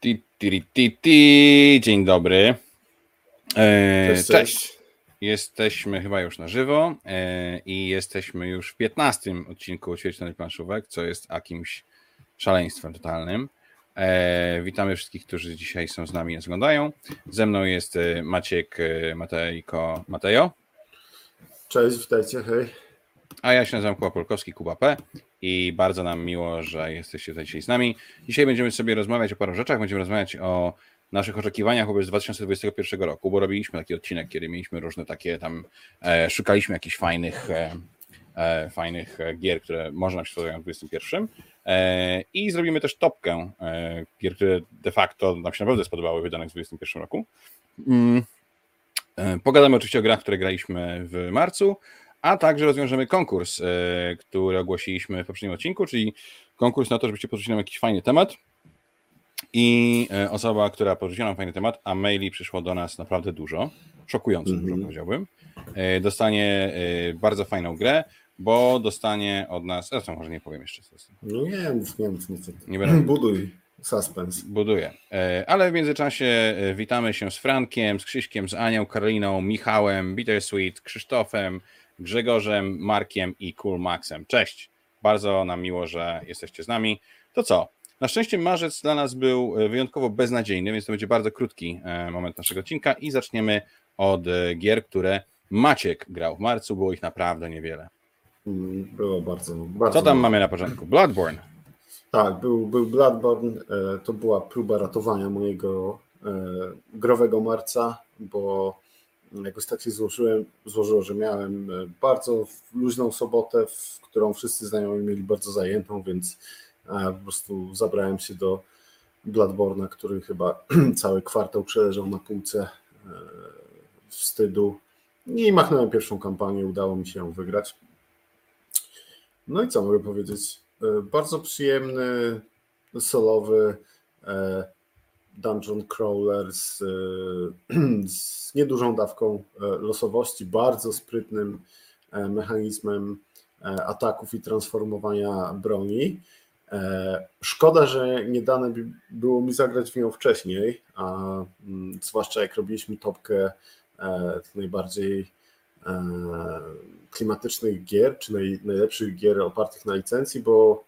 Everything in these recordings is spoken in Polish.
Ti, ti, ti, ti. Dzień dobry. E, cześć, cześć. Jesteśmy chyba już na żywo e, i jesteśmy już w 15 odcinku Ćwierćnocy Planszówek, co jest jakimś szaleństwem totalnym. E, witamy wszystkich, którzy dzisiaj są z nami i oglądają. Ze mną jest e, Maciek e, Matejko Matejo. Cześć, witajcie, hej. A ja się nazywam Kuba Polkowski, Kuba P. I bardzo nam miło, że jesteście tutaj dzisiaj z nami. Dzisiaj będziemy sobie rozmawiać o paru rzeczach. Będziemy rozmawiać o naszych oczekiwaniach wobec 2021 roku, bo robiliśmy taki odcinek, kiedy mieliśmy różne takie tam, e, szukaliśmy jakichś fajnych, e, e, fajnych gier, które może nam się spodobają w 2021. E, I zrobimy też topkę e, gier, które de facto nam się naprawdę spodobały wydanych w 2021 roku. Mm. E, pogadamy oczywiście o grach, które graliśmy w marcu, a także rozwiążemy konkurs, e, który ogłosiliśmy w poprzednim odcinku, czyli konkurs na to, żebyście porzucili nam jakiś fajny temat. I e, osoba, która porzuciła nam fajny temat, a maili przyszło do nas naprawdę dużo, szokująco mm -hmm. dużo mhm. powiedziałbym, e, dostanie bardzo fajną grę, bo dostanie od nas, zresztą może nie powiem jeszcze. No nie mów, nie mów, nic. Nie będę... Buduj. Suspens. Buduję. Ale w międzyczasie witamy się z Frankiem, z Krzyśkiem, z Anią, Karoliną, Michałem, Bittersweet, Krzysztofem, Grzegorzem, Markiem i Cool Maxem. Cześć, bardzo nam miło, że jesteście z nami. To co? Na szczęście marzec dla nas był e, wyjątkowo beznadziejny, więc to będzie bardzo krótki e, moment naszego odcinka i zaczniemy od e, gier, które Maciek grał w marcu. Było ich naprawdę niewiele. Mm, było bardzo. bardzo Co tam mamy na początku? Bloodborne. Tak, był, był Bloodborne. To była próba ratowania mojego growego marca, bo jakoś tak się złożyłem, złożyło, że miałem e, bardzo luźną sobotę, w którą wszyscy znajomi mieli bardzo zajętą, więc e, po prostu zabrałem się do Bloodborna, który chyba cały kwartał przeleżał na półce e, wstydu i machnąłem pierwszą kampanię, udało mi się ją wygrać. No i co mogę powiedzieć? Bardzo przyjemny, solowy, dungeon crawler z, z niedużą dawką e, losowości, bardzo sprytnym e, mechanizmem e, ataków i transformowania broni. Szkoda, że nie dane było mi zagrać w nią wcześniej, a mm, zwłaszcza jak robiliśmy topkę najbardziej klimatycznych gier, czy najlepszych gier opartych na licencji, bo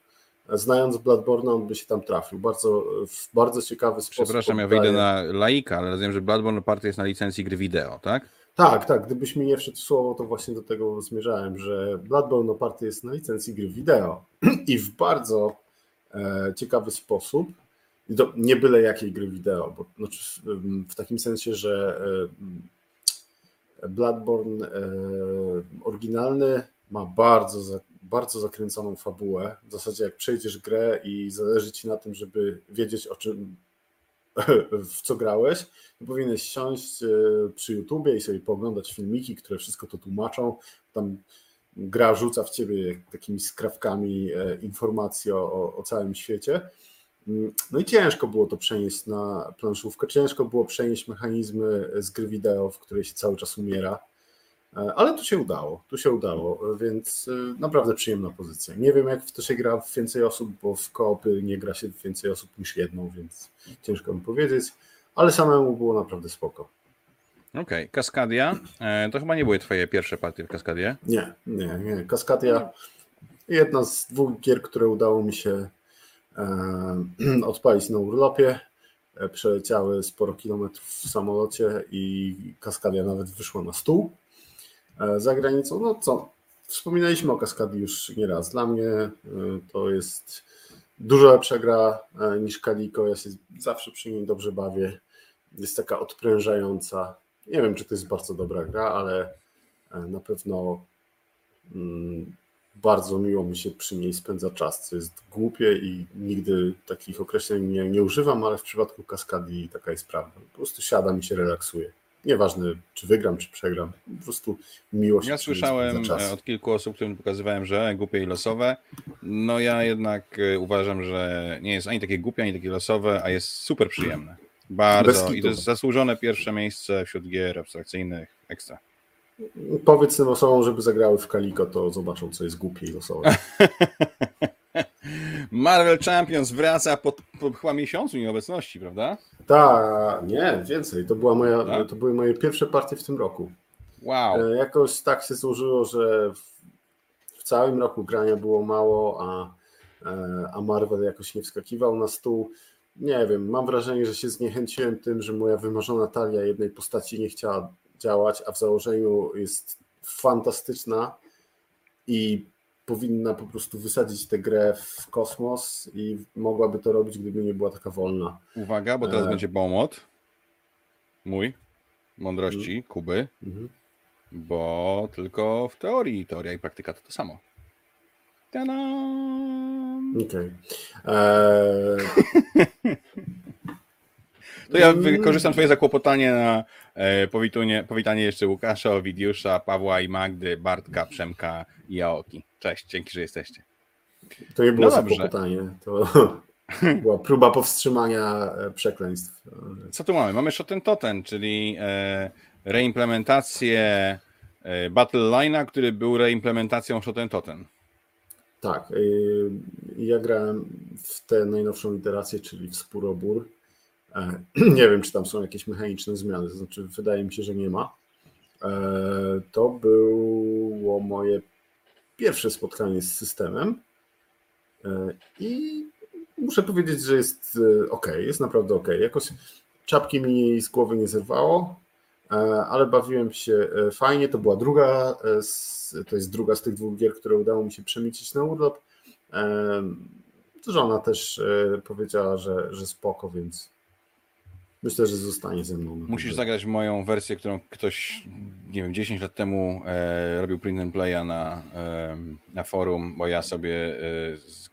znając Bloodborne, on by się tam trafił. Bardzo, w bardzo ciekawy sposób. Przepraszam, ja wyjdę na laika, ale rozumiem, że Bloodborne oparty jest na licencji gry wideo, tak? Tak, tak. Gdybyś mi nie wszedł w słowo, to właśnie do tego zmierzałem, że Bloodborne oparty jest na licencji gry wideo i w bardzo e, ciekawy sposób. I to nie byle jakiej gry wideo, bo znaczy w, w takim sensie, że e, Bloodborne e, oryginalny ma bardzo bardzo zakręconą fabułę. W zasadzie jak przejdziesz grę i zależy ci na tym, żeby wiedzieć o czym, w co grałeś, to powinieneś siąść e, przy YouTubie i sobie pooglądać filmiki, które wszystko to tłumaczą. Tam gra rzuca w ciebie takimi skrawkami e, informacji o, o całym świecie. Mm, no i ciężko było to przenieść na planszówkę, ciężko było przenieść mechanizmy z gry wideo, w której się cały czas umiera ale tu się udało, tu się udało, więc e, naprawdę przyjemna pozycja. Nie wiem, jak w to się gra w więcej osób, bo w koopy nie gra się w więcej osób niż jedną, więc ciężko mi powiedzieć, ale samemu było naprawdę spoko. Okej, okay. Kaskadia. E, to chyba nie były twoje pierwsze partie w Kaskadię? Nie, nie, nie. Kaskadia jedna z dwóch gier, które udało mi się odpalić na urlopie. Przeleciały sporo kilometrów w samolocie i Kaskadia nawet wyszła na stół. E, za granicą. No co, wspominaliśmy o Kaskadii już nieraz. Dla mnie e, to jest dużo lepsza gra e, niż Kaliko. Ja się zawsze przy niej dobrze bawię. Jest taka odprężająca. Nie wiem, czy to jest bardzo dobra gra, ale na pewno mm, bardzo miło mi się przy niej spędza czas, co jest głupie i nigdy takich określeń nie, nie używam, ale w przypadku Kaskadii taka jest prawda. Po prostu siadam i się relaksuje. Nieważne, czy wygram, czy przegram. Po prostu miłość. Ja słyszałem od kilku osób, którym pokazywałem, że głupie i losowe. No ja jednak e, uważam, że nie jest ani takie głupie, ani takie losowe, a jest super przyjemne. Bardzo. I to jest zasłużone pierwsze miejsce wśród gier abstrakcyjnych. Ekstra. Powiedz tym osobom, żeby zagrały w Kaliko, to zobaczą, co jest głupie i losowe. Marvel Champions wraca po, po chyba miesiącu nieobecności, prawda? Tak, nie, więcej. To, była moja, Tak? to były moje pierwsze partie w tym roku. Wow. E, Jakoś tak się złożyło, że w, w całym roku grania było mało, a, e, a Marvel jakoś nie wskakiwał na stół. Nie wiem, mam wrażenie, że się zniechęciłem tym, że moja wymarzona talia jednej postaci nie chciała działać, a w założeniu jest fantastyczna i powinna po prostu wysadzić tę grę w kosmos i mogłaby to robić, gdyby nie była taka wolna. Uwaga, bo teraz e. będzie bomot. Mój. Mądrości Kuby. Mhm. Bo tylko w teorii, teoria i praktyka to to samo. Ta-dam! Okej. Eee, To ja Mm. wykorzystam twoje zakłopotanie na e, powitunie, powitanie jeszcze Łukasza, Owidiusza, Pawła i Magdy, Bartka, Przemka i Aoki. Cześć, dzięki, że jesteście. To nie było No zakłopotanie, to była próba powstrzymania e, przekleństw. Co tu mamy? Mamy Shoten Totem, czyli e, reimplementację e, Battle Line'a, który był reimplementacją Shoten Totem. Tak, ja grałem w tę najnowszą iterację, czyli w Spurobór. Nie wiem, czy tam są jakieś mechaniczne zmiany, to znaczy wydaje mi się, że nie ma. To było moje pierwsze spotkanie z systemem E, i muszę powiedzieć, że jest ok, jest naprawdę ok. Jakoś czapki mi z głowy nie zerwało, e, ale bawiłem się e, fajnie. To była druga, e, to jest druga z tych dwóch gier, które udało mi się przemieścić na urlop. E, Żona też e, powiedziała, że, że spoko, więc myślę, że zostanie ze mną. Musisz zagrać moją wersję, którą ktoś, nie wiem, 10 lat temu e, robił print and playa na, e, na forum, bo ja sobie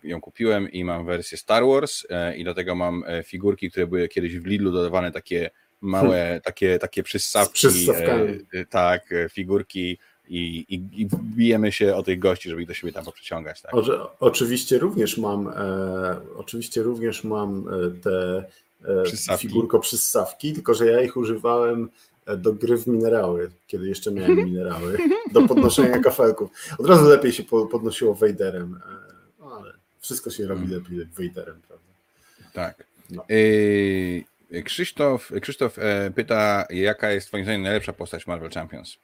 e, ją kupiłem i mam wersję Star Wars e, i do tego mam e, figurki, które były kiedyś w Lidlu dodawane takie małe, takie, takie przystawki. Z przystawkami. e, tak, figurki i, i, i bijemy się o tych gości, żeby ich do siebie tam poprzeciągać. Tak? Oże- Oczywiście również mam, e, oczywiście również mam te Przystawki. figurko przystawki, tylko że ja ich używałem e, do gry w minerały, kiedy jeszcze miałem minerały, do podnoszenia kafelków. Od razu lepiej się po- podnosiło Wejderem, e, no ale wszystko się robi lepiej Wejderem, prawda? Tak. No. E, Krzysztof, Krzysztof e, pyta, jaka jest twoim zdaniem najlepsza postać Marvel Champions?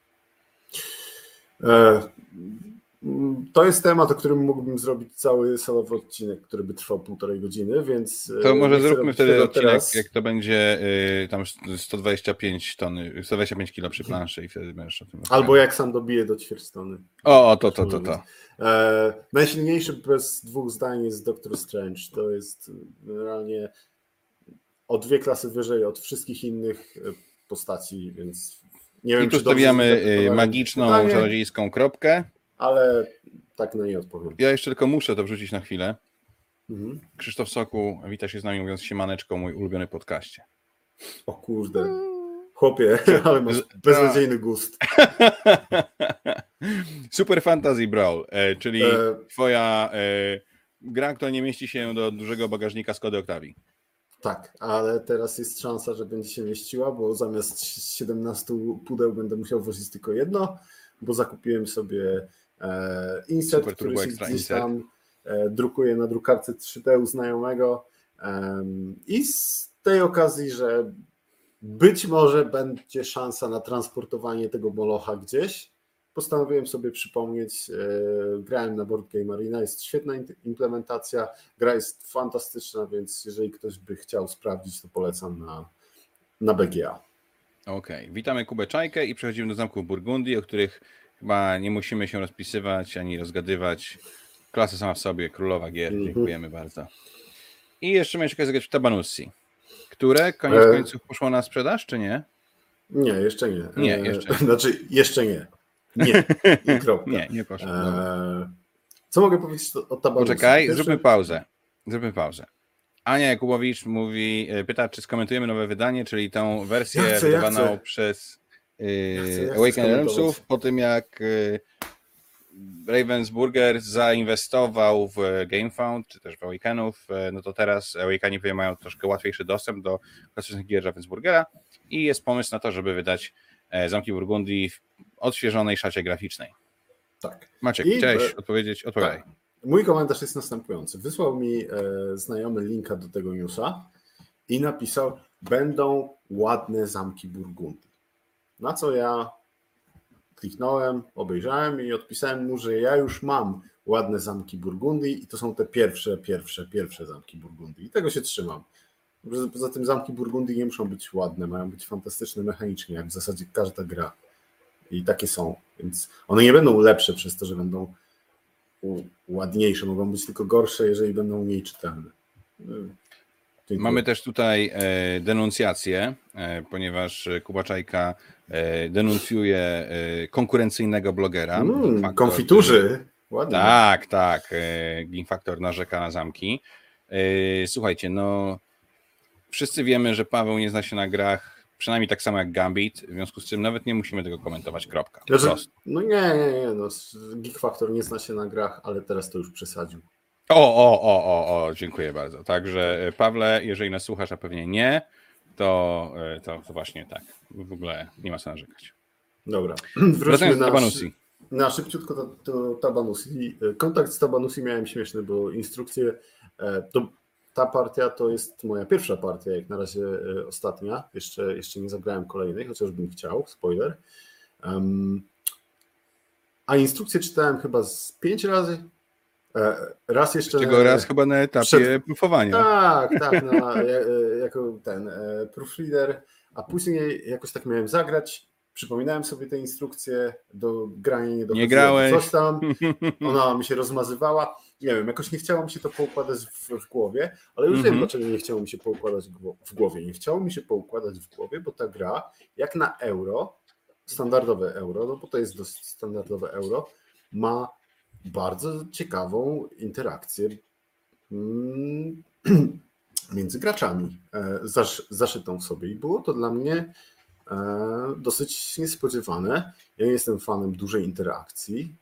E, mm, To jest temat, o którym mógłbym zrobić cały solowy odcinek, który by trwał półtorej godziny, więc. e, To może nie chcę zróbmy wtedy odcinek, teraz. jak to będzie y, tam 125 tony, 125 kilo przy planszy i wtedy będziesz o tym Albo jak sam dobiję do ćwierćtony. O, o, to, to, to, to. E, najsilniejszy bez dwóch zdań jest Doctor Strange. To jest generalnie o dwie klasy wyżej od wszystkich innych e, postaci, więc nie wiem, I tu stawiamy y, magiczną, czarodziejską kropkę. Ale tak na nie odpowiem. Ja jeszcze tylko muszę to wrzucić na chwilę. Mhm. Krzysztof Soku wita się z nami mówiąc siemaneczko, mój ulubiony podcaście. O kurde. Chłopie, ale masz beznadziejny gust. Super Fantasy Brawl, e, czyli E, twoja e, gra, która nie mieści się do dużego bagażnika Skody Octavii. tak, ale teraz jest szansa, że będzie się mieściła, bo zamiast 17 pudeł będę musiał wozić tylko jedno, bo zakupiłem sobie insert, Super który się gdzieś insert. tam e, drukuję na drukarce 3D u znajomego i z tej okazji, że być może będzie szansa na transportowanie tego molocha gdzieś, postanowiłem sobie przypomnieć, e, grałem na Board Game Arena, jest świetna implementacja, gra jest fantastyczna, więc jeżeli ktoś by chciał sprawdzić, to polecam na, na BGA. Okej, witamy Kubę Czajkę i przechodzimy do zamków Burgundii, o których chyba nie musimy się rozpisywać ani rozgadywać. Klasa sama w sobie, królowa gier, Mhm. dziękujemy bardzo. I jeszcze miałeś okazję zagrać w Tabanussi, które koniec E. końców poszło na sprzedaż, czy nie? Nie, jeszcze nie. Nie, E, jeszcze nie. Znaczy, jeszcze nie. Nie. I kropka. Nie, nie poszło. E, co mogę powiedzieć o Tabanusie? Poczekaj, Pierwsze- zróbmy pauzę. Zróbmy pauzę. Ania Jakubowicz mówi, e, pyta, czy skomentujemy nowe wydanie, czyli tą wersję Ja chcę, ja wydawaną chcę. przez Ja Awaken. Realmsów, po tym jak yy, Ravensburger zainwestował w GameFound, czy też w Awakenów, e, no to teraz Awakeni mają troszkę łatwiejszy dostęp do klasycznych gier Ravensburgera i jest pomysł na to, żeby wydać e, Zamki Burgundii w odświeżonej szacie graficznej. Tak. Maciek, I- e, odpowiedzieć? Odpowiadaj. Tak. mój komentarz jest następujący. Wysłał mi e, znajomy linka do tego newsa i napisał, będą ładne zamki Burgundii. Na co ja kliknąłem, obejrzałem i odpisałem mu, że ja już mam ładne zamki Burgundii i to są te pierwsze, pierwsze, pierwsze zamki Burgundii. I tego się trzymam. Poza tym zamki Burgundii nie muszą być ładne, mają być fantastyczne mechanicznie, jak w zasadzie każda gra. I takie są. Więc one nie będą lepsze przez to, że będą ładniejsze, mogą być tylko gorsze, jeżeli będą mniej czytelne. Mamy też tutaj e, denuncjację, e, ponieważ e, denuncjuje konkurencyjnego blogera. Mm, konfiturzy. Ładnie. Tak, tak. Game Factor narzeka na zamki. Słuchajcie, no wszyscy wiemy, że Paweł nie zna się na grach, przynajmniej tak samo jak Gambit, w związku z czym nawet nie musimy tego komentować, kropka. Znaczy, no nie, nie, nie, no, Geek Factor nie zna się na grach, ale teraz to już przesadził. O, o, o, o, o, dziękuję bardzo. Także e, Pawle, jeżeli nas słuchasz, a pewnie nie, to, e, to, to właśnie tak. W ogóle nie ma co narzekać. Dobra. Wróćmy na, na szybciutko do, do Tabanusi. Kontakt z Tabanusi miałem śmieszny, bo instrukcje to ta partia to jest moja pierwsza partia, jak na razie e, ostatnia. Jeszcze, jeszcze nie zagrałem kolejnej, chociaż bym chciał, spoiler. Um, a instrukcję czytałem chyba z pięć razy. E, raz jeszcze. Czego raz chyba na etapie przed... proofowania. Tak, tak, na, e, jako ten proofreader, a później jakoś tak miałem zagrać przypominałem sobie te instrukcje do grania nie Nie grałeś. Coś tam, ona mi się rozmazywała. Nie wiem, jakoś nie chciało mi się to poukładać w, w głowie, ale już mm -hmm. wiem, mhm. dlaczego nie chciało mi się poukładać w głowie. Nie chciało mi się poukładać w głowie, bo ta gra, jak na euro, standardowe euro, no bo to jest dosyć standardowe euro, ma bardzo ciekawą interakcję mm, między graczami, e, zaszytą w sobie. I było to dla mnie E, dosyć niespodziewane. Ja nie jestem fanem dużej interakcji.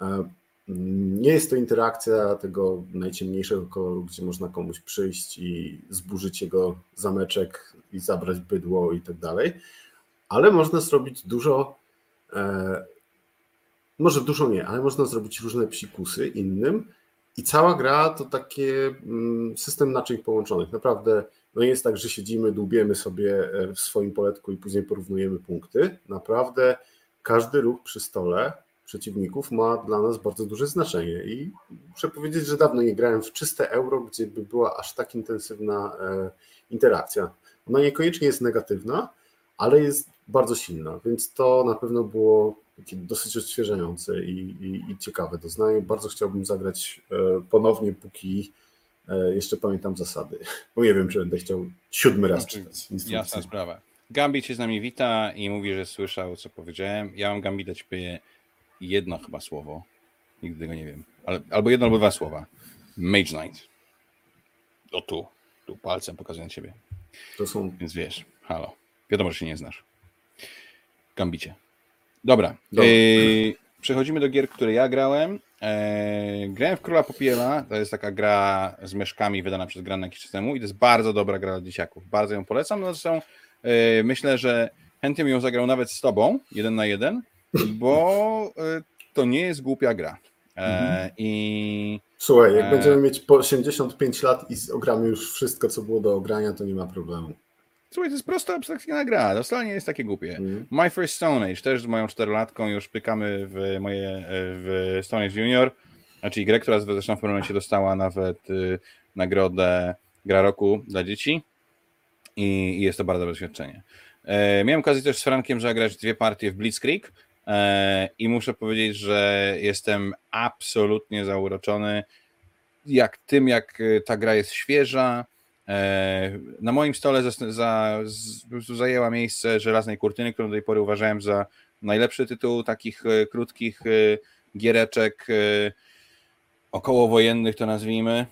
E, nie jest to interakcja tego najciemniejszego koloru, gdzie można komuś przyjść i zburzyć jego zameczek i zabrać bydło i tak dalej, ale można zrobić dużo, może dużo nie, ale można zrobić różne psikusy innym i cała gra to takie mm, system naczyń połączonych. Naprawdę no jest tak, że siedzimy, dłubiemy sobie e, w swoim poletku i później porównujemy punkty. Naprawdę każdy ruch przy stole przeciwników ma dla nas bardzo duże znaczenie i muszę powiedzieć, że dawno nie grałem w czyste euro, gdzie by była aż tak intensywna e, interakcja. Ona niekoniecznie jest negatywna, ale jest bardzo silna, więc to na pewno było takie dosyć odświeżające i, i, i ciekawe doznanie. Bardzo chciałbym zagrać e, ponownie, póki E, jeszcze pamiętam zasady, bo nie wiem, czy będę chciał siódmy raz czytać Jasna sprawa. Gambit się z nami wita i mówi, że słyszał, co powiedziałem. Ja mam Gambit dać jedno chyba słowo. Nigdy tego nie wiem. Ale, albo jedno, albo dwa słowa. Mage Knight. O tu. Tu palcem pokazuję ciebie. To są... Więc wiesz, halo. Wiadomo, że się nie znasz. Gambicie. Dobra. Dobra. Yy, przechodzimy do gier, które ja grałem. Eee, grałem w Króla Popiela, to jest taka gra z myszkami wydana przez Gran jakiś czas temu i to jest bardzo dobra gra dla dzieciaków. Bardzo ją polecam. No zresztą e, myślę, że chętnie bym ją zagrał nawet z tobą, jeden na jeden, bo e, to nie jest głupia gra. E, mhm. I Słuchaj, jak będziemy mieć po 85 lat i ogramy już wszystko, co było do ogrania, to nie ma problemu. Słuchaj, to jest prosta, abstrakcyjna gra, to wcale nie jest takie głupie. Mm. My First Stone Age, też z moją czterolatką już pykamy w moje w Stone Age Junior, znaczy grę, która zresztą w pewnym momencie dostała nawet y, nagrodę Gra Roku dla dzieci i, i jest to bardzo dobre doświadczenie. E, miałem okazję też z Frankiem zagrać dwie partie w Blitzkrieg e, i muszę powiedzieć, że jestem absolutnie zauroczony jak tym, jak ta gra jest świeża, E, na moim stole za, za, zajęła miejsce Żelaznej Kurtyny, którą do tej pory uważałem za najlepszy tytuł takich e, krótkich e, giereczek okołowojennych, to nazwijmy.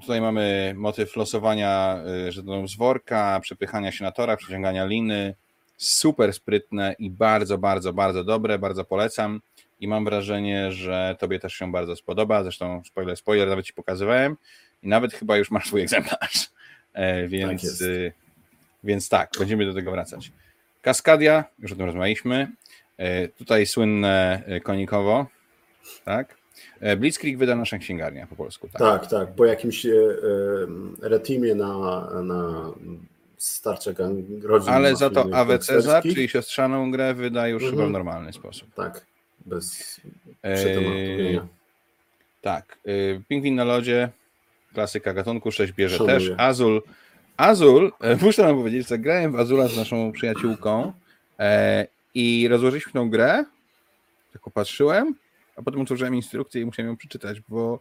Tutaj mamy motyw losowania żetonów z worka, przepychania się na torach, przeciągania liny. Super sprytne i bardzo, bardzo, bardzo dobre, bardzo polecam. I mam wrażenie, że Tobie też się bardzo spodoba. Zresztą, spoiler, spoiler, nawet Ci pokazywałem i nawet chyba już masz swój egzemplarz. E, więc, tak y, więc tak, będziemy do tego wracać. Kaskadia, już o tym rozmawialiśmy. E, tutaj słynne e, konikowo, tak? E, Blitzkrieg wyda nasza księgarnia po polsku, tak? Tak, tak, po jakimś e, e, retimie na, na Star Trek rodzin. Ale za to AW Cezar, czyli siostrzaną grę, wyda już Mhm. chyba w normalny sposób. Tak, bez Eee, przetematowienia. Tak. Pingwin na lodzie, klasyka gatunku 6 bierze Szanuję. też. Azul. Azul, e, muszę wam powiedzieć, że grałem w Azula z naszą przyjaciółką e, i rozłożyliśmy tą grę, tak popatrzyłem, a potem otworzyłem instrukcję i musiałem ją przeczytać, bo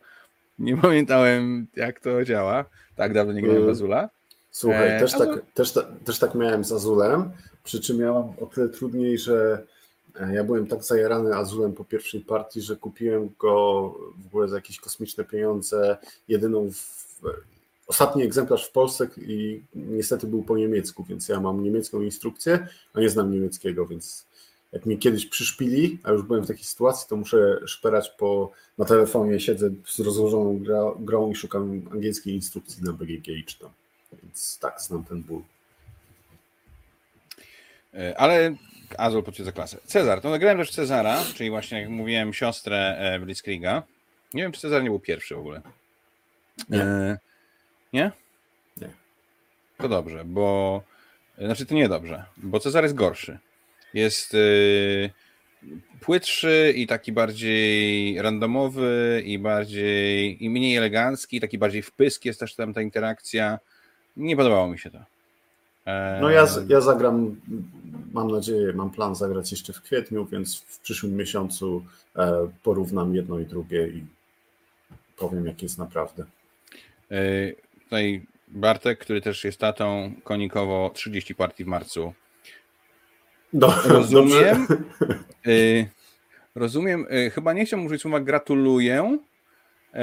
nie pamiętałem, jak to działa. Tak dawno nie grałem w Mm. Azula. Słuchaj, Eee, też, tak, to- też, ta, też tak miałem z Azulem, przy czym miałam o tyle trudniej, że e, ja byłem tak zajarany Azulem po pierwszej partii, że kupiłem go w ogóle za jakieś kosmiczne pieniądze, jedyną w, ostatni egzemplarz w Polsce i niestety był po niemiecku, więc ja mam niemiecką instrukcję, a nie znam niemieckiego, więc jak mi kiedyś przyszpili, a już byłem w takiej sytuacji, to muszę szperać po, na telefonie, siedzę z rozłożoną grą i szukam angielskiej instrukcji na BGG i czytam. Więc tak, znam ten ból. E, Ale Azul potwierdza klasę. Cezar, to nagrałem też Cezara, czyli właśnie jak mówiłem, siostrę e, Blitzkriega. Nie wiem, czy Cezar nie był pierwszy w ogóle. Nie. E, nie? Nie. To dobrze, bo znaczy to nie dobrze, bo Cezar jest gorszy. Jest y, płytszy i taki bardziej randomowy i bardziej i mniej elegancki, taki bardziej wpysk jest też tam ta interakcja. Nie podobało mi się to. E, No ja, ja zagram, mam nadzieję, mam plan zagrać jeszcze w kwietniu, więc w przyszłym miesiącu e, porównam jedno i drugie i powiem, jak jest naprawdę. Y, Tutaj Bartek, który też jest tatą, konikowo 30 partii w marcu. Do, Rozumiem. Y, Rozumiem. y, Chyba nie chciałbym użyć słowa gratuluję,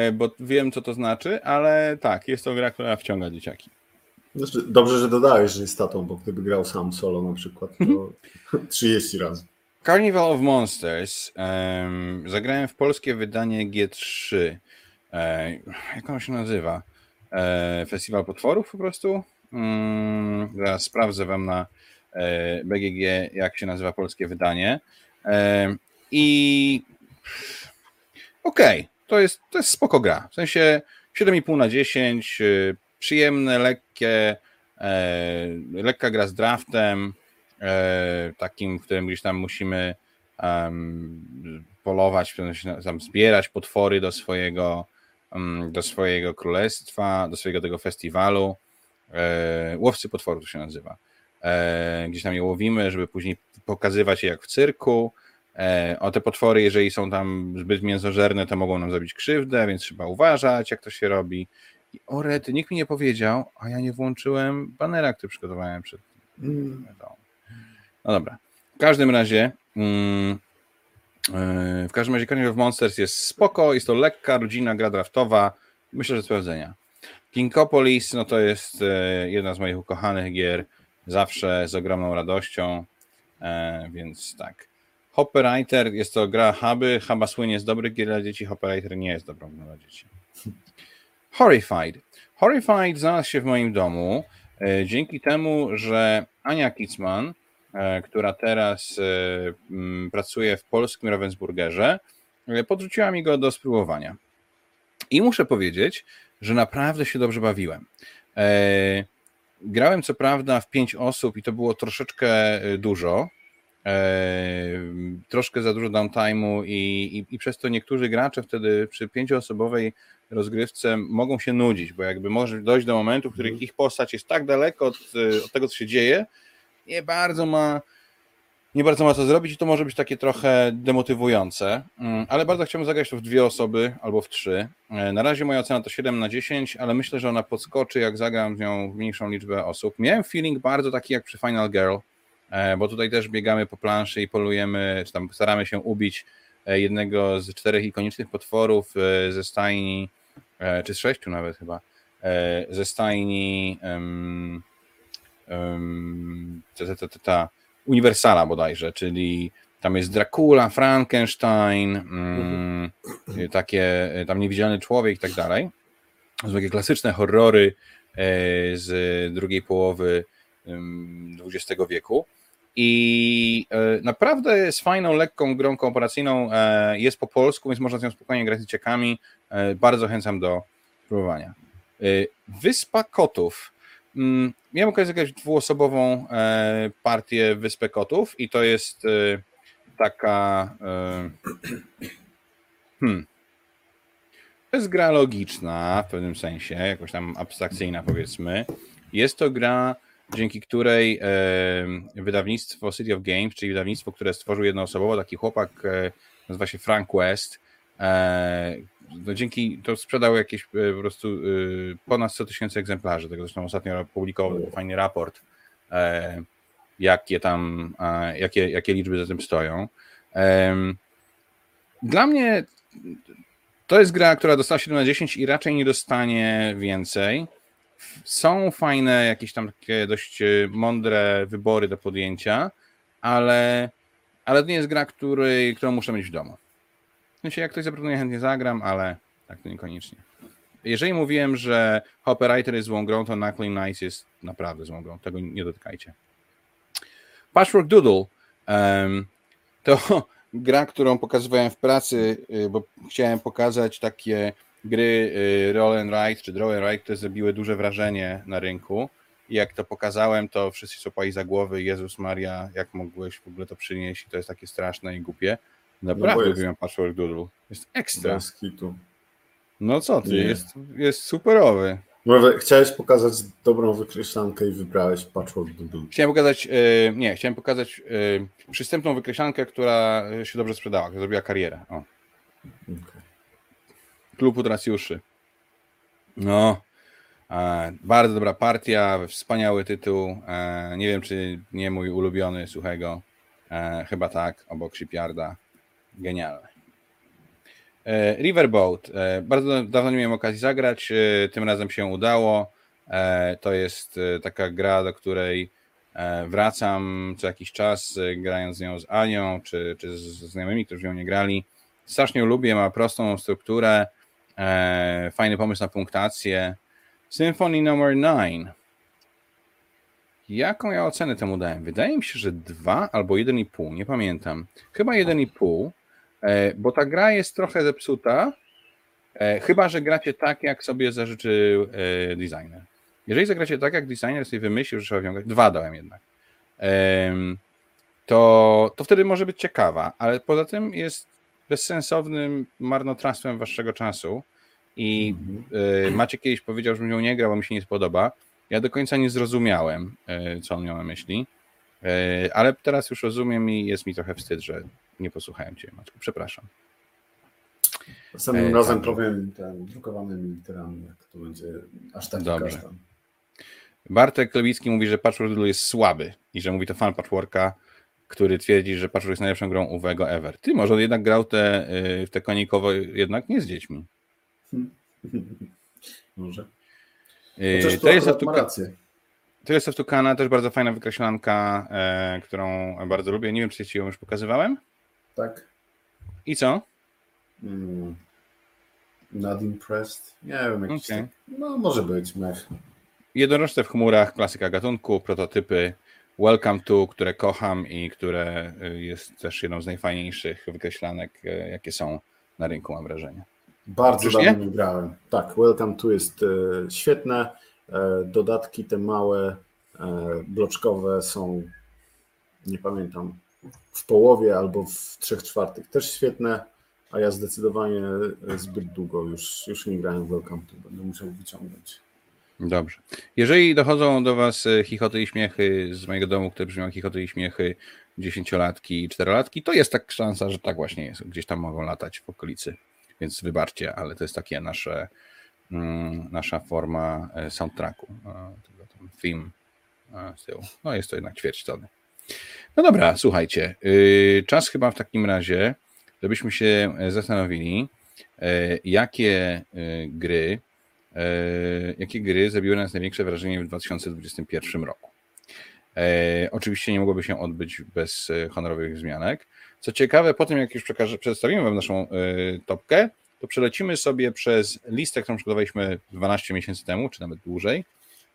y, bo wiem, co to znaczy, ale tak, jest to gra, która wciąga dzieciaki. Znaczy, dobrze, że dodałeś, że jest tatą, bo gdyby grał sam solo na przykład, to 30 razy. Carnival of Monsters. em, zagrałem w polskie wydanie G3. E, jak ono się nazywa? E, Festiwal Potworów po prostu? Mm, zaraz sprawdzę wam na e, BGG, jak się nazywa polskie wydanie. E, I okej, to, jest, to jest spoko gra. W sensie 7,5 na 10, y, przyjemne, lekkie, e, lekka gra z draftem, e, takim, w którym gdzieś tam musimy em, polować, tam zbierać potwory do swojego, em, do swojego królestwa, do swojego tego festiwalu. E, łowcy potworów to się nazywa. E, gdzieś tam je łowimy, żeby później pokazywać je jak w cyrku. E, o te potwory, jeżeli są tam zbyt mięsożerne, to mogą nam zrobić krzywdę, więc trzeba uważać, jak to się robi. I o rety, nikt mi nie powiedział, a ja nie włączyłem banera, który przygotowałem przed Mm. no dobra. W każdym razie mm, yy, w każdym razie Carnival of Monsters jest spoko, jest to lekka, rodzina, gra draftowa. Myślę, że sprawdzenia. Kinkopolis, no to jest e, jedna z moich ukochanych gier, zawsze z ogromną radością, e, więc tak. Hopperiter jest to gra huby, huba słynie z dobrych gier dla dzieci, Hopperiter nie jest dobrą grą dla dzieci. Horrified. Horrified znalazł się w moim domu e, dzięki temu, że Ania Kitzman, e, która teraz e, pracuje w polskim Ravensburgerze, podrzuciła mi go do spróbowania. I muszę powiedzieć, że naprawdę się dobrze bawiłem. Grałem co prawda w pięć osób i to było troszeczkę dużo. Troszkę za dużo downtime'u i, i, i przez to niektórzy gracze wtedy przy pięcioosobowej rozgrywce mogą się nudzić, bo jakby może dojść do momentu, w którym ich postać jest tak daleko od, e, od tego, co się dzieje, nie bardzo ma nie bardzo ma co zrobić i to może być takie trochę demotywujące, Mm, ale bardzo chciałbym zagrać to w dwie osoby albo w trzy. E, Na razie moja ocena to 7 na 10, ale myślę, że ona podskoczy, jak zagram w nią w mniejszą liczbę osób. Miałem feeling bardzo taki jak przy Final Girl, e, bo tutaj też biegamy po planszy i polujemy, czy tam staramy się ubić jednego z czterech ikonicznych potworów ze stajni, czy z sześciu nawet chyba, e, ze stajni um, um, ta, ta, ta, ta, Uniwersala bodajże, czyli tam jest Dracula, Frankenstein, mm, takie tam niewidzialny człowiek i tak dalej. To są takie klasyczne horrory e, z drugiej połowy XX wieku. I e, naprawdę jest fajną, lekką grą kooperacyjną. E, jest po polsku, więc można z nią spokojnie grać z dzieciakami. E, bardzo zachęcam do spróbowania. Wyspa Kotów. Mm, miałem okazję zagrać dwuosobową partię Wyspę Kotów i to jest taka. Hmm, to jest gra logiczna w pewnym sensie, jakoś tam abstrakcyjna powiedzmy. Jest to gra dzięki której e, wydawnictwo City of Games, czyli wydawnictwo, które stworzył jednoosobowo taki chłopak, e, nazywa się Frank West, e, no dzięki, to sprzedał jakieś po prostu ponad 100 tysięcy egzemplarzy, tego zresztą ostatnio publikował fajny raport, jakie tam, jakie, jakie liczby za tym stoją. Dla mnie to jest gra, która dostała 7 na 10 i raczej nie dostanie więcej. Są fajne, jakieś tam takie dość e, mądre wybory do podjęcia, ale, ale to nie jest gra, który, którą muszę mieć w domu. Sensie, jak ktoś zaproponuje, chętnie zagram, ale tak to niekoniecznie. Jeżeli mówiłem, że Operator jest złą grą, to Knuckling Knights jest naprawdę złą grą. Tego nie dotykajcie. Patchwork Doodle um, to gra, którą pokazywałem w pracy, y, bo chciałem pokazać takie gry y, Roll and Ride czy Draw and Ride, które zrobiły duże wrażenie na rynku. I jak to pokazałem, to wszyscy złapali za głowy. Jezus Maria, jak mogłeś w ogóle to przynieść? To jest takie straszne i głupie. Naprawdę no lubiłem Patchwork Doodle. Jest ekstra. No co ty, jest, jest superowy. Chciałeś pokazać dobrą wykreślankę i wybrałeś Patchwork Doodle. Chciałem pokazać, yy, nie, chciałem pokazać yy, przystępną wykreślankę, która się dobrze sprzedała, która zrobiła karierę. O. Okay. Klub Utracjuszy. No, e, bardzo dobra partia, wspaniały tytuł. E, nie wiem, czy nie mój ulubiony, słuchaj E, chyba tak, obok Shipyarda. Genialne. E, Riverboat. E, bardzo dawno nie miałem okazji zagrać, e, tym razem się udało. To jest taka gra, do której wracam co jakiś czas, grając z nią z Anią, czy, czy z znajomymi, którzy ją nie grali. Strasznie lubię, ma prostą strukturę, E, fajny pomysł na punktację. Symphony Number 9. Jaką ja ocenę temu dałem? Wydaje mi się, że 2 albo 1,5, nie pamiętam. Chyba 1,5, e, bo ta gra jest trochę zepsuta, e, chyba że gracie tak, jak sobie zażyczył designer. Jeżeli zagracie tak, jak designer sobie wymyślił, że trzeba wiązać, dwa dałem jednak, to, to wtedy może być ciekawa, ale poza tym jest bezsensownym marnotrawstwem waszego czasu i y, Maciek kiedyś powiedział, że ją nie grał, bo mi się nie spodoba. Ja do końca nie zrozumiałem, y, co on miał na myśli, y, ale teraz już rozumiem i jest mi trochę wstyd, że nie posłuchałem cię, Maciek. Przepraszam. Następnym razem tak. powiem ten, drukowanymi literami, jak to będzie aż tak Dobrze. Bartek Lewicki mówi, że Patchwork jest słaby i że mówi to fan Patchworka, który twierdzi, że Patchwork jest najlepszą grą UWego ever. Ty może jednak grał te, y, te konikowo jednak nie z dziećmi. Może. To jest to jest Tukana, też bardzo fajna wykreślanka, e, którą bardzo lubię. Nie wiem, czy ci ją już pokazywałem. Tak. I co? Mm. Not impressed. Nie wiem, jakiś okay. tak, No, może być. Mech. Jednorożce w chmurach, klasyka gatunku, prototypy. Welcome to, które kocham i które y, jest też jedną z najfajniejszych wykreślanek, y, jakie są na rynku, mam wrażenie. Bardzo dawno nie grałem. Tak, Welcome to jest e, świetne. E, dodatki te małe, e, bloczkowe są, nie pamiętam, w połowie albo w trzech czwartych też świetne, a ja zdecydowanie zbyt długo już, już nie grałem w Welcome to, będę musiał wyciągnąć. Dobrze. Jeżeli dochodzą do Was chichoty i śmiechy z mojego domu, które brzmią chichoty i śmiechy dziesięciolatki i czterolatki, to jest tak szansa, że tak właśnie jest. Gdzieś tam mogą latać w okolicy więc wybaczcie, ale to jest takie nasze, mm, nasza forma e, soundtracku, tego tam film z tyłu. No jest to jednak ćwierć tony. No dobra, słuchajcie, y, czas chyba w takim razie, żebyśmy się zastanowili, e, jakie y, gry, e, jakie gry zrobiły nas największe wrażenie w 2021 roku. Oczywiście nie mogłoby się odbyć bez honorowych zmianek. Co ciekawe, po tym jak już przedstawimy Wam naszą topkę, to przelecimy sobie przez listę, którą przygotowaliśmy 12 miesięcy temu, czy nawet dłużej,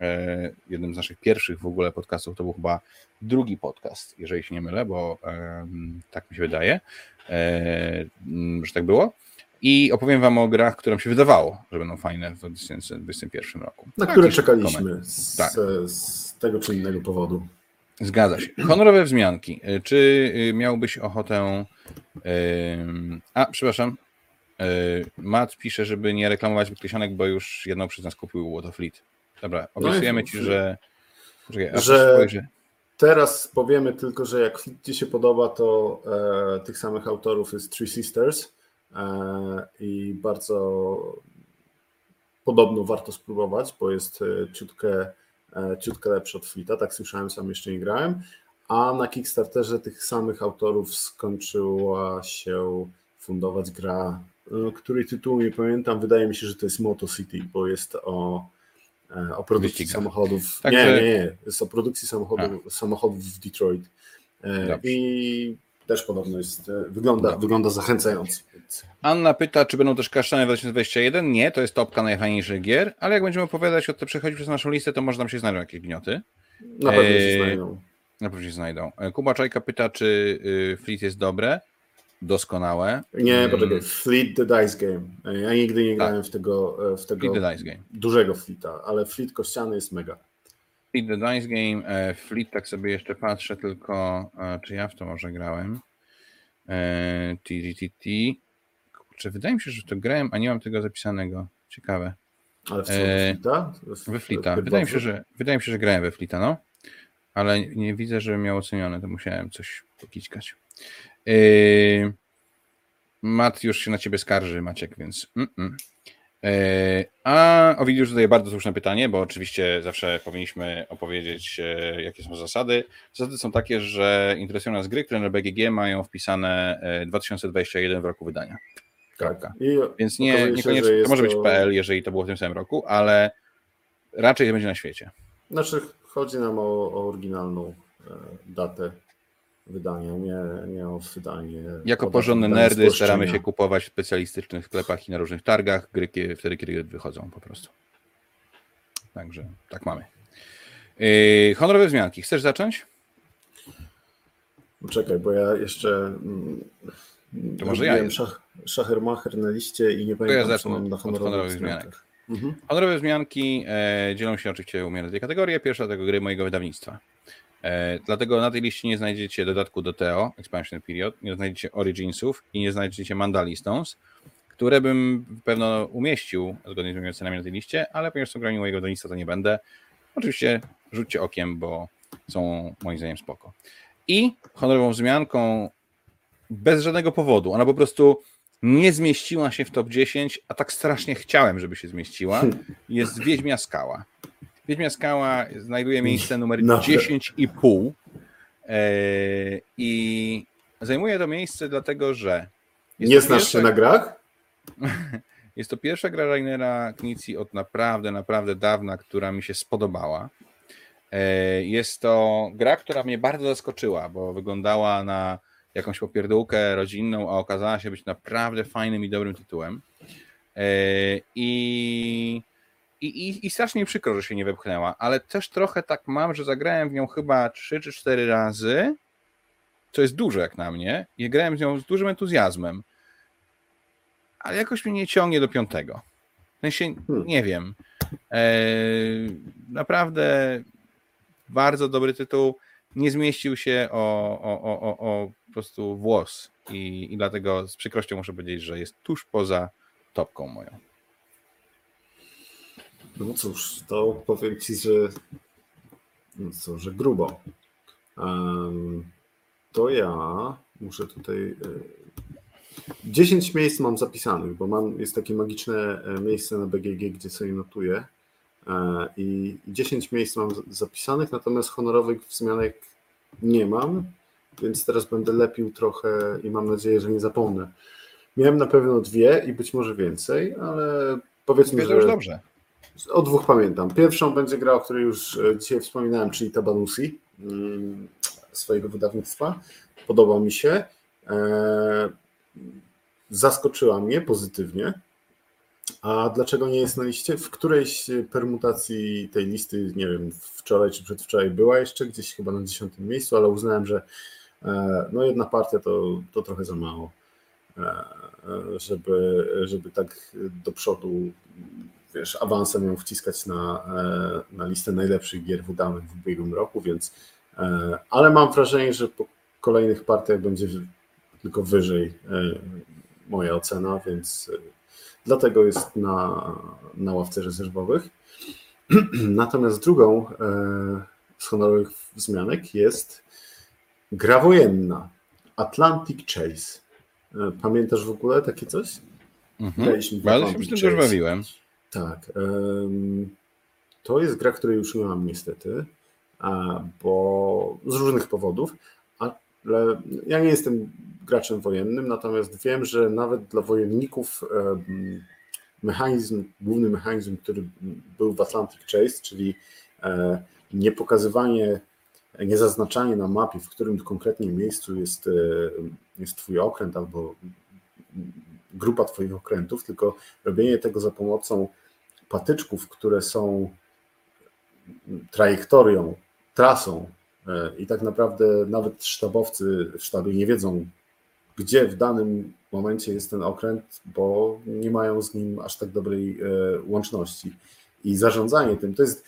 e, jednym z naszych pierwszych w ogóle podcastów, to był chyba drugi podcast, jeżeli się nie mylę, bo e, tak mi się wydaje, e, że tak było. I opowiem Wam o grach, które mi się wydawało, że będą fajne w 2021 roku. Na które czekaliśmy z, tak. z tego czy innego powodu. Zgadza się. Honorowe wzmianki. Czy y, miałbyś ochotę. A, przepraszam. Matt pisze, żeby nie reklamować wykreślonek, bo już jedną przez nas kupił What of Fleet. Dobra, no obiecujemy no ci, że. Poczekaj, że teraz powiemy tylko, że jak Ci się podoba, to e, tych samych autorów jest Three Sisters e, i bardzo podobno warto spróbować, bo jest e, ciutkę E, ciutkę lepszy od Flita, tak słyszałem, sam jeszcze nie grałem, a na Kickstarterze tych samych autorów skończyła się fundować gra, e, której tytułu nie pamiętam, wydaje mi się, że to jest Moto City, bo jest o, e, o produkcji samochodów. Także... Nie, nie, nie, jest o produkcji samochodów, samochodów w Detroit. Dobrze. I też podobno jest, wygląda, wygląda zachęcająco. Anna pyta, czy będą też kasztany 2021? Nie, to jest topka najfajniejszych gier, ale jak będziemy opowiadać o tym, przechodzić przez naszą listę, to może nam się znajdą jakieś gnioty. Na pewno się e, znajdą. Na pewno się znajdą. E, Kuba Czajka pyta, czy y, Fleet jest dobre. Doskonałe. Nie, mm. poczekaj, Fleet the Dice Game. E, ja nigdy nie tak. grałem w tego, w tego Fleet the Dice Game. dużego Fleeta, ale Fleet kościany jest mega. Fleet the Dice Game, Fleet tak sobie jeszcze patrzę tylko, czy ja w to może grałem. TGTT. Kurczę, wydaje mi się, że to grałem, a nie mam tego zapisanego. Ciekawe. Ale w co, e, Flita? We Flita. Wydaje mi, się, że, wydaje mi się, że grałem we Flita, no. Ale nie widzę, że miał ocenione, to musiałem coś pokićkać. Yy, Mat już się na ciebie skarży, Maciek, więc. Mm -mm. Yy, a Ovidiusz zadaje bardzo słuszne pytanie, bo oczywiście zawsze powinniśmy opowiedzieć, e, jakie są zasady. Zasady są takie, że interesują nas gry, które na BGG mają wpisane 2021 w roku wydania. Tak. Więc nie, niekoniecznie, to może być PL, jeżeli to było w tym samym roku, ale raczej będzie na świecie. Znaczy, chodzi nam o, o oryginalną e, datę wydania, nie, nie wydanie. Jako porządne nerdy staramy się kupować w specjalistycznych sklepach i na różnych targach gry wtedy, kiedy wychodzą po prostu. Także tak mamy. Yy, honorowe wzmianki. Chcesz zacząć? Czekaj, bo ja jeszcze mm, to może ja. Szach, szachermacher na liście i nie pamiętam, ja co mam na honorowych zmiankach. Mhm. Honorowe wzmianki e, dzielą się oczywiście umierne dwie kategorie. Pierwsza tego gry mojego wydawnictwa. E, dlatego na tej liście nie znajdziecie dodatku do Teo, Expansion Period, nie znajdziecie Originsów i nie znajdziecie Mandali Stones, które bym pewno umieścił zgodnie z moimi ocenami na tej liście, ale ponieważ są grami mojego wydawnictwa, to nie będę. Oczywiście rzućcie okiem, bo są moim zdaniem spoko. I honorową wzmianką bez żadnego powodu. Ona po prostu nie zmieściła się w top 10, a tak strasznie chciałem, żeby się zmieściła. Jest Wiedźmia Skała. Wiedźmia Skała znajduje miejsce numer no. 10,5 e, i zajmuje to miejsce dlatego, że nie znasz pierwsza... się na grach? Jest to pierwsza gra Rainera Knici od naprawdę, naprawdę dawna, która mi się spodobała. E, jest to gra, która mnie bardzo zaskoczyła, bo wyglądała na jakąś popierdółkę rodzinną, a okazała się być naprawdę fajnym i dobrym tytułem. E, I, i, i strasznie mi przykro, że się nie wepchnęła, ale też trochę tak mam, że zagrałem w nią chyba 3 czy 4 razy, co jest dużo jak na mnie, i grałem z nią z dużym entuzjazmem, ale jakoś mnie nie ciągnie do piątego. W sensie, hmm. nie wiem. E, naprawdę bardzo dobry tytuł nie zmieścił się o, o, o, o, o po prostu włos i, i dlatego z przykrością muszę powiedzieć, że jest tuż poza topką moją. No cóż, to powiem Ci, że no co, że grubo. To ja muszę tutaj 10 e, miejsc mam zapisanych, bo mam, jest takie magiczne e, miejsce na BGG, gdzie sobie notuję e, i 10 miejsc mam zapisanych, natomiast honorowych wzmianek nie mam, więc teraz będę lepił trochę i mam nadzieję, że nie zapomnę. Miałem na pewno dwie i być może więcej, ale powiedzmy, że... już dobrze. O dwóch pamiętam. Pierwszą będzie gra, o której już e, dzisiaj wspominałem, czyli Tabanusi mm, swojego wydawnictwa. Podoba mi się. E, zaskoczyła mnie pozytywnie. A dlaczego nie jest na liście? W którejś permutacji tej listy, nie wiem, wczoraj czy przedwczoraj była jeszcze gdzieś chyba na dziesiątym miejscu, ale uznałem, że e, no jedna partia to, to trochę za mało, żeby, żeby tak do przodu wiesz, awansem ją wciskać na, e, na listę najlepszych gier wydanych w ubiegłym roku, więc ale mam wrażenie, że po kolejnych partiach będzie tylko wyżej moja ocena, więc dlatego jest na, na ławce rezerwowych. Natomiast drugą e, z honorowych wzmianek jest gra wojenna Atlantic Chase. E, pamiętasz w ogóle takie coś? Mhm. Bardzo się przy tym też bawiłem. Tak. To jest gra, której już nie mam niestety, bo z różnych powodów, ale ja nie jestem graczem wojennym, natomiast wiem, że nawet dla wojenników mechanizm, główny mechanizm, który był w Atlantic Chase, czyli e, niepokazywanie, niezaznaczanie na mapie, w którym konkretnie miejscu jest, jest Twój okręt albo grupa Twoich okrętów, tylko robienie tego za pomocą patyczków, które są trajektorią, trasą e, i tak naprawdę nawet sztabowcy w sztabie nie wiedzą, gdzie w danym momencie jest ten okręt, bo nie mają z nim aż tak dobrej e, łączności. I zarządzanie tym to jest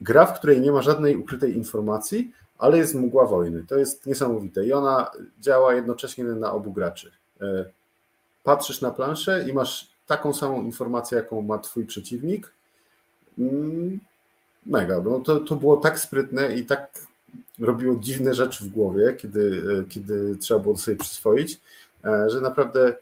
gra, w której nie ma żadnej ukrytej informacji, ale jest mgła wojny. To jest niesamowite i ona działa jednocześnie na obu graczy. E, patrzysz na planszę i masz taką samą informację, jaką ma twój przeciwnik. Mm, mega. No to, to było tak sprytne i tak robiło dziwne rzeczy w głowie, kiedy, e, kiedy trzeba było sobie przyswoić, e, że naprawdę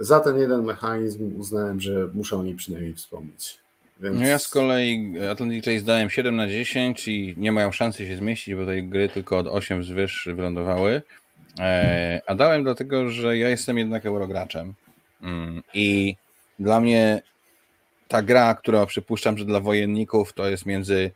za ten jeden mechanizm uznałem, że muszę o niej przynajmniej wspomnieć. Więc... No ja z kolei Atlantic Chase dałem 7 na 10 i nie mają szansy się zmieścić, bo tej gry tylko od 8 zwyż wylądowały. E, a dałem dlatego, że ja jestem jednak eurograczem mm, i dla mnie ta gra, która przypuszczam, że dla wojenników to jest między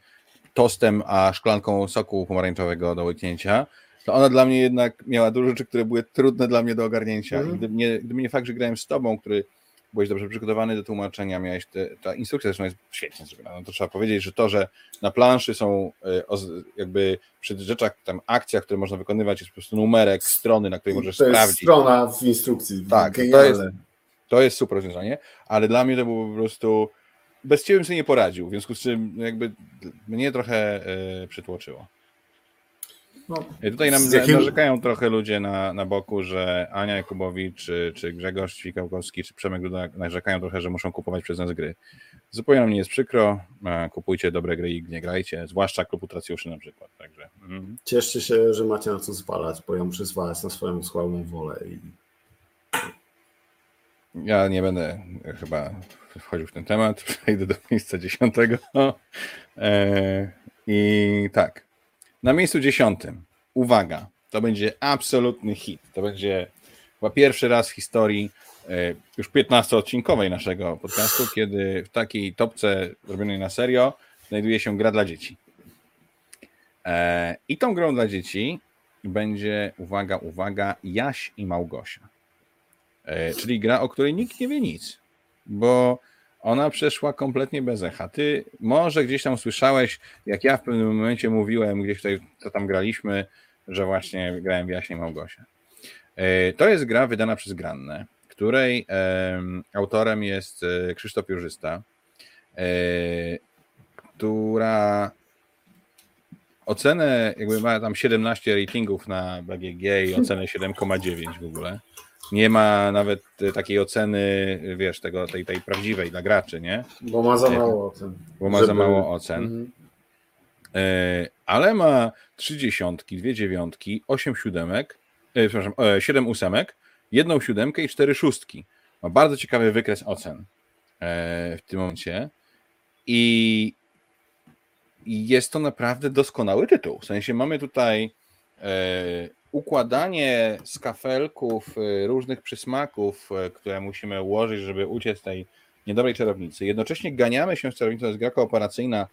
tostem, a szklanką soku pomarańczowego do łyknięcia, to ona dla mnie jednak miała dużo rzeczy, które były trudne dla mnie do ogarnięcia. Mm. Gdyby, nie, gdyby nie fakt, że grałem z tobą, który byłeś dobrze przygotowany do tłumaczenia, miałeś te, ta instrukcja zresztą jest świetnie zrobiona. No to trzeba powiedzieć, że to, że na planszy są e, jakby przy rzeczach, tam akcjach, które można wykonywać, jest po prostu numerek strony, na której możesz to sprawdzić. Jest strona w instrukcji. Tak, to jest, to jest super rozwiązanie, ale dla mnie to było po prostu bez ciebie bym sobie nie poradził, w związku z czym jakby mnie trochę y, przytłoczyło. No, I tutaj nam jakim... narzekają trochę ludzie na, na boku, że Ania Jakubowicz, czy, czy Grzegorz Ćwikałkowski, czy Przemek Duda narzekają trochę, że muszą kupować przez nas gry. Zupełnie nam nie jest przykro. Kupujcie dobre gry i nie grajcie, zwłaszcza klub Utracjuszy na przykład. Także, mm. Cieszcie się, że macie na co zwalać, bo ja muszę zwalać na swoją słabą wolę. I... Ja nie będę chyba wchodził w ten temat. Przejdę do miejsca dziesiątego. E, I tak. Na miejscu dziesiątym. Uwaga. To będzie absolutny hit. To będzie chyba pierwszy raz w historii e, już 15-odcinkowej naszego podcastu, kiedy w takiej topce robionej na serio znajduje się gra dla dzieci. E, I tą grą dla dzieci będzie, uwaga, uwaga, Jaś i Małgosia. Czyli gra, o której nikt nie wie nic, bo ona przeszła kompletnie bez echa. Ty może gdzieś tam słyszałeś, jak ja w pewnym momencie mówiłem, gdzieś tutaj, co tam graliśmy, że właśnie grałem w Jaśnie Małgosia. E, to jest gra wydana przez Grannę, której autorem jest e, Krzysztof Jurzysta, e, która ocenę, jakby ma tam 17 ratingów na BGG i ocenę 7,9 w ogóle nie ma nawet takiej oceny, wiesz, tego, tej, tej prawdziwej dla graczy, nie? Bo ma za mało ocen. Bo ma Żeby... za mało ocen. Mhm. E, ale ma trzy dziesiątki, dwie dziewiątki, osiem siódemek, e, przepraszam, e, siedem ósemek, jedną siódemkę i cztery szóstki. Ma bardzo ciekawy wykres ocen w tym momencie i jest to naprawdę doskonały tytuł. W sensie mamy tutaj układanie z kafelków y, różnych przysmaków, y, które musimy ułożyć, żeby uciec tej niedobrej czarownicy. Jednocześnie ganiamy się z czarownicą, to jest gra kooperacyjna,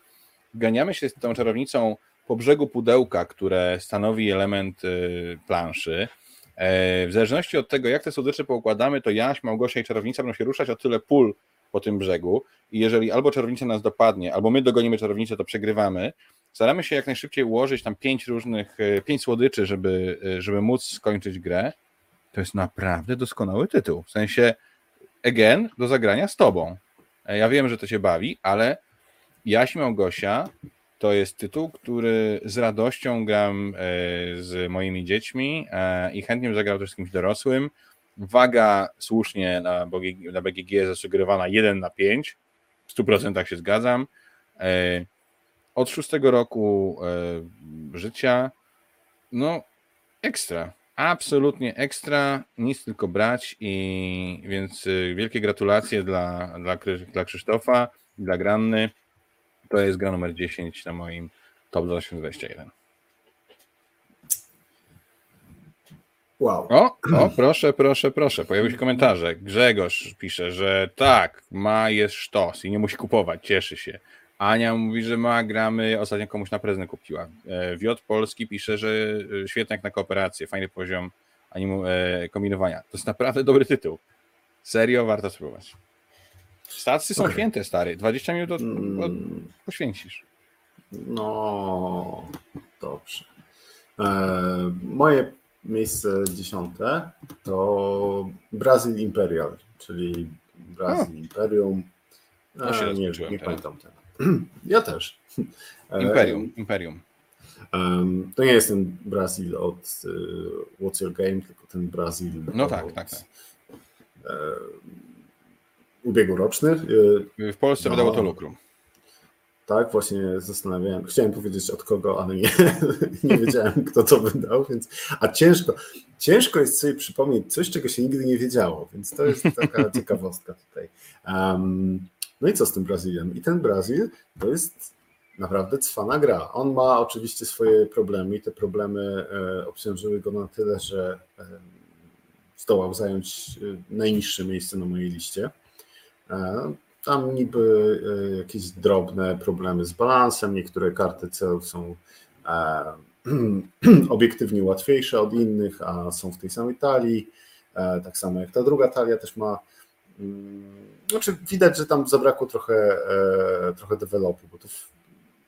ganiamy się z tą czarownicą po brzegu pudełka, które stanowi element y, planszy. E, w zależności od tego, jak te słodycze poukładamy, to Jaś, Małgosia i czarownica będą się ruszać o tyle pól po tym brzegu i jeżeli albo czarownica nas dopadnie, albo my dogonimy czarownicę, to przegrywamy. Staramy się jak najszybciej ułożyć tam pięć różnych, e, pięć słodyczy, żeby, e, żeby móc skończyć grę. To jest naprawdę doskonały tytuł. W sensie, again, do zagrania z tobą. E, Ja wiem, że to cię bawi, ale Jaś Małgosia to jest tytuł, który z radością gram z moimi dziećmi i chętnie bym zagrał też z kimś dorosłym. Waga słusznie na BGG, na zasugerowana 1 na 5. W 100% się zgadzam. Od szóstego roku e, życia, no ekstra. Absolutnie ekstra, nic tylko brać i więc e, wielkie gratulacje dla, dla, dla Krzysztofa, dla Granny. To jest gra numer 10 na moim top 2021. Wow. O, o, proszę, proszę, proszę. Pojawiły się komentarze. Grzegorz pisze, że tak, ma jest sztos i nie musi kupować, cieszy się. Ania mówi, że ma, gramy, ostatnio komuś na prezent kupiła. E, Wiot Polski pisze, że e, świetnie jak na kooperację, fajny poziom animu, e, kombinowania. To jest naprawdę dobry tytuł. Serio, warto spróbować. Stacje są Okej. święte, stary. 20 minut od, od, Mm, poświęcisz. No, dobrze. E, moje miejsce dziesiąte to Brazil Imperial, czyli Brazil Imperium. To się E, nie, nie pamiętam tego. Ja też. E, Imperium, Imperium. em, to nie jest ten Brazil od e, What's Your Game, tylko ten Brazil No od, tak, tak, tak. e, ubiegłoroczny. E, W Polsce No. wydało to Lukrum. Tak, właśnie zastanawiałem. Chciałem powiedzieć od kogo, ale nie, nie wiedziałem, kto to wydał, więc. A ciężko, ciężko jest sobie przypomnieć coś, czego się nigdy nie wiedziało, więc to jest taka ciekawostka tutaj. Um, no i co z tym Brazylem? I ten Brazil to jest naprawdę cwana gra. On ma oczywiście swoje problemy i te problemy e, obciążyły go na tyle, że e, zdołał zająć e, najniższe miejsce na mojej liście. Tam niby jakieś drobne problemy z balansem, niektóre karty celów są obiektywnie łatwiejsze od innych, a są w tej samej talii. Tak samo jak ta druga talia też ma. Znaczy widać, że tam zabrakło trochę, e, trochę developu, bo to,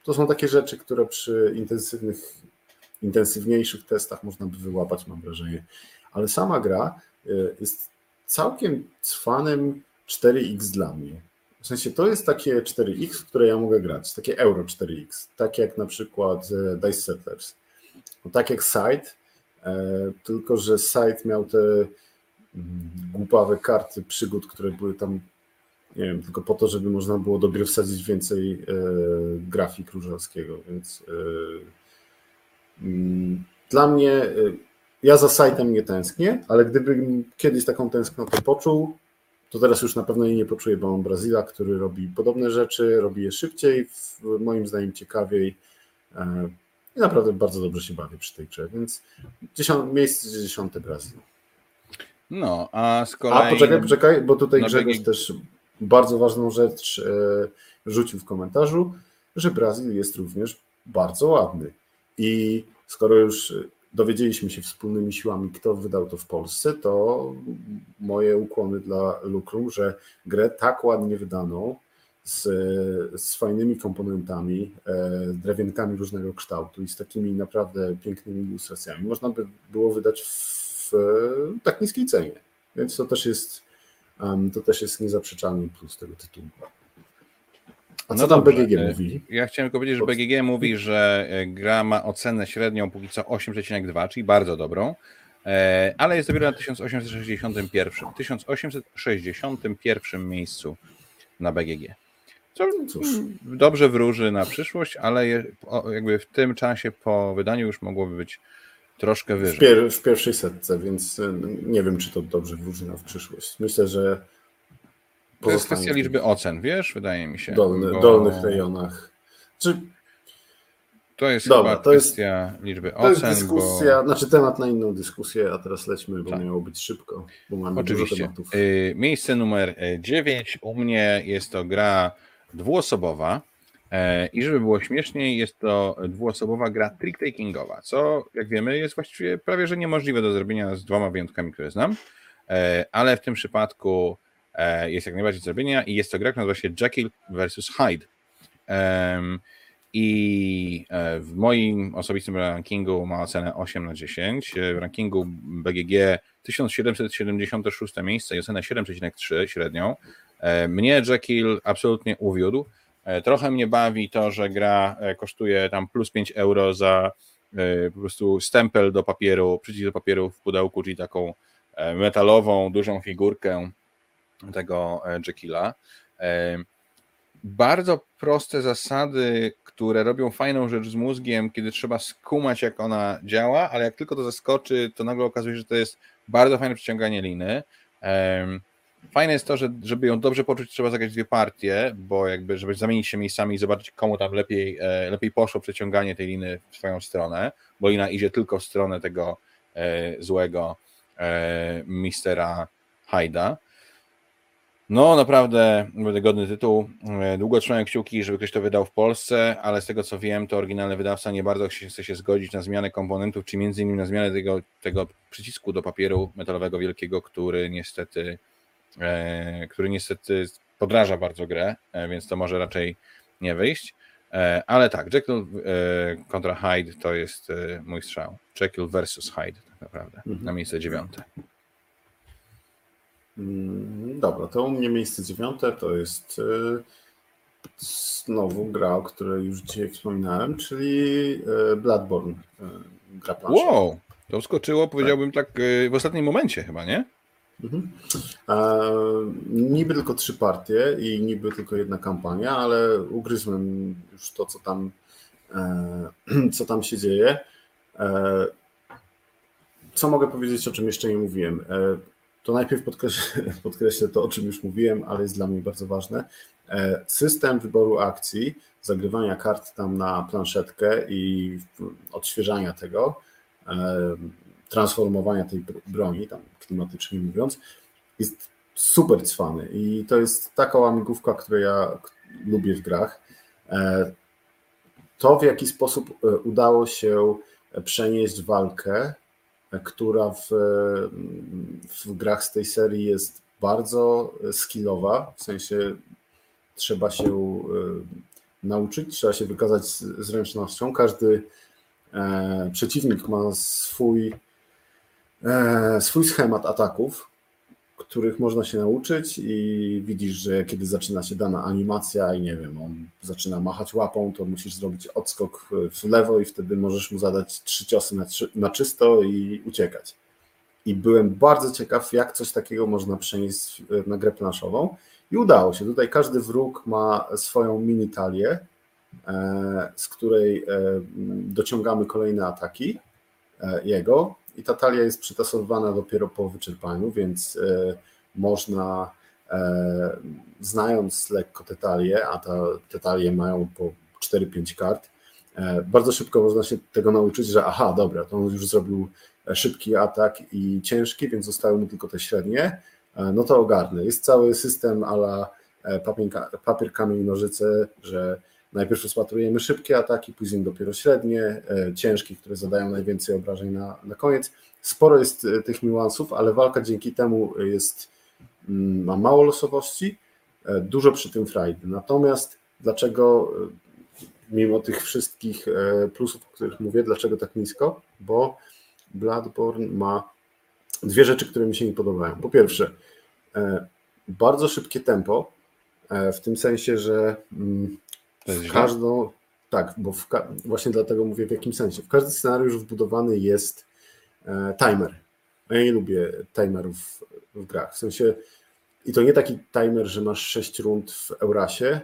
to są takie rzeczy, które przy intensywnych, intensywniejszych testach można by wyłapać, mam wrażenie. Ale sama gra e, jest całkiem cwanym 4X dla mnie. W sensie to jest takie 4X, w które ja mogę grać, takie Euro 4X, tak jak na przykład e, Dice Settlers. No, tak jak Side, e, tylko że Side miał te głupawe karty przygód, które były tam, nie wiem, tylko po to, żeby można było do gry wsadzić więcej e, grafik Różalskiego, więc e, mm, dla mnie, e, ja za Side'em nie tęsknię, ale gdybym kiedyś taką tęsknotę poczuł, to teraz już na pewno jej nie poczuję, bo mam Brazila, który robi podobne rzeczy, robi je szybciej, w, moim zdaniem ciekawiej e, i naprawdę bardzo dobrze się bawię przy tej grze, więc dziesiąt, miejsce dziesiąte Brazil. No, a z kolei... A poczekaj, poczekaj, bo tutaj na Grzegorz BG też bardzo ważną rzecz e, rzucił w komentarzu, że Brazil jest również bardzo ładny. I skoro już dowiedzieliśmy się wspólnymi siłami, kto wydał to w Polsce, to moje ukłony dla Lukrum, że grę tak ładnie wydaną, z, z fajnymi komponentami, e, drewienkami różnego kształtu i z takimi naprawdę pięknymi ilustracjami, można by było wydać w, w tak niskiej cenie. Więc to też jest, to też jest niezaprzeczalny plus tego tytułu. A co No tam dobrze, BGG e, mówi? Ja chciałem tylko powiedzieć, że BGG mówi, że e, gra ma ocenę średnią póki co 8,2, czyli bardzo dobrą, e, ale jest dopiero na 1861, 1861 miejscu na BGG. Co Cóż. mm, dobrze wróży na przyszłość, ale jakby w tym czasie po wydaniu już mogłoby być troszkę W, wyżej. pier, w pierwszej setce, więc e, nie wiem, czy to dobrze wróży na w przyszłość. Myślę, że To jest kwestia w liczby ocen, wiesz, wydaje mi się. dolny, bo dolnych rejonach. Czy To jest Dobra, to jest- kwestia liczby To jest ocen, dyskusja, bo... znaczy temat na inną dyskusję, a teraz lećmy, bo Tak. miało być szybko, bo mamy dużo Oczywiście. tematów. Y, Miejsce numer 9 u mnie jest to gra dwuosobowa e, i żeby było śmieszniej, jest to dwuosobowa gra trick-takingowa, co jak wiemy jest właściwie prawie że niemożliwe do zrobienia z dwoma wyjątkami, które znam, E, ale w tym przypadku jest jak najbardziej do zrobienia i jest to gra, która nazywa się Jekyll vs. Hyde. I w moim osobistym rankingu ma ocenę 8 na 10. W rankingu BGG 1776 miejsce i ocenę 7,3 średnią. Mnie Jekyll absolutnie uwiódł. Trochę mnie bawi to, że gra kosztuje tam plus 5 euro za po prostu stempel do papieru, przycisk do papieru w pudełku, czyli taką metalową, dużą figurkę tego Jekylla. Bardzo proste zasady, które robią fajną rzecz z mózgiem, kiedy trzeba skumać, jak ona działa, ale jak tylko to zaskoczy, to nagle okazuje się, że to jest bardzo fajne przyciąganie liny. Fajne jest to, że żeby ją dobrze poczuć, trzeba zagrać dwie partie, bo jakby, żeby zamienić się miejscami i zobaczyć, komu tam lepiej, e, lepiej poszło przeciąganie tej liny w swoją stronę, bo lina idzie tylko w stronę tego e, złego e, mistera Hyda. No, naprawdę, naprawdę godny tytuł. Długo trzymałem kciuki, żeby ktoś to wydał w Polsce, ale z tego co wiem, to oryginalny wydawca nie bardzo chce się zgodzić na zmianę komponentów, czy między innymi na zmianę tego, tego przycisku do papieru metalowego wielkiego, który niestety który niestety podraża bardzo grę, e, więc to może raczej nie wyjść. E, ale tak, Jekyll kontra Hyde to jest mój strzał. Jekyll versus Hyde tak naprawdę, mhm. na miejsce dziewiąte. Mm, dobra, to u mnie miejsce dziewiąte to jest znowu gra, o której już dzisiaj wspominałem, czyli Bloodborne. Gra planszowa. Wow, to skoczyło, powiedziałbym tak w ostatnim momencie chyba, nie? Mhm. E, niby tylko trzy partie i niby tylko jedna kampania, ale ugryzłem już to, co tam, e, co tam się dzieje. E, co mogę powiedzieć, o czym jeszcze nie mówiłem? E, to najpierw podkreślę, podkreślę to, o czym już mówiłem, ale jest dla mnie bardzo ważne. E, system wyboru akcji, zagrywania kart tam na planszetkę i odświeżania tego e, transformowania tej broni, tam klimatycznie mówiąc, jest super cwany i to jest taka łamigłówka, którą ja lubię w grach. E, to, w jaki sposób e, udało się przenieść walkę, e, która w, w grach z tej serii jest bardzo skillowa, w sensie trzeba się nauczyć, trzeba się wykazać zręcznością. Każdy przeciwnik ma swój E, swój schemat ataków, których można się nauczyć i widzisz, że kiedy zaczyna się dana animacja i nie wiem, on zaczyna machać łapą, to musisz zrobić odskok w lewo i wtedy możesz mu zadać trzy ciosy na, na czysto i uciekać. I byłem bardzo ciekaw, jak coś takiego można przenieść na grę planszową i udało się. Tutaj każdy wróg ma swoją mini talię, e, z której e, dociągamy kolejne ataki jego i ta talia jest przetasowywana dopiero po wyczerpaniu, więc e, można, e, znając lekko te talie, a ta, te talie mają po 4-5 kart, e, bardzo szybko można się tego nauczyć, że aha, dobra, to on już zrobił szybki atak i ciężki, więc zostały mu tylko te średnie, no to ogarnę. Jest cały system ala papier, papier kamień, nożyce, że Najpierw rozpatrujemy szybkie ataki, później dopiero średnie, e, ciężkie, które zadają najwięcej obrażeń na, na koniec. Sporo jest e, tych niuansów, ale walka dzięki temu jest, mm, ma mało losowości, e, dużo przy tym frajdy. Natomiast dlaczego, mimo tych wszystkich plusów, o których mówię, dlaczego tak nisko? Bo Bloodborne ma dwie rzeczy, które mi się nie podobają. Po pierwsze, bardzo szybkie tempo, w tym sensie, że mm, w każdą, tak, bo ka, właśnie dlatego mówię w jakim sensie. W każdy scenariusz wbudowany jest e, timer. Ja nie lubię timerów w grach. W sensie, i to nie taki timer, że masz 6 rund w Eurasie,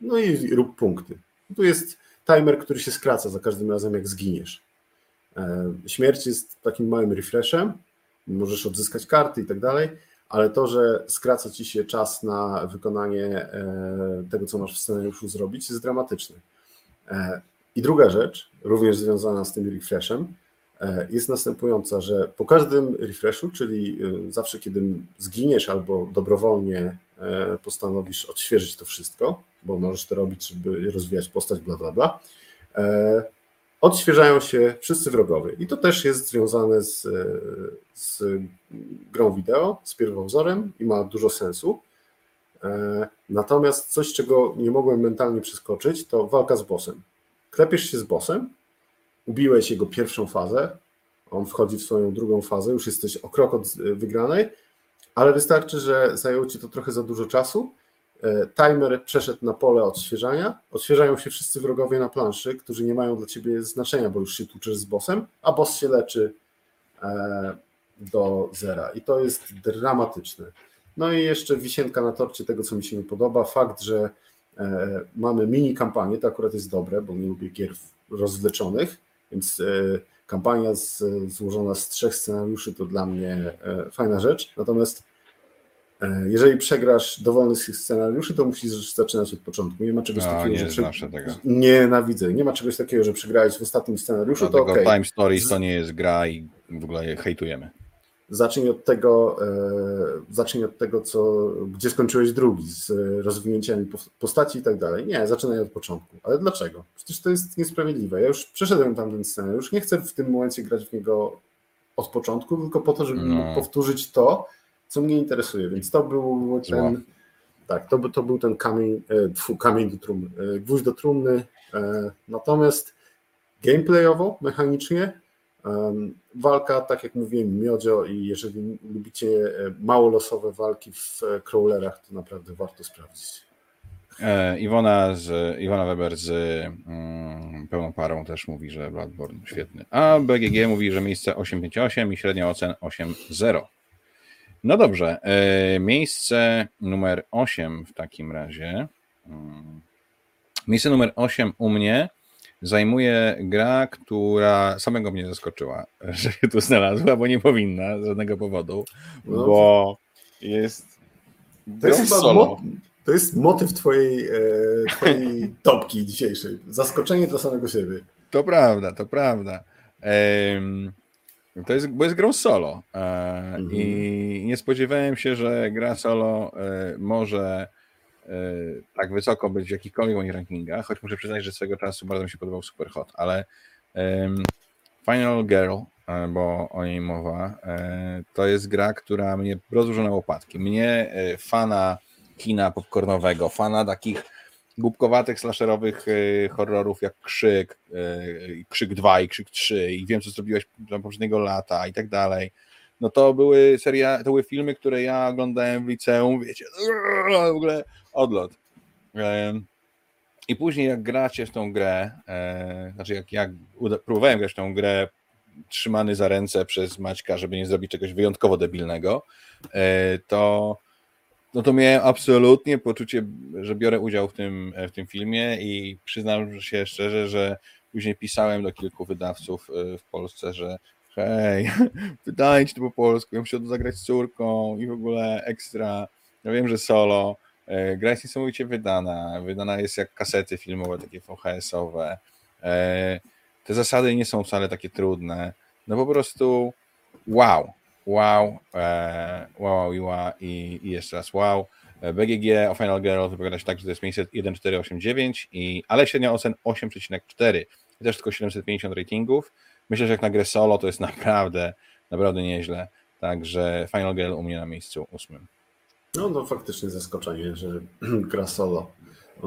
no i rób punkty. Tu jest timer, który się skraca za każdym razem, jak zginiesz. E, śmierć jest takim małym refreshem, możesz odzyskać karty i tak dalej, ale to, że skraca ci się czas na wykonanie e, tego, co masz w scenariuszu zrobić, jest dramatyczne. E, I druga rzecz, również związana z tym refreshem, e, jest następująca, że po każdym refreshu, czyli zawsze kiedy zginiesz albo dobrowolnie postanowisz odświeżyć to wszystko, bo możesz to robić, żeby rozwijać postać, bla, bla, bla, odświeżają się wszyscy wrogowie. I to też jest związane z, z grą wideo, z pierwowzorem i ma dużo sensu. E, natomiast coś, czego nie mogłem mentalnie przeskoczyć, to walka z bossem. Klepiesz się z bossem, ubiłeś jego pierwszą fazę, on wchodzi w swoją drugą fazę, już jesteś o krok od wygranej, ale wystarczy, że zajęło ci to trochę za dużo czasu. E, timer przeszedł na pole odświeżania. Odświeżają się wszyscy wrogowie na planszy, którzy nie mają dla ciebie znaczenia, bo już się tłuczesz z bossem, a boss się leczy e, do zera. I to jest dramatyczne. No i jeszcze wisienka na torcie tego, co mi się nie podoba. Fakt, że e, mamy mini kampanię, to akurat jest dobre, bo nie lubię gier rozwleczonych, więc kampania złożona z trzech scenariuszy to dla mnie fajna rzecz. Natomiast jeżeli przegrasz dowolny z tych scenariuszy, to musisz zaczynać od początku. Nie ma czegoś no, takiego, nie że prze... tego. Nienawidzę. Nie ma czegoś takiego, że przegrałeś w ostatnim scenariuszu, Dlatego to okay. Time Stories to nie jest gra i w ogóle je hejtujemy. Zacznij od tego, e, zacznij od tego, co, gdzie skończyłeś drugi, z rozwinięciami postaci i tak dalej. Nie, zaczynaj od początku. Ale dlaczego? Przecież to jest niesprawiedliwe. Ja już przeszedłem tamten scenariusz, nie chcę w tym momencie grać w niego od początku, tylko po to, żeby no. powtórzyć to, co mnie interesuje, więc to był ten, tak, to, to był ten kamień, e, tfu, kamień do trumny, e, gwóźdź do trumny, e, natomiast gameplayowo, mechanicznie walka, tak jak mówiłem, miodzio i jeżeli lubicie mało losowe walki w crawlerach, to naprawdę warto sprawdzić. Iwona, z, Iwona Weber z mm, pełną parą też mówi, że Bloodborne świetny. A BGG mówi, że miejsce 858 i średnia ocen 8.0. No dobrze. E, miejsce numer 8 w takim razie. Mm, miejsce numer 8 u mnie zajmuje gra, która samego mnie zaskoczyła, że się tu znalazła, bo nie powinna z żadnego powodu, no. bo jest. To jest, solo. to jest motyw twojej, e, twojej topki dzisiejszej. Zaskoczenie dla samego siebie. To prawda, to prawda. To jest, bo jest grą solo. E, mhm. I nie spodziewałem się, że gra solo e, może e, tak wysoko być w jakichkolwiek moich rankingach, choć muszę przyznać, że swego czasu bardzo mi się podobał Superhot, ale Final Girl, bo o niej mowa, to jest gra, która mnie rozłożyła na łopatki. Mnie, fana kina popcornowego, fana takich głupkowatych slasherowych e, horrorów jak Krzyk, e, Krzyk 2 i Krzyk 3 i wiem, co zrobiłeś tam poprzedniego lata i tak dalej. No to były seria, to były filmy, które ja oglądałem w liceum, wiecie, w ogóle odlot. I później jak gracie w tą grę, e, znaczy jak, jak próbowałem grać w tą grę trzymany za ręce przez Maćka, żeby nie zrobić czegoś wyjątkowo debilnego, to no to miałem absolutnie poczucie, że biorę udział w tym, w tym filmie i przyznam się szczerze, że później pisałem do kilku wydawców e, w Polsce, że hej, wydajcie to po polsku, ja muszę to zagrać z córką i w ogóle ekstra. Ja wiem, że solo. E, gra jest niesamowicie wydana. Wydana jest jak kasety filmowe, takie VHS-owe. E, te zasady nie są wcale takie trudne. No po prostu wow wow, e, wow, wow i, i jeszcze raz wow. E, BGG o Final Girl wypowiada się tak, że to jest miejsce 1,489, i, ale średnia ocen 8,4. Też tylko 750 ratingów. Myślę, że jak na grę solo to jest naprawdę, naprawdę nieźle. Także Final Girl u mnie na miejscu ósmym. No, no faktycznie zaskoczenie, że gra solo.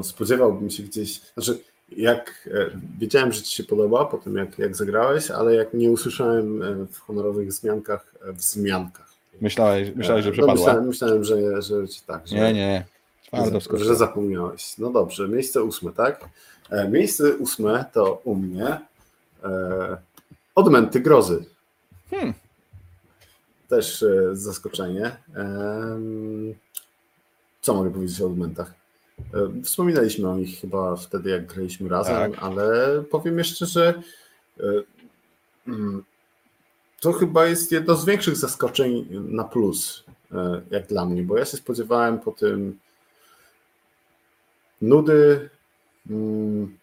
Spodziewałbym się gdzieś, znaczy jak e, wiedziałem, że ci się podoba po tym, jak, jak zagrałeś, ale jak nie usłyszałem e, w honorowych zmiankach, e, w zmiankach. Myślałeś, myślałeś że no, przepadła? No, myślałem, myślałem, że, że, że tak. Że, nie, nie. Że, że zapomniałeś. No dobrze, miejsce ósme, tak? Miejsce ósme to u mnie e, odmęty grozy. Hmm. Też e, zaskoczenie. E, co mogę powiedzieć o odmętach? E, wspominaliśmy o nich chyba wtedy, jak graliśmy razem, tak. ale powiem jeszcze, że e, mm, to chyba jest jedno z większych zaskoczeń na plus, e, jak dla mnie, bo ja się spodziewałem po tym nudy, mm,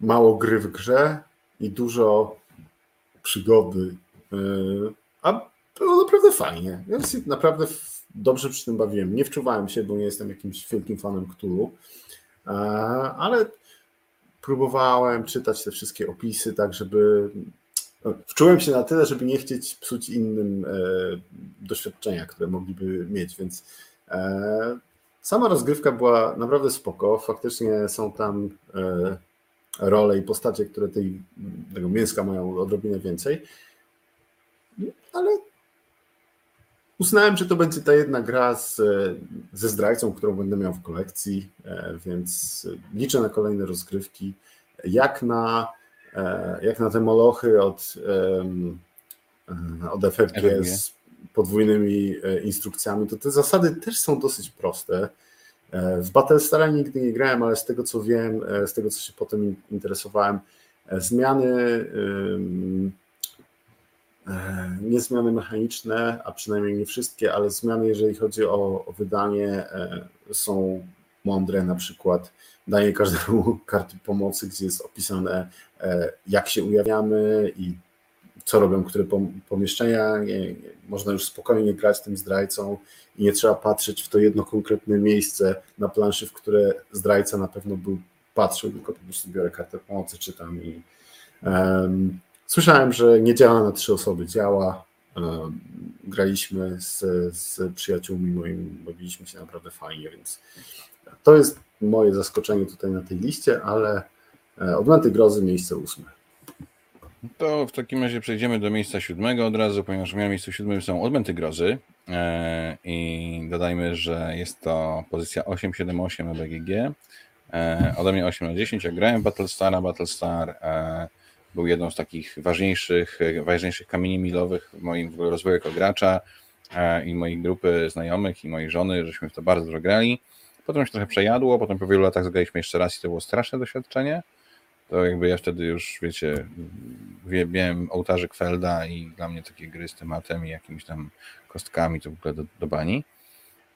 mało gry w grze i dużo przygody, a było naprawdę fajnie. Się naprawdę dobrze przy tym bawiłem. Nie wczuwałem się, bo nie jestem jakimś wielkim fanem Cthulhu, e, ale próbowałem czytać te wszystkie opisy, tak żeby no, wczułem się na tyle, żeby nie chcieć psuć innym e, doświadczenia, które mogliby mieć, więc e, sama rozgrywka była naprawdę spoko. Faktycznie są tam role i postacie, które tej, tego mięska mają odrobinę więcej, ale uznałem, że to będzie ta jedna gra z, ze zdrajcą, którą będę miał w kolekcji, e, więc liczę na kolejne rozgrywki. Jak na, e, jak na te molochy od, e, od FFG z podwójnymi instrukcjami, to te zasady też są dosyć proste. W Battlestara nigdy nie grałem, ale z tego co wiem, z tego co się potem interesowałem, zmiany E, nie zmiany mechaniczne, a przynajmniej nie wszystkie, ale zmiany, jeżeli chodzi o, o wydanie, e, są mądre. Na przykład daje każdemu karty pomocy, gdzie jest opisane, e, jak się ujawniamy i co robią które pomieszczenia. można już spokojnie grać tym zdrajcą i nie trzeba patrzeć w to jedno konkretne miejsce na planszy, w które zdrajca na pewno był patrzył, tylko po prostu biorę kartę pomocy, czytam i um, Słyszałem, że nie działa na trzy osoby, działa. Graliśmy z, z przyjaciółmi moimi, bawiliśmy się naprawdę fajnie, więc to jest moje zaskoczenie tutaj na tej liście, ale e, Odmęty Grozy miejsce ósme. To w takim razie przejdziemy do miejsca siódmego od razu, ponieważ moim miejscu siódmym są Odmęty Grozy e, i dodajmy, że jest to pozycja 878 na BGG. E, ode mnie 8 na 10, jak grałem Battlestara, Battlestar był jedną z takich ważniejszych, ważniejszych kamieni milowych w moim rozwoju jako gracza e, i mojej grupy znajomych i mojej żony, żeśmy w to bardzo dużo grali. Potem się trochę przejadło, potem po wielu latach zagraliśmy jeszcze raz i to było straszne doświadczenie. To jakby ja wtedy już, wiecie, wiem ołtarzyk Felda i dla mnie takie gry z tematem i jakimiś tam kostkami to w ogóle do, do bani.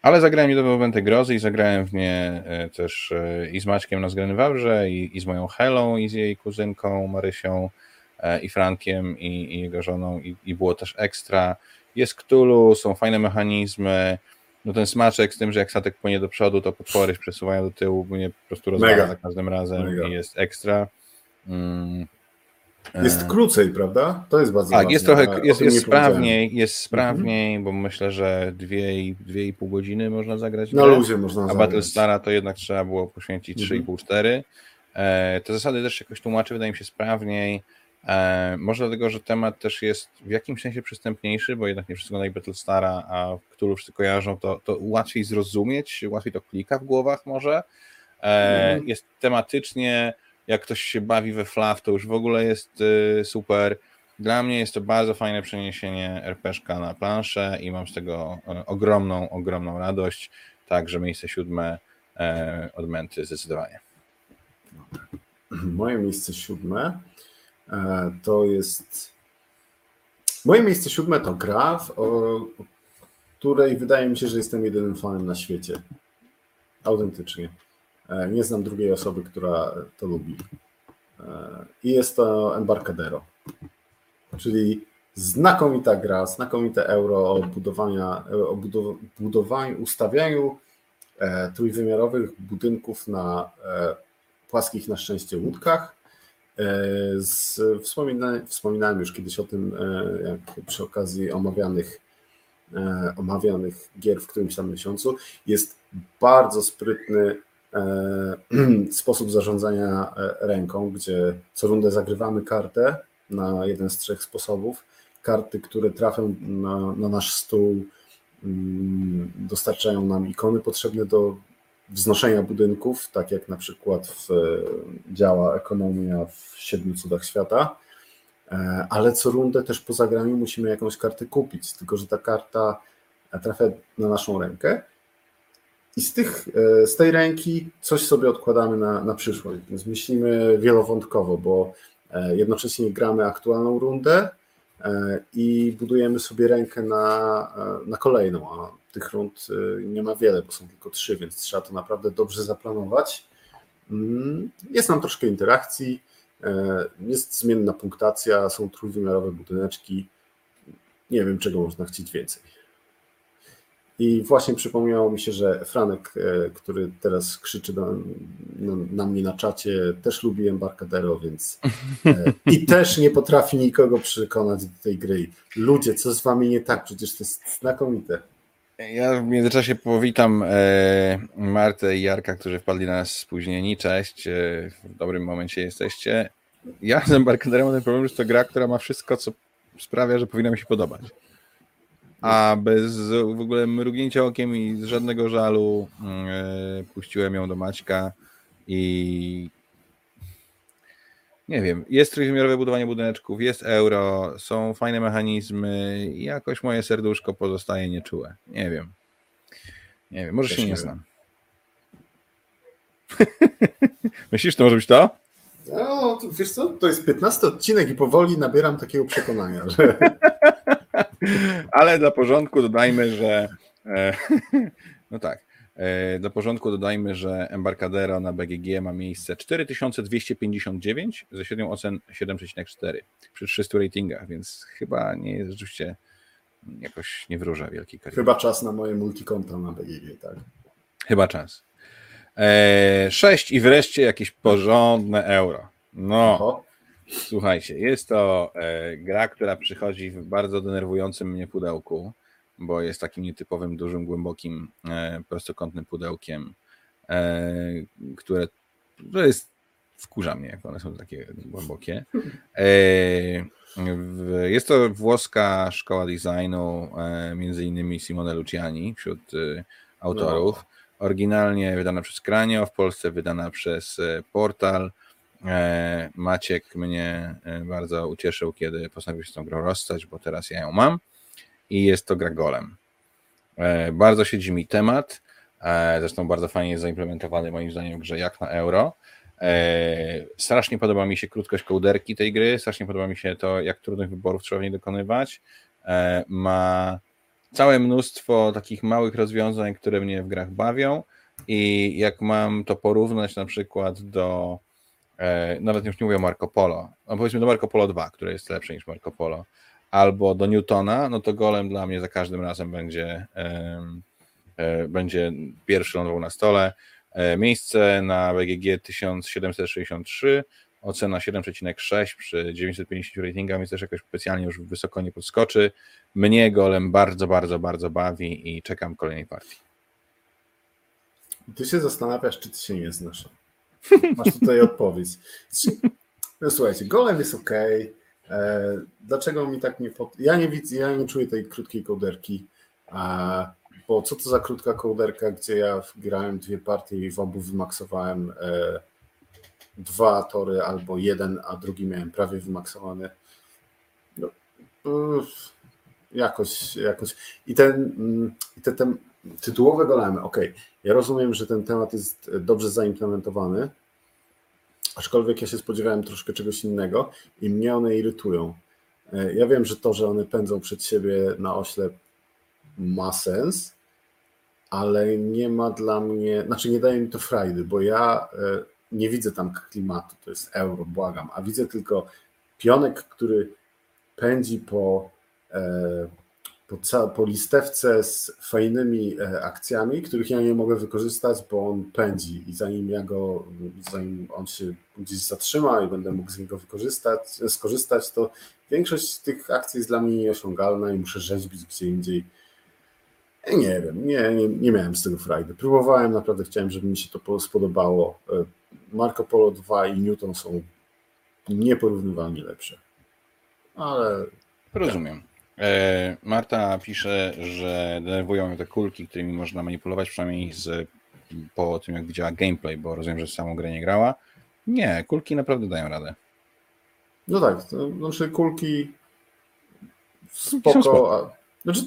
Ale zagrałem nie do momenty grozy i zagrałem w nie e, też e, i z Maćkiem na Zgrany Wawrze, i, i z moją Helą, i z jej kuzynką Marysią, e, i Frankiem, i, i jego żoną, i, i, było też ekstra. Jest Cthulhu, są fajne mechanizmy, no ten smaczek z tym, że jak statek płynie do przodu, to potwory się przesuwają do tyłu, mnie po prostu rozwala za każdym razem Mega. i jest ekstra. Mm. Jest e, krócej, prawda? To jest bardzo Tak, ważne. jest trochę, jest, jest sprawniej, jest sprawniej, bo myślę, że dwie i, dwie i pół godziny można zagrać. Na luzie można A zagrać. Battlestara to jednak trzeba było poświęcić mhm. 3,5-4. E, te zasady też jakoś tłumaczy, wydaje mi się, sprawniej. E, może dlatego, że temat też jest w jakimś sensie przystępniejszy, bo jednak nie wszyscy oglądają Battlestara, a którzy wszyscy kojarzą, to, to łatwiej zrozumieć, łatwiej to klika w głowach może. Mhm. Jest tematycznie jak ktoś się bawi we flaw, to już w ogóle jest y, super. Dla mnie jest to bardzo fajne przeniesienie RPszka na planszę i mam z tego e, ogromną, ogromną radość. Także miejsce siódme e, odmęty zdecydowanie. Moje miejsce siódme e, to jest. Moje miejsce siódme to gra, której wydaje mi się, że jestem jedynym fanem na świecie. Autentycznie. E, nie znam drugiej osoby, która to lubi. E, I jest to Embarcadero. Czyli znakomita gra, znakomite euro o, budowania, o budowaniu, ustawianiu e, trójwymiarowych budynków na płaskich na szczęście łódkach. Z, wspominałem, wspominałem już kiedyś o tym, jak przy okazji omawianych, omawianych gier w którymś tam miesiącu. Jest bardzo sprytny sposób zarządzania e, ręką, gdzie co rundę zagrywamy kartę na jeden z trzech sposobów. Karty, które trafią na, na nasz stół, mm, dostarczają nam ikony potrzebne do wznoszenia budynków, tak jak na przykład w, działa ekonomia w siedmiu cudach świata. E, ale co rundę też po zagraniu musimy jakąś kartę kupić, tylko że ta karta trafia na naszą rękę i z, tych, e, z tej ręki coś sobie odkładamy na, na przyszłość. Więc myślimy wielowątkowo, bo e, jednocześnie gramy aktualną rundę e, i budujemy sobie rękę na, na kolejną, a tych rund nie ma wiele, bo są tylko trzy, więc trzeba to naprawdę dobrze zaplanować. Mm, jest nam troszkę interakcji, jest zmienna punktacja, są trójwymiarowe budyneczki. Nie wiem, czego można chcieć więcej. I właśnie przypomniało mi się, że Franek, e, który teraz krzyczy na, na, na mnie na czacie, też lubi Embarcadero, więc e, i też nie potrafi nikogo przekonać do tej gry. Ludzie, co z wami nie tak? Przecież to jest znakomite. Ja w międzyczasie powitam e, Martę i Jarka, którzy wpadli na nas spóźnieni. Cześć, w dobrym momencie jesteście. Ja z Embarcaderem mam ten problem, że to gra, która ma wszystko, co sprawia, że powinna mi się podobać. A bez w ogóle mrugnięcia okiem i z żadnego żalu e, puściłem ją do Maćka i nie wiem, jest trójwymiarowe budowanie budyneczków, jest euro, są fajne mechanizmy i jakoś moje serduszko pozostaje nieczułe. Nie wiem. Nie wiem, może Też się nie nie znam. Myślisz, to może być to? No, to wiesz co, to jest 15 odcinek i powoli nabieram takiego przekonania, że Ale dla porządku dodajmy, że. E, no tak. E, dla porządku dodajmy, że Embarcadero na BGG ma miejsce 4259 ze średnią ocen 7,4 przy 300 ratingach, więc chyba nie jest rzeczywiście jakoś nie wróża wielkiej kariery. chyba czas na moje multikonta na BGG, tak? Chyba czas. E, 6 i wreszcie jakieś porządne euro. No. Oho. Słuchajcie, jest to e, gra, która przychodzi w bardzo denerwującym mnie pudełku, bo jest takim nietypowym, dużym, głębokim, e, prostokątnym pudełkiem, e, które to jest, wkurza mnie, jak one są takie głębokie. Jest to włoska szkoła designu, między innymi Simone Luciani wśród autorów. Oryginalnie wydana przez Kranio, w Polsce wydana przez Portal. E, Maciek mnie e, bardzo ucieszył, kiedy postanowił się z tą grą rozstać, bo teraz ja ją mam i jest to gra golem. E, Bardzo siedzi mi temat, zresztą bardzo fajnie jest zaimplementowany moim zdaniem grze jak na euro. Strasznie podoba mi się krótkość kołderki tej gry, strasznie podoba mi się to, jak trudnych wyborów trzeba w niej dokonywać. Ma całe mnóstwo takich małych rozwiązań, które mnie w grach bawią i jak mam to porównać na przykład do nawet już nie mówię o Marco Polo, no powiedzmy do Marco Polo 2, które jest lepsze niż Marco Polo, albo do Newtona, no to golem dla mnie za każdym razem będzie, e, będzie pierwszy lądował na stole. E, Miejsce na BGG 1763, ocena 7,6 przy 950 ratingach, więc też jakoś specjalnie już wysoko nie podskoczy. Mnie golem bardzo, bardzo, bardzo bawi i czekam kolejnej partii. Ty się zastanawiasz, czy ty się nie znasz. Masz tutaj odpowiedź. No, słuchajcie, golem jest ok. Dlaczego mi tak nie pod... Ja nie widzę, ja nie czuję tej krótkiej kołderki. Bo co to za krótka kołderka, gdzie ja grałem dwie partie i w obu wymaksowałem e, dwa tory albo jeden, a drugi miałem prawie wymaksowany. No, jakoś, jakoś. I ten, mm, i te, te tytułowe golemy, ok. Ja rozumiem, że ten temat jest dobrze zaimplementowany, aczkolwiek ja się spodziewałem troszkę czegoś innego i mnie one irytują. E, Ja wiem, że to, że one pędzą przed siebie na oślep ma sens, ale nie ma dla mnie, znaczy nie daje mi to frajdy, bo ja e, nie widzę tam klimatu, to jest euro, błagam, a widzę tylko pionek, który pędzi po, e, po, ca- po listewce z fajnymi e, akcjami, których ja nie mogę wykorzystać, bo on pędzi i zanim ja go, zanim on się gdzieś zatrzyma i będę mógł z niego wykorzystać, skorzystać, to większość tych akcji jest dla mnie nieosiągalna i muszę rzeźbić gdzie indziej. Ja Nie wiem, nie, nie, nie miałem z tego frajdy. Próbowałem, naprawdę chciałem, żeby mi się to po- spodobało. E, Marco Polo 2 i Newton są nieporównywalnie lepsze. Ale Rozumiem. E, Marta pisze, że denerwują ją te kulki, którymi można manipulować, przynajmniej z, po tym, jak widziała gameplay, bo rozumiem, że samą grę nie grała. Nie, kulki naprawdę dają radę. no tak, to, znaczy kulki spoko. spoko. A, znaczy,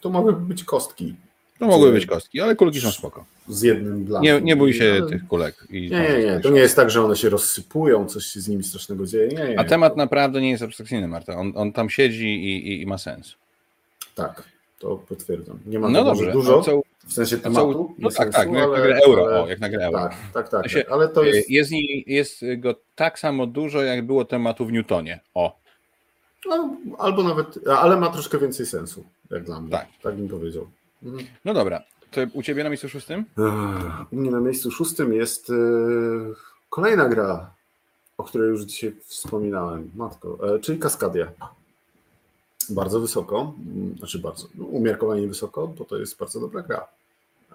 to mogły być kostki To mogły być kostki, ale kulki są spoko. z jednym blankiem. Nie, nie bój się Ale- tych kulek. Nie, nie, nie. To nie jest tak, że one się rozsypują, coś się z nimi strasznego dzieje. Nie, nie. A temat naprawdę nie jest abstrakcyjny, Marta. On, on tam siedzi i, i, i ma sens. Tak, to potwierdzam. Nie ma No no dobrze. dużo, a co, w sensie a co, tematu. no nie tak, sensu, tak, no jak na ale- euro. ale- O, jak na grę euro. Tak, tak, tak. W sensie, tak. Ale to jest. Jest, niej- jest go tak samo dużo, jak było tematu w Newtonie. O, No, albo nawet. Ale ma troszkę więcej sensu, jak dla mnie. Tak. Tak bym powiedział. Mhm. No dobra, to u ciebie na miejscu szóstym? U mnie na miejscu szóstym jest e, kolejna gra, o której już dzisiaj wspominałem, matko, e, czyli Kaskadia. Bardzo wysoko, mm, znaczy bardzo, no, umiarkowanie wysoko, bo to jest bardzo dobra gra.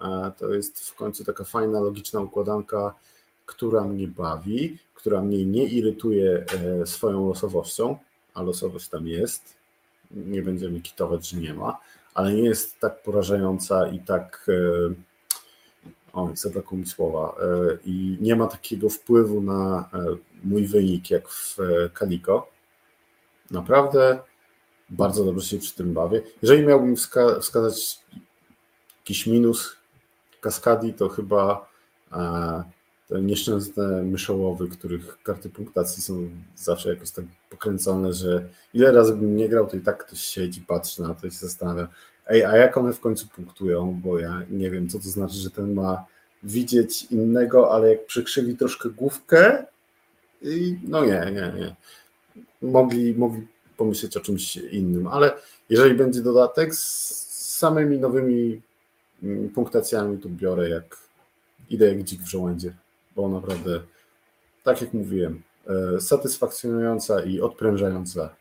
E, To jest w końcu taka fajna, logiczna układanka, która mnie bawi, która mnie nie irytuje e, swoją losowością, a losowość tam jest. Nie będziemy kitować, że nie ma, ale nie jest tak porażająca i tak. e, O, zabrakło mi słowa. e, I nie ma takiego wpływu na e, mój wynik jak w Kaliko. Naprawdę bardzo dobrze się przy tym bawię. Jeżeli miałbym wska- wskazać jakiś minus kaskadi, to chyba te nieszczęsne myszołowy, których karty punktacji są zawsze jakoś tak pokręcone, że ile razy bym nie grał, to i tak ktoś siedzi, patrzy na to i się zastanawia, ej, a jak one w końcu punktują, bo ja nie wiem, co to znaczy, że ten ma widzieć innego, ale jak przykrzywi troszkę główkę, i no nie, nie, nie. Mogli, mogli pomyśleć o czymś innym, ale jeżeli będzie dodatek z samymi nowymi mm, punktacjami, to biorę jak idę jak dzik w żołędzie, bo naprawdę, tak jak mówiłem, e, satysfakcjonująca i odprężająca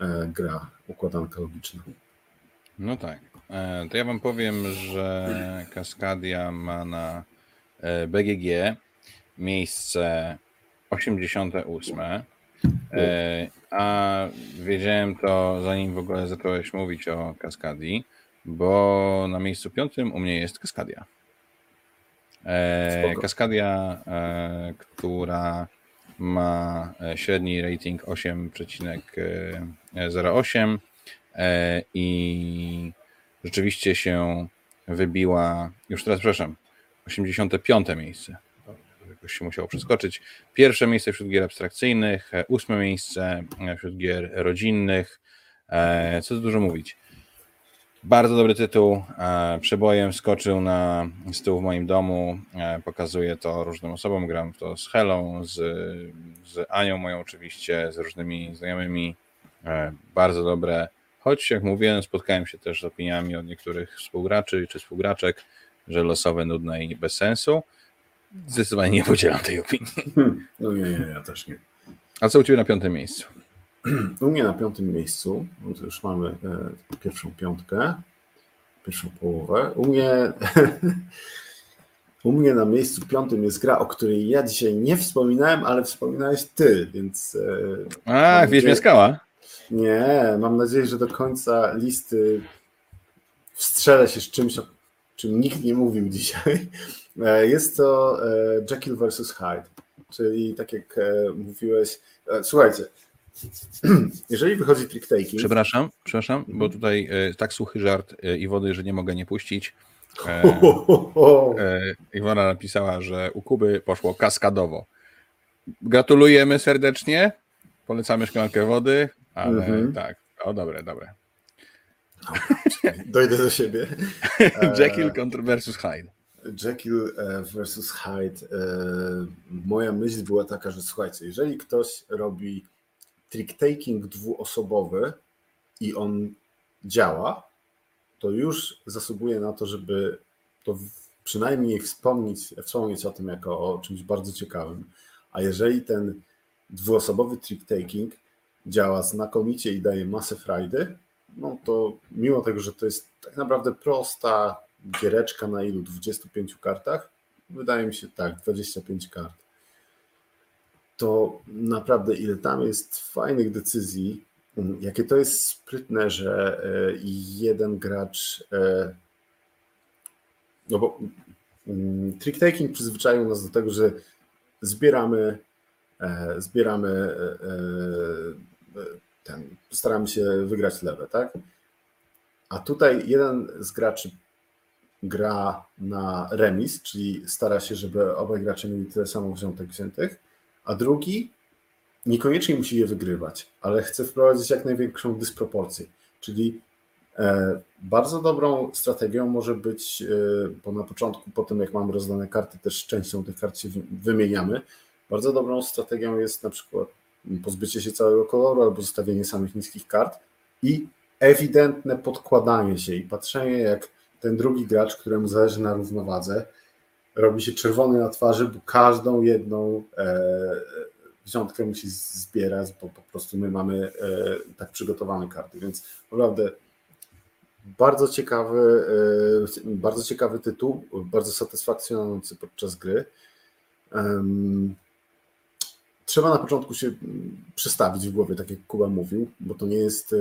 e, gra, układanka logiczna. No tak. E, To ja wam powiem, że Kaskadia ma na BGG miejsce 88. E, A wiedziałem to zanim w ogóle zacząłeś mówić o Kaskadii, bo na miejscu piątym u mnie jest Kaskadia. E. Kaskadia, e, która ma e, średni rating 8,08 e, i rzeczywiście się wybiła, już teraz przepraszam, 85 miejsce. Jakoś się musiało przeskoczyć. Pierwsze miejsce wśród gier abstrakcyjnych, e, ósme miejsce e, wśród gier rodzinnych. E, Co tu dużo mówić. Bardzo dobry tytuł. e, Przebojem skoczył na stół w moim domu. e, Pokazuję to różnym osobom. Gram w to z Helą, z, z Anią moją oczywiście, z różnymi znajomymi. E, Bardzo dobre. Choć jak mówiłem, spotkałem się też z opiniami od niektórych współgraczy czy współgraczek, że losowe, nudne i bez sensu. Zdecydowanie nie podzielam tej opinii. Hmm. No nie, nie, ja też nie. A co u Ciebie na piątym miejscu? U mnie na piątym miejscu, już mamy e, pierwszą piątkę, pierwszą połowę. U mnie, u mnie na miejscu piątym jest gra, o której ja dzisiaj nie wspominałem, ale wspominałeś ty, więc e, Mam Wiedźmia skała. nie, mam nadzieję, że do końca listy wstrzelę się z czymś, o czym nikt nie mówił dzisiaj. E, Jest to Jekyll vs. Hyde, czyli tak jak mówiłeś, słuchajcie, jeżeli wychodzi trick taking, Przepraszam, przepraszam, Mhm. bo tutaj e, tak suchy żart e, i wody, że nie mogę nie puścić. E, e, Iwona napisała, że u Kuby poszło kaskadowo. Gratulujemy serdecznie. Polecamy szklankę wody, ale Mhm. tak. O, dobre, dobre. dojdę do siebie. Jekyll versus Hyde. Jekyll versus Hyde. Moja myśl była taka, że słuchajcie, jeżeli ktoś robi trick-taking dwuosobowy i on działa, to już zasługuje na to, żeby to przynajmniej wspomnieć, wspomnieć o tym jako o czymś bardzo ciekawym. A jeżeli ten dwuosobowy trick-taking działa znakomicie i daje masę frajdy, no to mimo tego, że to jest tak naprawdę prosta giereczka na ilu? 25 kartach? Wydaje mi się tak, 25 kart. To naprawdę ile tam jest fajnych decyzji, mm, jakie to jest sprytne, że e, jeden gracz, e, no bo mm, trick taking przyzwyczaił nas do tego, że zbieramy, e, zbieramy ten, staramy się wygrać lewe, tak? A tutaj jeden z graczy gra na remis, czyli stara się, żeby obaj gracze mieli tyle samo wziątek wziętych, a drugi niekoniecznie musi je wygrywać, ale chce wprowadzić jak największą dysproporcję. Czyli e, bardzo dobrą strategią może być, e, bo na początku, po tym jak mamy rozdane karty, też częścią tych kart się wy- wymieniamy. Bardzo dobrą strategią jest na przykład pozbycie się całego koloru albo zostawienie samych niskich kart i ewidentne podkładanie się i patrzenie, jak ten drugi gracz, któremu zależy na równowadze, robi się czerwony na twarzy, bo każdą jedną e, wziątkę musi zbierać, bo po prostu my mamy e, tak przygotowane karty, więc naprawdę bardzo ciekawy, e, bardzo ciekawy tytuł, bardzo satysfakcjonujący podczas gry. Trzeba na początku się przestawić w głowie, tak jak Kuba mówił, bo to nie jest,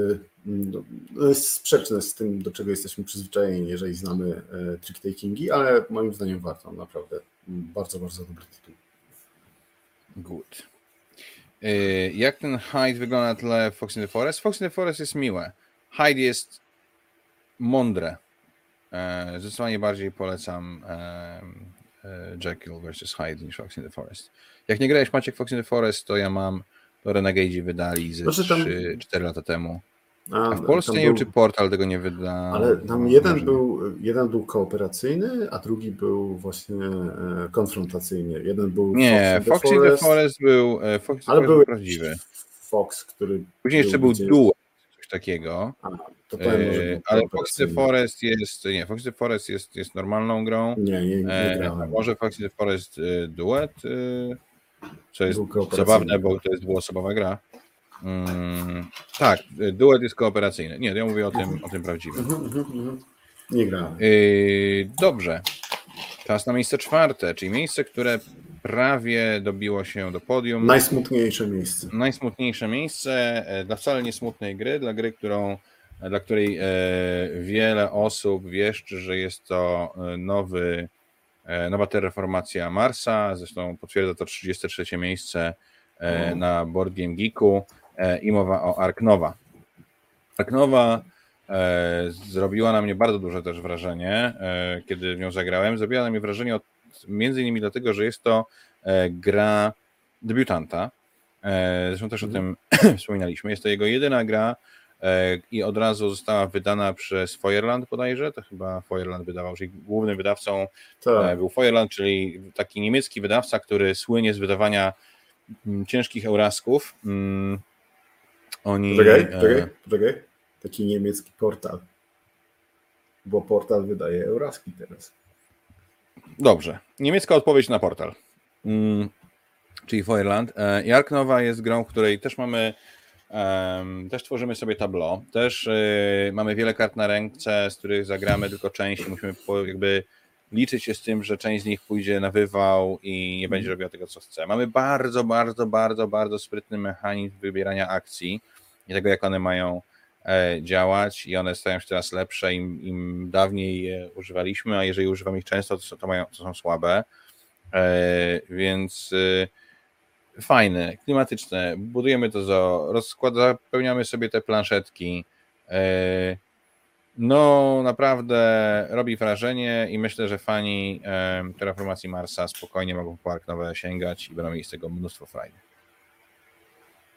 no, jest sprzeczne z tym, do czego jesteśmy przyzwyczajeni, jeżeli znamy trick-takingi, ale moim zdaniem warto, naprawdę bardzo, bardzo dobry tytuł. Good. Y, jak ten Hyde wygląda na tle Fox in the Forest? Fox in the Forest jest miłe. Hyde jest mądre. E, zdecydowanie bardziej polecam e, e, Jekyll vs. Hyde niż Fox in the Forest. Jak nie grałeś Maciek Fox in the Forest, to ja mam to Renegade wydali ze znaczy tam... 3-4 lata temu. A, w Polsce nie wiem, czy portal tego nie wyda. Ale tam jeden był, jeden był kooperacyjny, a drugi był właśnie e, konfrontacyjny. Jeden był. Nie, Fox, the, Forest, Forest był, e, Fox ale był prawdziwy. Fox, który. Później jeszcze był gdzieś... Duel, coś takiego. A, to e, ale Fox the Forest jest. Nie, Fox the Forest jest, jest normalną grą. Nie, nie, nie grałem. Może Fox the Forest Duet, co jest zabawne, bo to jest dwuosobowa gra. Mm, tak, duet jest kooperacyjny. Nie, ja mówię o tym, o tym prawdziwym. Mhm, mhm, mhm. Nie gra. Yy, dobrze. Czas na miejsce czwarte, czyli miejsce, które prawie dobiło się do podium. Najsmutniejsze miejsce. Najsmutniejsze miejsce e, dla wcale niesmutnej gry, dla gry, którą, e, dla której e, wiele osób wieszczy, że jest to nowy, nowa terraformacja Marsa. Zresztą potwierdza to 33 miejsce na Board Game Geeku. E, i mowa o Arknowa. Arknowa e, zrobiła na mnie bardzo duże też wrażenie, e, kiedy w nią zagrałem. Zrobiła na mnie wrażenie od, między innymi dlatego, że jest to gra debiutanta. Zresztą też o tym wspominaliśmy. Jest to jego jedyna gra i od razu została wydana przez Feuerland bodajże, to chyba Feuerland wydawał, czyli głównym wydawcą tak. był Feuerland, czyli taki niemiecki wydawca, który słynie z wydawania mm, ciężkich eurasków. Mm, oni, poczekaj, e, poczekaj, poczekaj. Taki niemiecki portal. Bo portal wydaje Euraski teraz. Dobrze. Niemiecka odpowiedź na portal. Mm, czyli Feuerland. E, Jark Nowa jest grą, w której też mamy też tworzymy sobie tableau, też y, mamy wiele kart na ręce, z których zagramy tylko część i musimy jakby liczyć się z tym, że część z nich pójdzie na wywał i nie będzie robiła tego, co chce. Mamy bardzo, bardzo, bardzo, bardzo sprytny mechanizm wybierania akcji i tego, jak one mają e, działać i one stają się teraz lepsze, im, im dawniej je używaliśmy, a jeżeli używamy ich często, to, to, mają, to są słabe. E, więc e, fajne, klimatyczne, budujemy to zo, rozkład, zapełniamy sobie te planszetki. No, naprawdę robi wrażenie i myślę, że fani Terraformacji Marsa spokojnie mogą po nowe sięgać i będą mieli z tego mnóstwo frajdy.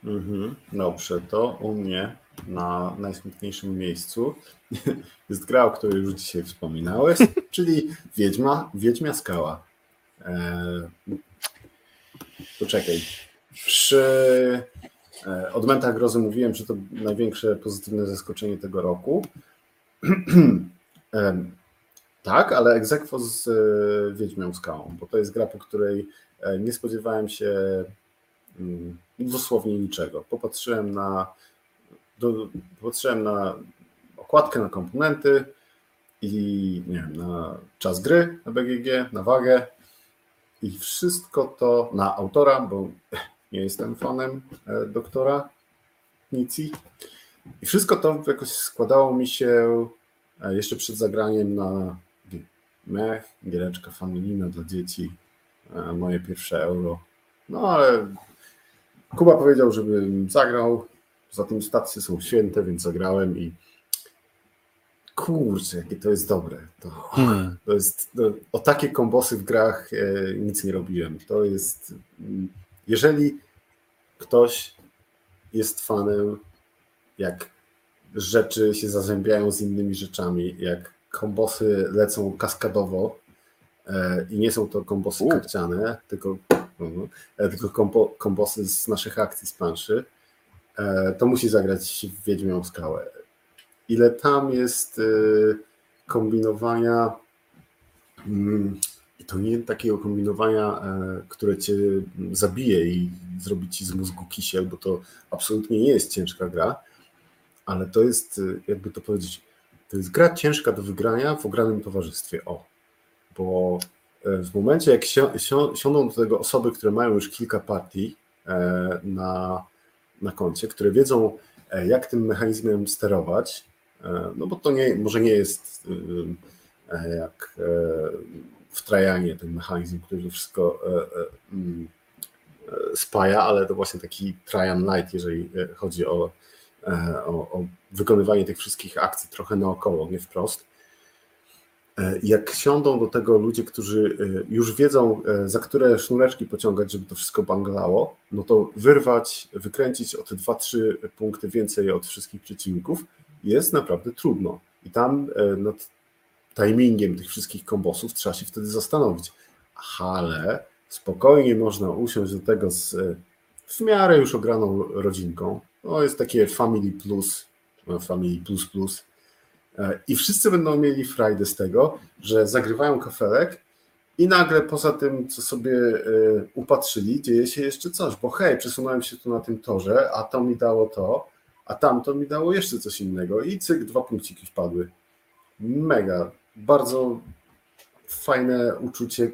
Mhm. Dobrze, to u mnie na najsmutniejszym miejscu jest gra, o której już dzisiaj wspominałeś, czyli Wiedźma, Wiedźmia Skała. Poczekaj. Przy e, Odmętach Grozy mówiłem, że to największe pozytywne zaskoczenie tego roku. tak, ale egzekwo z e, Wiedźmią Skałą, bo to jest gra, po której e, nie spodziewałem się mm, dosłownie niczego. Popatrzyłem na, popatrzyłem na okładkę, na komponenty i nie wiem, na czas gry na BGG, na wagę i wszystko to na autora, bo nie jestem fanem e, doktora Nici. I wszystko to jakoś składało mi się e, jeszcze przed zagraniem na mech, giereczka familijna dla dzieci, e, moje pierwsze euro. No ale Kuba powiedział, żebym zagrał. Za tym stacje są święte, więc zagrałem i kurczę, jakie to jest dobre. To, hmm. to jest, to, o takie kombosy w grach e, nic nie robiłem. To jest, jeżeli ktoś jest fanem, jak rzeczy się zazębiają z innymi rzeczami, jak kombosy lecą kaskadowo e, i nie są to kombosy karciane, tylko Mhm. E, tylko kompo, kombosy z naszych akcji z planszy, e, to musi zagrać w Wiedźmią Skałę. Ile tam jest e, kombinowania. Mm, I to nie takiego kombinowania, e, które cię zabije i zrobi ci z mózgu kisiel, bo to absolutnie nie jest ciężka gra, ale to jest, e, jakby to powiedzieć, to jest gra ciężka do wygrania w ogranym towarzystwie. O, bo e, w momencie, jak siądą do tego osoby, które mają już kilka partii na, na koncie, które wiedzą, jak tym mechanizmem sterować, no bo to nie, może nie jest jak w Trajanie ten mechanizm, który to wszystko mm, spaja, ale to właśnie taki Trajan Light, jeżeli chodzi o, o, o wykonywanie tych wszystkich akcji trochę naokoło, nie wprost. Jak siądą do tego ludzie, którzy już wiedzą, za które sznureczki pociągać, żeby to wszystko banglało, no to wyrwać, wykręcić o te 2-3 punkty więcej od wszystkich przeciwników jest naprawdę trudno. I tam nad timingiem tych wszystkich kombosów trzeba się wtedy zastanowić. Ale spokojnie można usiąść do tego z w miarę już ograną rodzinką. To jest takie Family Plus, no, Family Plus Plus. I wszyscy będą mieli frajdę z tego, że zagrywają kafelek i nagle poza tym, co sobie e, upatrzyli, dzieje się jeszcze coś, bo hej, przesunąłem się tu na tym torze, a to mi dało to, a tamto mi dało jeszcze coś innego i cyk, dwa punkciki wpadły. Mega, bardzo fajne uczucie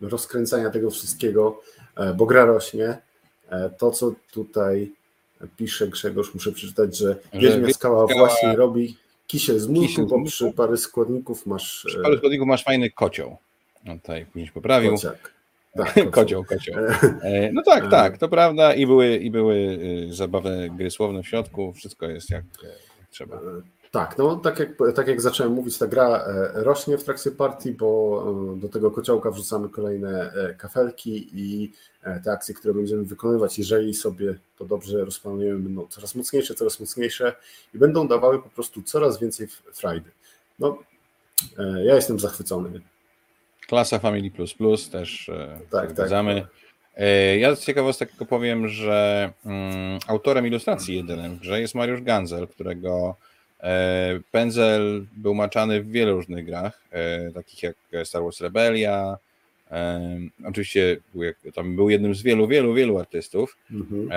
rozkręcania tego wszystkiego, e, bo gra rośnie. E, to, co tutaj pisze Grzegorz, muszę przeczytać, że Wiedźmia Skała właśnie robi kisiel z mózgu, bo przy parę składników masz... Przy parę składników masz fajny kocioł. No tutaj później poprawił. Kociak. Tak, kocioł, kocioł. No tak, tak, to prawda. I były, i były y, zabawne gry słowne w środku. Wszystko jest jak, trzeba. Tak, no tak jak, tak jak zacząłem mówić, ta gra e, rośnie w trakcie partii, bo e, do tego kociołka wrzucamy kolejne e, kafelki i te akcje, które będziemy wykonywać, jeżeli sobie to dobrze rozplanujemy, będą coraz mocniejsze, coraz mocniejsze i będą dawały po prostu coraz więcej frajdy. No, ja jestem zachwycony. Klasa Family Plus Plus też tak, zgadzamy. Tak, tak. Ja z ciekawostek tylko powiem, że mm, autorem ilustracji jedynym w grze jest Mariusz Ganzel, którego E, Pędzel był maczany w wielu różnych grach, e, takich jak Star Wars Rebellia. E, oczywiście tam był jednym z wielu, wielu, wielu artystów, mhm.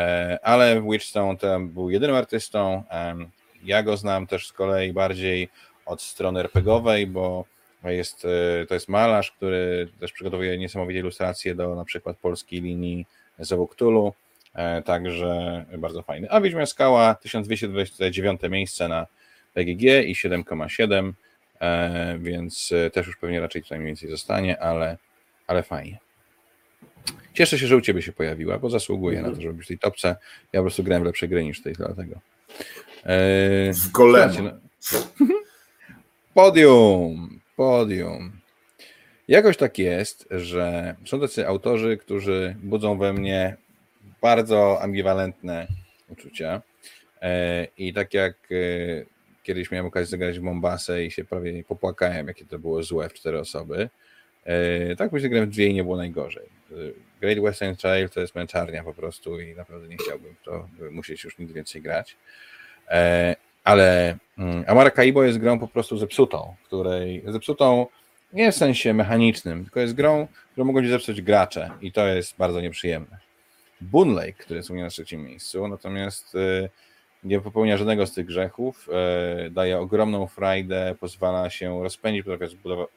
ale w Witchstone tam był jedynym artystą. Ja go znam też z kolei bardziej od strony RPGowej, bo jest, to jest malarz, który też przygotowuje niesamowite ilustracje do na przykład polskiej linii Zewoktulu, także bardzo fajny. A Wiedźmia Skała, 1229 miejsce na PGG i 7,7, e, więc e, też już pewnie raczej tutaj mniej więcej zostanie, ale, ale fajnie. Cieszę się, że u Ciebie się pojawiła, bo zasługuje -hmm. na to, żeby być w tej topce. Ja po prostu grałem w lepsze gry niż tej, dlatego. E, w golema. No. Podium, podium. Jakoś tak jest, że są tacy autorzy, którzy budzą we mnie bardzo ambiwalentne uczucia. I tak jak kiedyś miałem okazję zagrać w Mombasę i się prawie popłakałem, jakie to było złe w cztery osoby. E, tak myślę, grałem w dwie i nie było najgorzej. E, Great Western Trail to jest męczarnia po prostu i naprawdę nie chciałbym to musieć już nigdy więcej grać. Ale mm, Amara Kaibo jest grą po prostu zepsutą, której zepsutą nie w sensie mechanicznym, tylko jest grą, którą mogą ci zepsuć gracze i to jest bardzo nieprzyjemne. Boon Lake, który jest u mnie na trzecim miejscu, natomiast nie popełnia żadnego z tych grzechów, e, daje ogromną frajdę, pozwala się rozpędzić,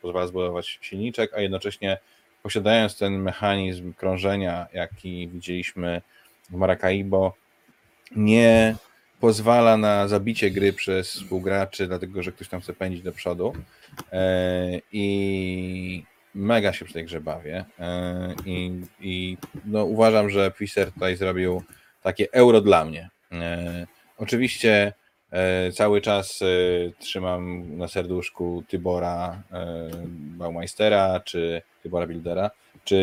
pozwala zbudować silniczek, a jednocześnie posiadając ten mechanizm krążenia, jaki widzieliśmy w Maracaibo, nie pozwala na zabicie gry przez współgraczy, dlatego że ktoś tam chce pędzić do przodu. E, I mega się przy tej grze bawię. E, I, i no, uważam, że Pfizer tutaj zrobił takie euro dla mnie. Oczywiście e, cały czas trzymam na serduszku Tybora Baumeistera, czy Tybora Buildera, czy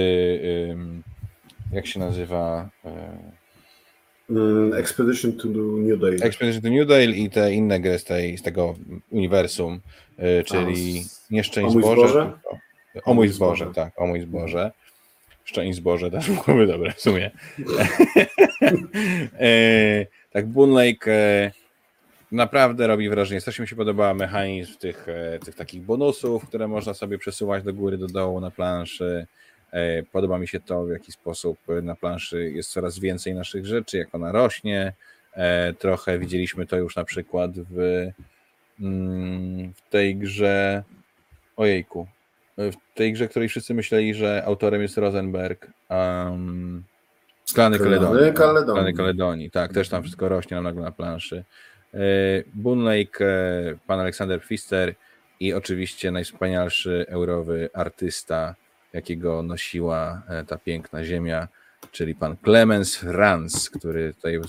jak się nazywa? Mm, Expedition to New Dale. Expedition to New Dale i te inne gry z, tej, z tego uniwersum, czyli A, Nieszczęść Boże. Zboże? O mój zboże, tak, o mój zboże. Szczęść zboże też byłoby dobre w sumie. Tak, Boon Lake, e, naprawdę robi wrażenie. Strasznie mi się podoba mechanizm tych, e, tych takich bonusów, które można sobie przesuwać do góry, do dołu na planszy. E, podoba mi się to, w jaki sposób na planszy jest coraz więcej naszych rzeczy, jak ona rośnie. E, trochę widzieliśmy to już na przykład w, mm, w tej grze. Ojejku. W tej grze, której wszyscy myśleli, że autorem jest Rosenberg. Um, Klany Kaledonii. Kaledonii. Klany Kaledonii, tak, też tam wszystko rośnie nam nagle na planszy. E, Boon Lake, pan Aleksander Pfister i oczywiście najwspanialszy eurowy artysta, jakiego nosiła e, ta piękna ziemia, czyli pan Clemens Franz, który tutaj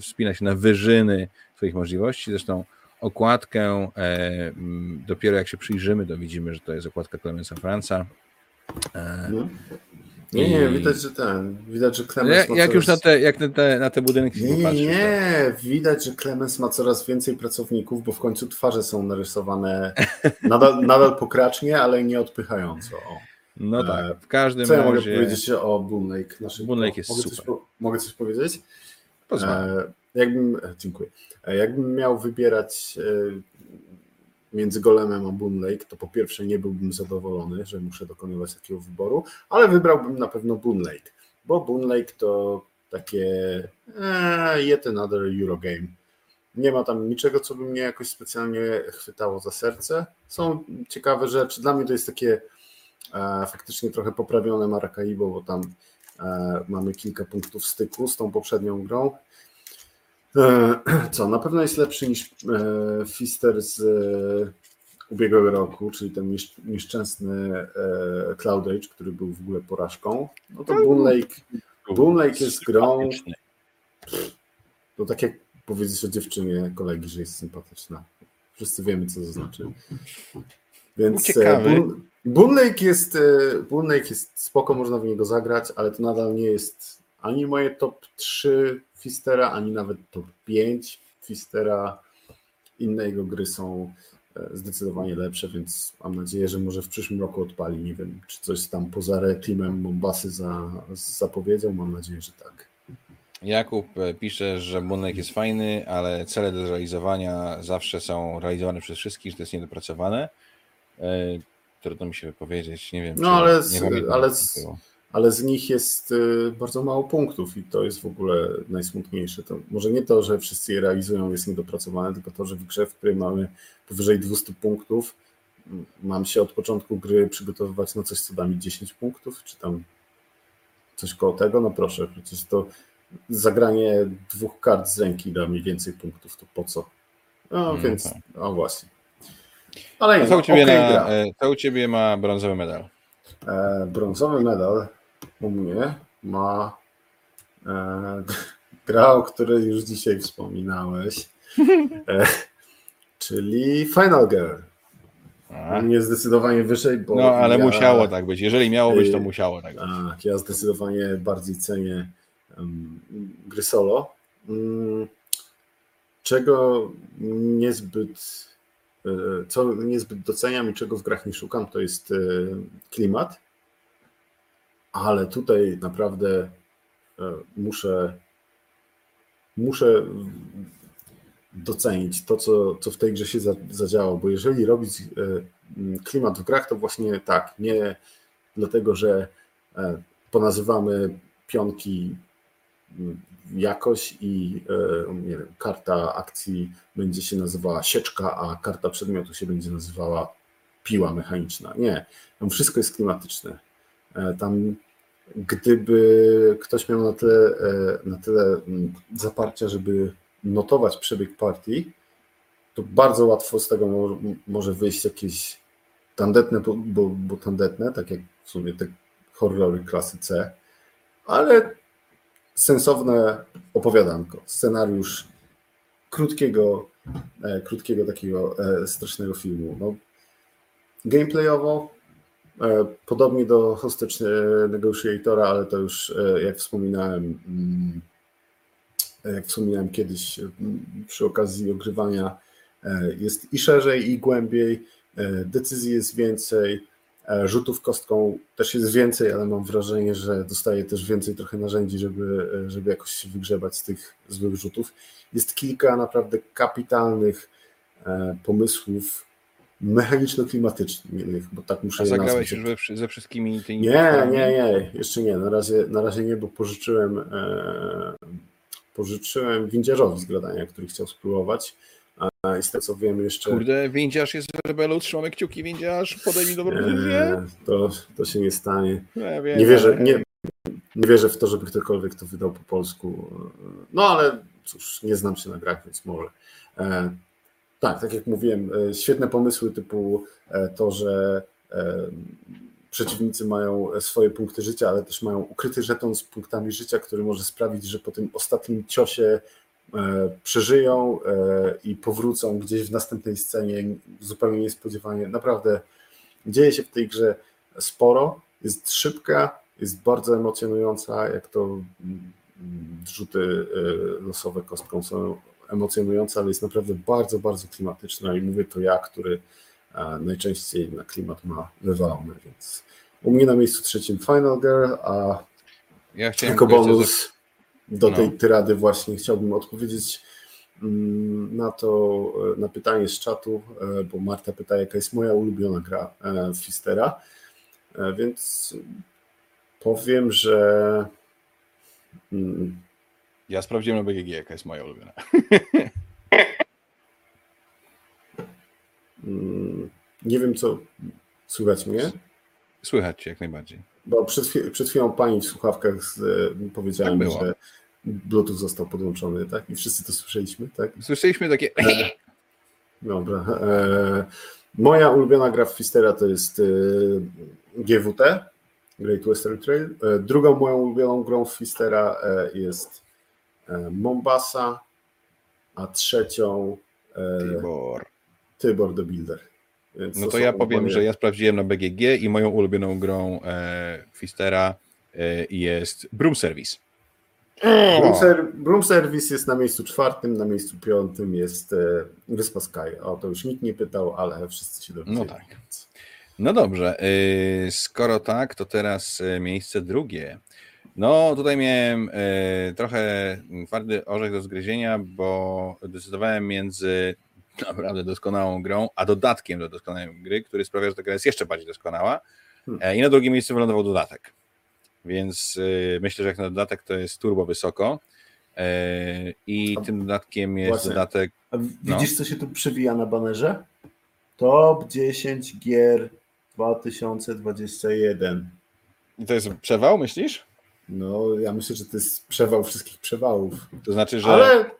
wspina się na wyżyny swoich możliwości. Zresztą okładkę dopiero jak się przyjrzymy, to widzimy, że to jest okładka Clemensa Franza. No. Nie, nie, widać, że ten, widać, że Clemens jak, jak już na te, jak na te, na te budynki Nie, nie, nie, widać, że Clemens ma coraz więcej pracowników, bo w końcu twarze są narysowane nadal, nadal pokracznie, ale nie odpychająco. O. No tak, w każdym Co razie... ja mogę powiedzieć o Boon Lake? Naszym... Boon Lake jest mogę super. Coś, mogę coś powiedzieć? Pozwolę. E, jakbym, dziękuję. E, jakbym miał wybierać e, między Golemem a Boon Lake, to po pierwsze nie byłbym zadowolony, że muszę dokonywać takiego wyboru, ale wybrałbym na pewno Boon Lake, bo Boon Lake to takie eh, yet another Eurogame. Nie ma tam niczego, co by mnie jakoś specjalnie chwytało za serce. Są ciekawe rzeczy. Dla mnie to jest takie e, faktycznie trochę poprawione Maracaibo, bo tam e, mamy kilka punktów styku z tą poprzednią grą. Co, na pewno jest lepszy niż Fister z ubiegłego roku, czyli ten nieszczęsny Cloud Age, który był w ogóle porażką. No to Boon Lake, Boon Lake jest grą. To tak jak powiedzieć o dziewczynie kolegi, że jest sympatyczna. Wszyscy wiemy, co to znaczy. Więc Boon Lake jest Boon Lake jest spoko, można w niego zagrać, ale to nadal nie jest ani moje top 3 Fistera, ani nawet top 5 Fistera. Inne jego gry są zdecydowanie lepsze, więc mam nadzieję, że może w przyszłym roku odpali. Nie wiem, czy coś tam poza Reklimem Mombasy za, zapowiedział. Mam nadzieję, że tak. Jakub pisze, że Bunek jest fajny, ale cele do zrealizowania zawsze są realizowane przez wszystkich, że to jest niedopracowane. Trudno mi się wypowiedzieć, nie wiem. No ale, z, ale, z, ale z nich jest bardzo mało punktów i to jest w ogóle najsmutniejsze. To może nie to, że wszyscy je realizują, jest niedopracowane, tylko to, że w grze, w której mamy powyżej 200 punktów, mam się od początku gry przygotowywać na coś, co da mi 10 punktów, czy tam coś koło tego, no proszę, przecież to zagranie dwóch kart z ręki da mi więcej punktów, to po co? No mm, więc, tak. no właśnie. Ale nie, co, u ciebie okay, na, co u Ciebie ma brązowy medal? E, brązowy medal u mnie ma e, gra, o której już dzisiaj wspominałeś, e, czyli Final Girl. A. Nie zdecydowanie wyżej, bo. No, ale ja, musiało tak być. Jeżeli miało być, to musiało tak być. Tak, ja zdecydowanie bardziej cenię um, gry solo. Um, czego niezbyt e, co niezbyt doceniam i czego w grach nie szukam, to jest e, klimat. Ale tutaj naprawdę e, muszę, muszę docenić to, co, co w tej grze się zadziało, bo jeżeli robić e, klimat w grach, to właśnie tak, nie dlatego, że e, ponazywamy pionki jakoś i nie wiem, karta akcji będzie się nazywała sieczka, a karta przedmiotu się będzie nazywała piła mechaniczna. Nie, tam wszystko jest klimatyczne. Tam gdyby ktoś miał na tyle, e, na tyle mm, zaparcia, żeby notować przebieg partii, to bardzo łatwo z tego może wyjść jakieś tandetne, bo, bo tandetne, tak jak w sumie te horrory klasy C, ale sensowne opowiadanko, scenariusz krótkiego, e, krótkiego takiego e, strasznego filmu. No, gameplayowo E, podobnie do Hostage Negotiatora, ale to już e, jak wspominałem, mm, jak wspominałem kiedyś przy okazji ogrywania, e, jest i szerzej, i głębiej, decyzji jest więcej, E, rzutów kostką też jest więcej, ale mam wrażenie, że dostaję też więcej trochę narzędzi, żeby, e, żeby jakoś się wygrzebać z tych złych rzutów. Jest kilka naprawdę kapitalnych e, pomysłów mechaniczno-klimatycznych, bo tak muszę A zagrałeś nazwać. już ze wszystkimi tymi Nie, nie, nie, jeszcze nie. Na razie, na razie nie, bo pożyczyłem, e, pożyczyłem windziarzowi z gradania, który chciał spróbować. I z tego co wiem jeszcze... Kurde, windziarz jest w rebelu, trzymamy kciuki, windziarz, podejmij dobrą decyzję. to, to się nie stanie. Ja wiem, Nie wierzę, nie, nie wierzę w to, żeby ktokolwiek to wydał po polsku. No ale cóż, nie znam się na grach, więc może. E, tak, tak jak mówiłem, e, świetne pomysły typu e, to, że przeciwnicy mają swoje punkty życia, ale też mają ukryty żeton z punktami życia, który może sprawić, że po tym ostatnim ciosie przeżyją e, i powrócą gdzieś w następnej scenie. Zupełnie niespodziewanie. Naprawdę dzieje się w tej grze sporo, jest szybka, jest bardzo emocjonująca, jak to mm, rzuty y, losowe kostką są emocjonujące, ale jest naprawdę bardzo, bardzo klimatyczna i mówię to ja, który e, najczęściej na klimat ma wywalony, więc u mnie na miejscu trzecim Final Girl, a Ja jako bonus do No. tej tyrady właśnie chciałbym odpowiedzieć mm, na to, e, na pytanie z czatu, e, bo Marta pyta, jaka jest moja ulubiona gra e, Fistera, więc powiem, że mm, Ja sprawdziłem na BGG, jaka jest moja ulubiona. mm, nie wiem co, słychać mnie? Słychać cię jak najbardziej. Bo przed, przed chwilą pani w słuchawkach z, e, powiedziałem, Tak było. że Bluetooth został podłączony, tak? I wszyscy to słyszeliśmy, tak? Słyszeliśmy takie. Dobra. E, moja ulubiona gra w Fistera to jest e, GWT, Great Western Trail. E, drugą moją ulubioną grą w Fistera e, jest e, Mombasa, a trzecią e, Tybor. Tybor the Builder. Więc No to ja powiem, że ja sprawdziłem na BGG i moją ulubioną grą e, Fistera e, jest Broom Service. Broom, Ser- Broom Service jest na miejscu czwartym, na miejscu piątym jest e, Wyspa Sky. O to już nikt nie pytał, ale wszyscy się dowiedzieli. No tak. No dobrze, y, skoro tak, to teraz y, miejsce drugie. No tutaj miałem y, trochę twardy orzech do zgryzienia, bo decydowałem między naprawdę doskonałą grą, a dodatkiem do doskonałej gry, który sprawia, że ta gra jest jeszcze bardziej doskonała. Hmm. E, I na drugim miejscu wylądował dodatek. Więc y, myślę, że jak na dodatek to jest turbo wysoko. E, I tym dodatkiem jest właśnie. dodatek A No. widzisz, co się tu przewija na banerze? Top 10 gier 2021. I to jest przewał, myślisz? No, ja myślę, że to jest przewał wszystkich przewałów. To znaczy, że Ale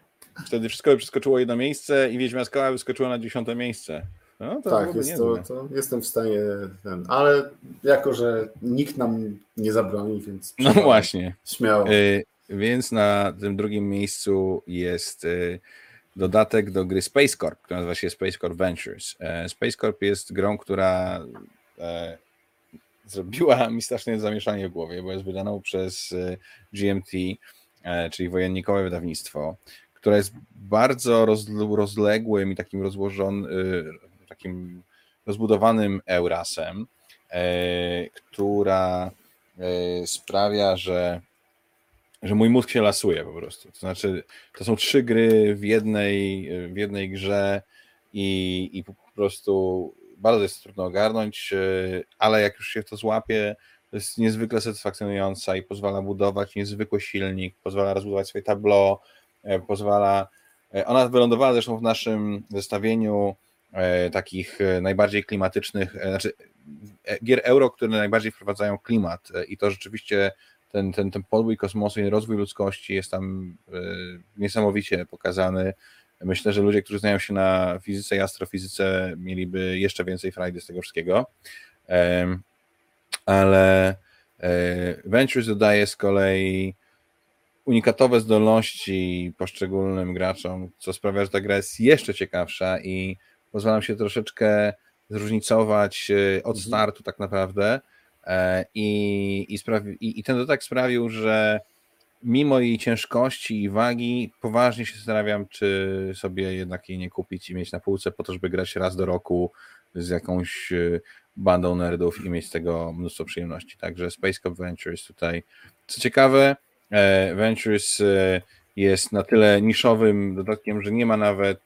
wtedy wszystko by przeskoczyło jedno miejsce i Wiedźma Skała wyskoczyła na dziesiąte miejsce. No, tak, jest to, to jestem w stanie ten, ale jako, że nikt nam nie zabroni, więc No właśnie. śmiało. Y, więc na tym drugim miejscu jest y, dodatek do gry Space Corp, która nazywa się Space Corp Ventures. E, Space Corp jest grą, która e, zrobiła mi straszne zamieszanie w głowie, bo jest wydaną przez e, GMT, e, czyli wojennikowe wydawnictwo, które jest bardzo rozl- rozległym i takim rozłożonym, takim rozbudowanym Eurasem, e, która e, sprawia, że że mój mózg się lasuje po prostu. To znaczy, to są trzy gry w jednej, w jednej grze i, i po prostu bardzo jest trudno ogarnąć, e, ale jak już się to złapie, to jest niezwykle satysfakcjonująca i pozwala budować niezwykły silnik, pozwala rozbudować swoje tableau, e, pozwala. e, Ona wylądowała zresztą w naszym zestawieniu e, takich e, najbardziej klimatycznych, e, znaczy e, gier euro, które najbardziej wprowadzają klimat e, i to rzeczywiście ten, ten, ten podbój kosmosu i rozwój ludzkości jest tam e, niesamowicie pokazany. Myślę, że ludzie, którzy znają się na fizyce i astrofizyce, mieliby jeszcze więcej frajdy z tego wszystkiego. Ale e, Ventures dodaje z kolei unikatowe zdolności poszczególnym graczom, co sprawia, że ta gra jest jeszcze ciekawsza i pozwala nam się troszeczkę zróżnicować e, od Mhm. startu tak naprawdę. E, I, i, sprawi, i, I ten dodatek sprawił, że mimo jej ciężkości i wagi, poważnie się zastanawiam, czy sobie jednak jej nie kupić i mieć na półce po to, żeby grać raz do roku z jakąś e, bandą nerdów i mieć z tego mnóstwo przyjemności. Także Space Cop Ventures tutaj. Co ciekawe, Ventures e, jest na tyle niszowym dodatkiem, że nie ma nawet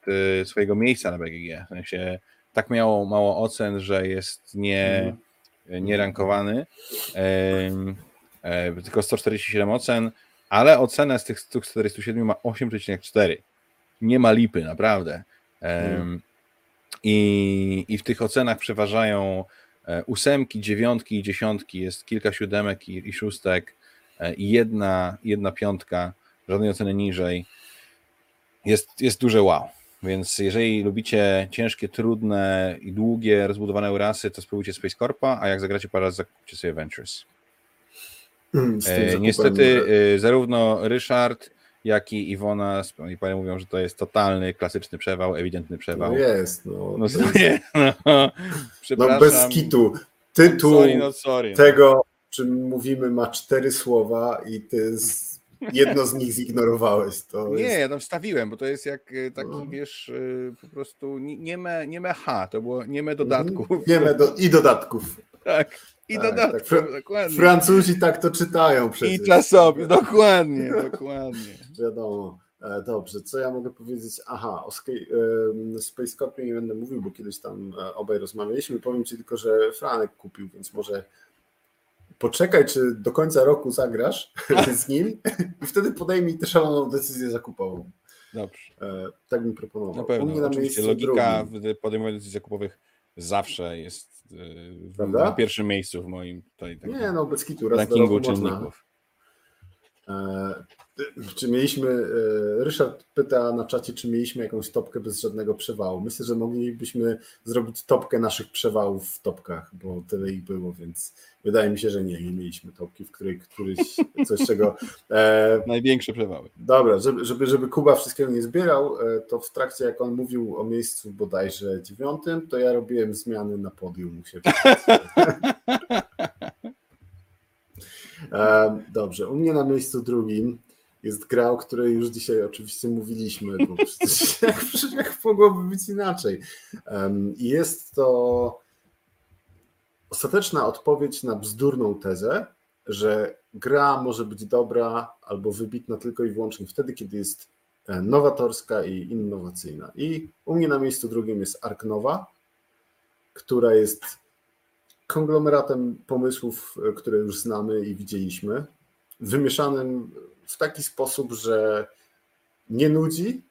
swojego miejsca na BGG. W sensie tak miało mało ocen, że jest nie, nie rankowany. Tylko 147 ocen, ale ocenę z tych 147 ma 8,4. Nie ma lipy, naprawdę. Hmm. I, I w tych ocenach przeważają e, ósemki, dziewiątki i dziesiątki, jest kilka siódemek i, i szóstek e, jedna, jedna piątka, żadnej oceny niżej. Jest, jest duże wow. Więc jeżeli lubicie ciężkie, trudne i długie, rozbudowane rasy, to spróbujcie Space Corpa, a jak zagracie parę razy, zakupcie sobie Ventures. Hmm, e, niestety zarówno Ryszard, jak i Iwona i panie mówią, że to jest totalny, klasyczny przewał, ewidentny przewał. No jest, no. No, nie, no. no bez kitu. Tytuł sorry, no sorry, no. tego, czym mówimy, ma cztery słowa i ty z, jedno z nich zignorowałeś. To nie, jest... ja tam wstawiłem, bo to jest jak e, taki, no. wiesz, e, po prostu nie me, nie me H, to było nie me dodatków. Nie me do, I dodatków. Tak. I tak, dodatków, tak. dokładnie. Francuzi tak to czytają przecież. I czasopism, dokładnie, dokładnie. Wiadomo. E, dobrze, co ja mogę powiedzieć? Aha, o Space Corpie nie będę mówił, bo kiedyś tam obaj rozmawialiśmy. Powiem Ci tylko, że Franek kupił, więc może poczekaj, czy do końca roku zagrasz z nim i wtedy podejmij tę szaloną decyzję zakupową. Dobrze. E, tak bym proponował. Na pewno, oczywiście logika drugim. w podejmowaniu decyzji zakupowych zawsze jest w, na pierwszym miejscu w moim tutaj Nie, no bez kitu, raz rankingu czynników. E, czy mieliśmy, e, Ryszard pyta na czacie, czy mieliśmy jakąś topkę bez żadnego przewału. Myślę, że moglibyśmy zrobić topkę naszych przewałów w topkach, bo tyle ich było, więc wydaje mi się, że nie, nie mieliśmy topki, w której któryś coś czego... E, Największe przewały. Dobra, żeby, żeby, żeby Kuba wszystkiego nie zbierał, e, to w trakcie jak on mówił o miejscu bodajże dziewiątym, to ja robiłem zmiany na podium u siebie. Dobrze, u mnie na miejscu drugim jest gra, o której już dzisiaj oczywiście mówiliśmy, bo przecież jak, jak mogłoby być inaczej. Jest to ostateczna odpowiedź na bzdurną tezę, że gra może być dobra albo wybitna tylko i wyłącznie wtedy, kiedy jest e, nowatorska i innowacyjna. I u mnie na miejscu drugim jest Ark Nowa, która jest konglomeratem pomysłów, e, które już znamy i widzieliśmy, wymieszanym w taki sposób, że nie nudzi,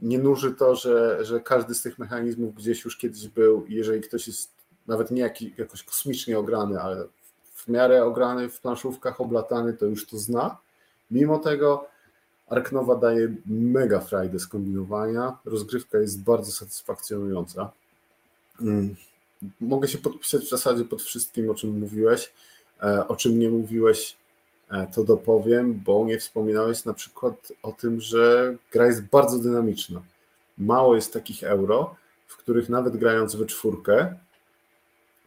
nie nuży to, że, że każdy z tych mechanizmów gdzieś już kiedyś był jeżeli ktoś jest nawet nie jakoś kosmicznie ograny, ale w miarę ograny w planszówkach, oblatany, to już to zna. Mimo tego Arknowa daje mega frajdę skombinowania, rozgrywka jest bardzo satysfakcjonująca. Mm mogę się podpisać w zasadzie pod wszystkim, o czym mówiłeś. E, o czym nie mówiłeś, e, to dopowiem, bo nie wspominałeś na przykład o tym, że gra jest bardzo dynamiczna. Mało jest takich euro, w których nawet grając we czwórkę,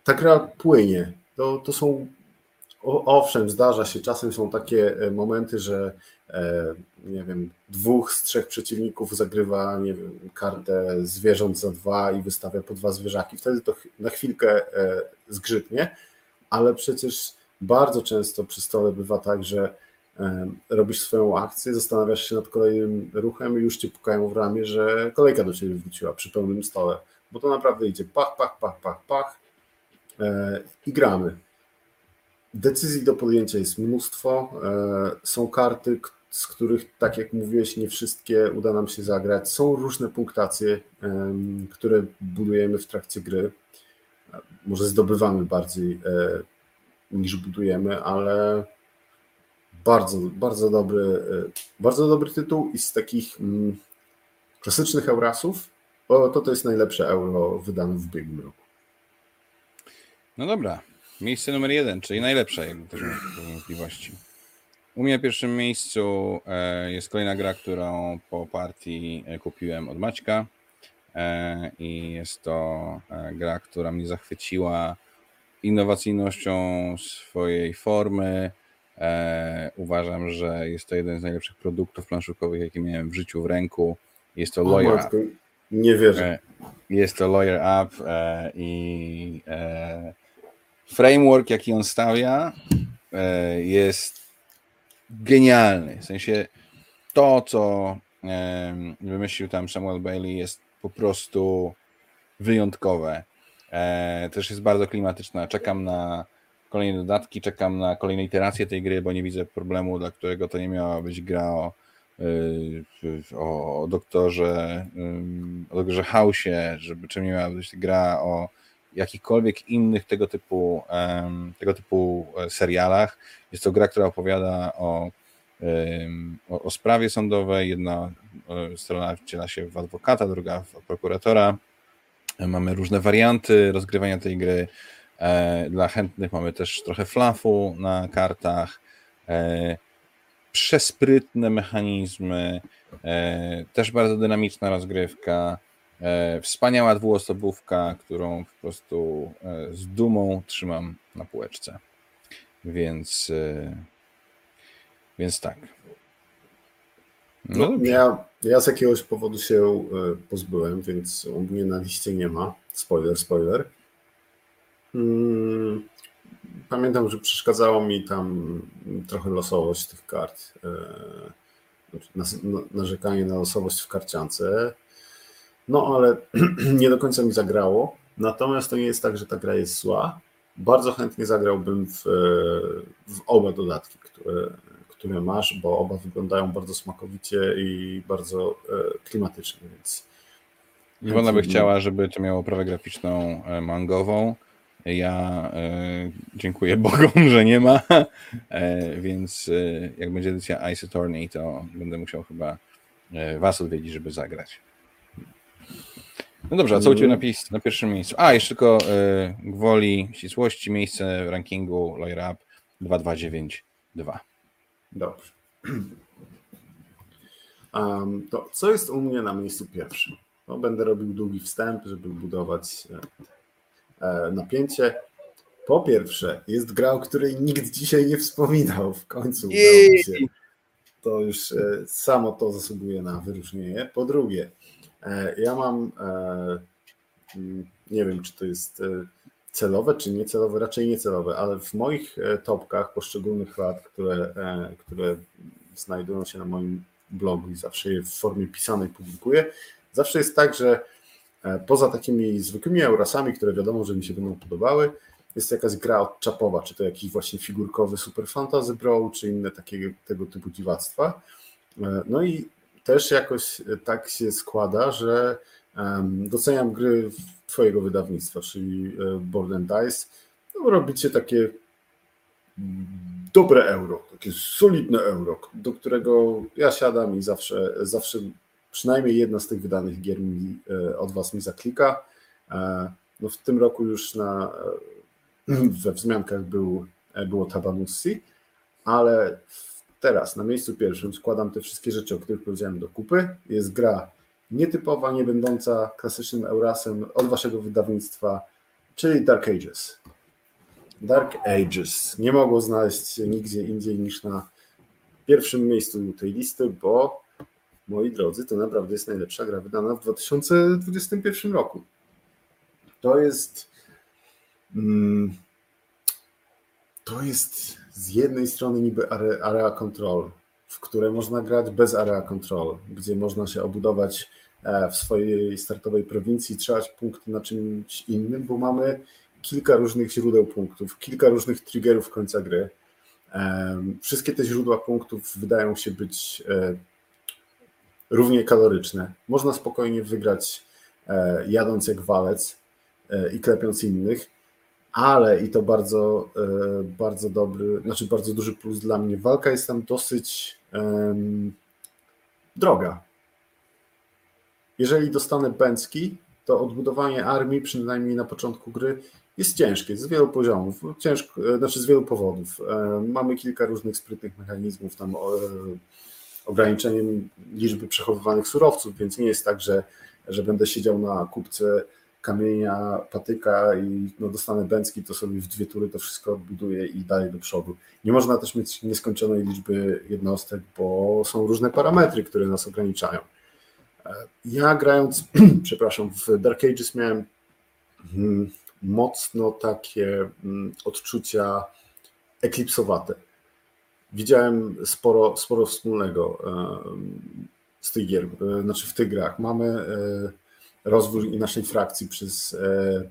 ta gra płynie. To, to są owszem, zdarza się, czasem są takie e, momenty, że e, nie wiem, dwóch z trzech przeciwników zagrywa, nie wiem, kartę zwierząt za dwa i wystawia po dwa zwierzaki. Wtedy to na chwilkę e, zgrzytnie, ale przecież bardzo często przy stole bywa tak, że robisz swoją akcję, zastanawiasz się nad kolejnym ruchem i już ci pukają w ramię, że kolejka do ciebie wróciła przy pełnym stole, bo to naprawdę idzie pach, pach, pach, pach, pach i gramy. Decyzji do podjęcia jest mnóstwo. E, są karty, z których, tak jak mówiłeś, nie wszystkie uda nam się zagrać. Są różne punktacje, które budujemy w trakcie gry. Może zdobywamy bardziej e, niż budujemy, ale bardzo, bardzo dobry, e, bardzo dobry tytuł i z takich mm, klasycznych Eurasów to to jest najlepsze euro wydane w ubiegłym roku. No dobra, Miejsce numer jeden, czyli najlepsze, jakby też wątpliwości. U mnie na pierwszym miejscu e, jest kolejna gra, którą po partii e, kupiłem od Maćka. E, I jest to gra, która mnie zachwyciła innowacyjnością swojej formy. Uważam, że jest to jeden z najlepszych produktów planszówkowych, jakie miałem w życiu w ręku. Jest to Lawyer Nie wierzę. Jest to Lawyer Up i framework, jaki on stawia, e, jest genialny. W sensie to, co e, wymyślił tam Samuel Bailey, jest po prostu wyjątkowe. E, też jest bardzo klimatyczna. Czekam na kolejne dodatki, czekam na kolejne iteracje tej gry, bo nie widzę problemu, dla którego to nie miała być gra o, o doktorze, o doktorze Hausie, żeby czym nie miała być gra o jakichkolwiek innych tego typu, tego typu e, serialach. Jest to gra, która opowiada o, o, o sprawie sądowej. Jedna e, strona wciela się w adwokata, druga w prokuratora. Mamy różne warianty rozgrywania tej gry. E, dla chętnych mamy też trochę flafu na kartach, przesprytne mechanizmy, też bardzo dynamiczna rozgrywka, wspaniała dwuosobówka, którą po prostu z dumą trzymam na półeczce. Więc, więc tak. No, no ja, ja z jakiegoś powodu się pozbyłem, więc u mnie na liście nie ma. Spoiler, spoiler. Mm, pamiętam, że przeszkadzało mi tam trochę losowość tych kart. E, narzekanie na losowość w karciance. No ale nie do końca mi zagrało. Natomiast to nie jest tak, że ta gra jest zła. Bardzo chętnie zagrałbym w, w oba dodatki, które, które masz, bo oba wyglądają bardzo smakowicie i bardzo e, klimatycznie, więc. Iwona by chciała, żeby to miało oprawę graficzną e, mangową. Ja e, dziękuję Bogom, że nie ma, e, więc e, jak będzie edycja Ice Attorney, to będę musiał chyba e, was odwiedzić, żeby zagrać. No dobrze, a co u Ciebie na, na pierwszym miejscu? A, jeszcze tylko e, gwoli ścisłości, miejsce w rankingu Lawyer Up 2292. Dobrze. Um, to co jest u mnie na miejscu pierwszym? No, będę robił długi wstęp, żeby budować e, E, napięcie. Po pierwsze, jest gra, o której nikt dzisiaj nie wspominał. W końcu udało się. To już e, samo to zasługuje na wyróżnienie. Po drugie, ja mam, mm, nie wiem, czy to jest celowe, czy niecelowe, raczej niecelowe, ale w moich topkach poszczególnych lat, które, które znajdują się na moim blogu i zawsze je w formie pisanej publikuję, zawsze jest tak, że E, poza takimi zwykłymi Eurasami, które wiadomo, że mi się będą podobały, jest jakaś gra odczapowa, czy to jakiś właśnie figurkowy Super Fantasy Brawl, czy inne takie, tego typu dziwactwa. E, no i też jakoś tak się składa, że doceniam gry twojego wydawnictwa, czyli e, Board and Dice. No, robicie takie dobre euro, takie solidne euro, do którego ja siadam i zawsze, zawsze przynajmniej jedna z tych wydanych gier mi, e, od Was mi zaklika. E, no w tym roku już na, e, we wzmiankach był, było Tabanussi, ale teraz na miejscu pierwszym składam te wszystkie rzeczy, o których powiedziałem do kupy. Jest gra nietypowa, nie będąca klasycznym Eurasem od Waszego wydawnictwa, czyli Dark Ages. Dark Ages nie mogło znaleźć się nigdzie indziej niż na pierwszym miejscu tej listy, bo moi drodzy, to naprawdę jest najlepsza gra wydana w 2021 roku. To jest. Mm, to jest z jednej strony niby area control, w które można grać bez area control, gdzie można się obudować e, w swojej startowej prowincji, trzymać punkty na czymś innym, bo mamy kilka różnych źródeł punktów, kilka różnych triggerów końca gry. Wszystkie te źródła punktów wydają się być e, równie kaloryczne. Można spokojnie wygrać e, jadąc jak walec i klepiąc innych, ale i to bardzo, e, bardzo dobry, znaczy bardzo duży plus dla mnie. Walka jest tam dosyć um, droga. Jeżeli dostanę bęcki, to odbudowanie armii, przynajmniej na początku gry, jest ciężkie z wielu poziomów, ciężko, znaczy z wielu powodów. Mamy kilka różnych sprytnych mechanizmów, tam ograniczeniem liczby przechowywanych surowców, więc nie jest tak, że, że będę siedział na kupce kamienia, patyka i no, dostanę bęcki, to sobie w dwie tury to wszystko odbuduję i dalej do przodu. Nie można też mieć nieskończonej liczby jednostek, bo są różne parametry, które nas ograniczają. Ja grając, przepraszam, w Dark Ages miałem mm, mocno takie mm, odczucia eklipsowate. Widziałem sporo, sporo wspólnego z tych gier, znaczy w tych grach. Mamy rozwój naszej frakcji przez,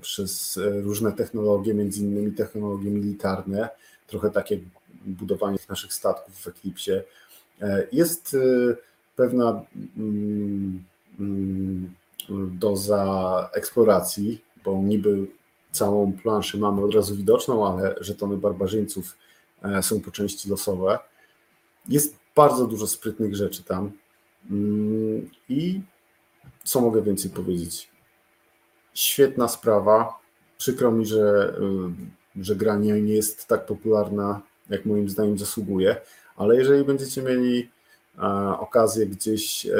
przez różne technologie, między innymi technologie militarne, trochę takie budowanie naszych statków w Eclipsie. Jest pewna mm, mm, doza eksploracji, bo niby całą planszę mamy od razu widoczną, ale żetony barbarzyńców e, są po części losowe. Jest bardzo dużo sprytnych rzeczy tam. Mm, I co mogę więcej powiedzieć? Świetna sprawa. Przykro mi, że, y, że gra nie jest tak popularna, jak moim zdaniem zasługuje, ale jeżeli będziecie mieli okazję gdzieś, e,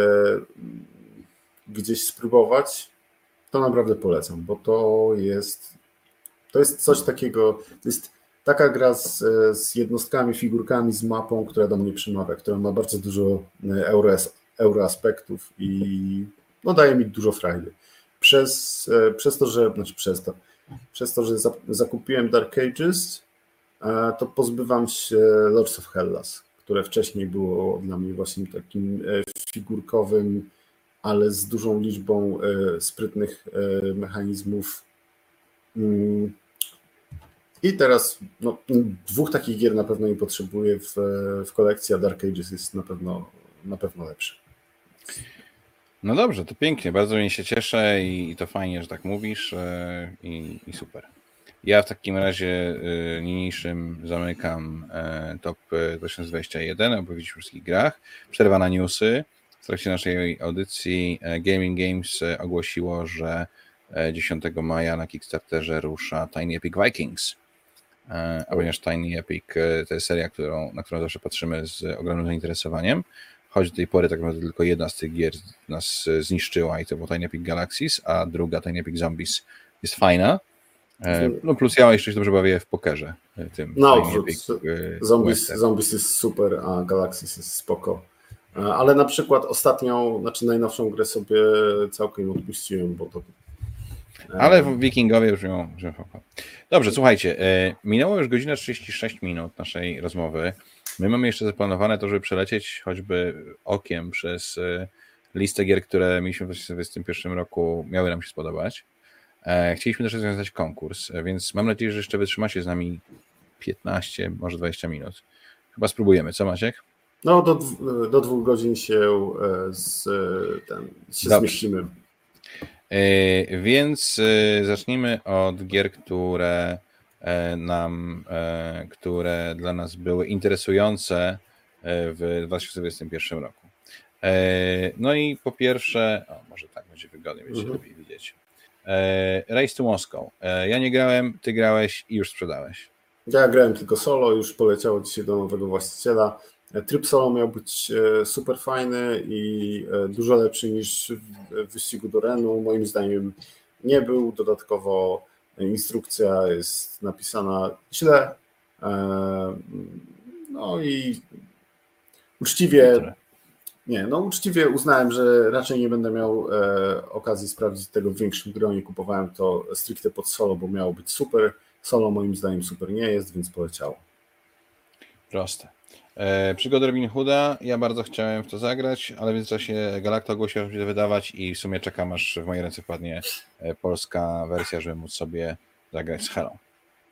gdzieś spróbować, to naprawdę polecam, bo to jest, to jest coś takiego, to jest taka gra z, z jednostkami, figurkami, z mapą, która do mnie przemawia, która ma bardzo dużo e, euro, euro aspektów i no, daje mi dużo frajdy. Przez, e, przez to, że, znaczy przez to, przez to, że zakupiłem Dark Ages, to pozbywam się Lords of Hellas, które wcześniej było dla mnie właśnie takim e, figurkowym, ale z dużą liczbą e, sprytnych mechanizmów. Mm. I teraz no, dwóch takich gier na pewno nie potrzebuję w, w kolekcji, a Dark Ages jest na pewno, na pewno lepszy. No dobrze, to pięknie, bardzo mi się cieszę i, to fajnie, że tak mówisz i, i super. Ja w takim razie y, niniejszym zamykam e, top 2021, opowiedzieliśmy o wszystkich grach. Przerwa na newsy. W trakcie naszej audycji e, Gaming Games e, ogłosiło, że 10 maja na Kickstarterze rusza Tiny Epic Vikings. A ponieważ Tiny Epic to jest seria, którą, na którą zawsze patrzymy z ogromnym zainteresowaniem, choć do tej pory tak naprawdę tylko jedna z tych gier nas zniszczyła i to było Tiny Epic Galaxies, a druga Tiny Epic Zombies jest fajna, E, no plus ja jeszcze się dobrze bawię w pokerze. E, tym no, odwrót. E, Zombies, Zombies jest super, a Galaxis jest spoko. Ale na przykład ostatnią, znaczy najnowszą grę sobie całkiem odpuściłem, bo to. Ale wikingowie już ją. Dobrze, słuchajcie. Minęło już godzina 36 minut naszej rozmowy. My mamy jeszcze zaplanowane to, żeby przelecieć choćby okiem przez listę gier, które mieliśmy w 2021 roku, miały nam się spodobać. E, chcieliśmy też rozwiązać konkurs, e, więc mam nadzieję, że jeszcze wytrzymacie z nami 15, może 20 minut. Chyba spróbujemy, co Maciek? No, do, do dwóch godzin się, e, z, ten, się zmieścimy. Więc zacznijmy od gier, które nam, które dla nas były interesujące w 2021 roku. No i po pierwsze, o, może tak będzie wygodnie, będzie mhm. lepiej widzieć. E, Race to Moscow. E, ja nie grałem, ty grałeś i już sprzedałeś. Ja grałem tylko solo, już poleciało dzisiaj do nowego właściciela. E, tryb solo miał być super fajny i dużo lepszy niż w wyścigu do Renu. Moim zdaniem nie był. Dodatkowo instrukcja jest napisana źle. No i uczciwie nie, no uczciwie uznałem, że raczej nie będę miał e, okazji sprawdzić tego w większym gronie. Kupowałem to stricte pod solo, bo miało być super. Solo moim zdaniem super nie jest, więc poleciało. Proste. E, przygody Robin Hooda, ja bardzo chciałem w to zagrać, ale w międzyczasie Galacta ogłosiła, że będzie wydawać i w sumie czekam, aż w moje ręce wpadnie e, polska wersja, żeby móc sobie zagrać z Helą.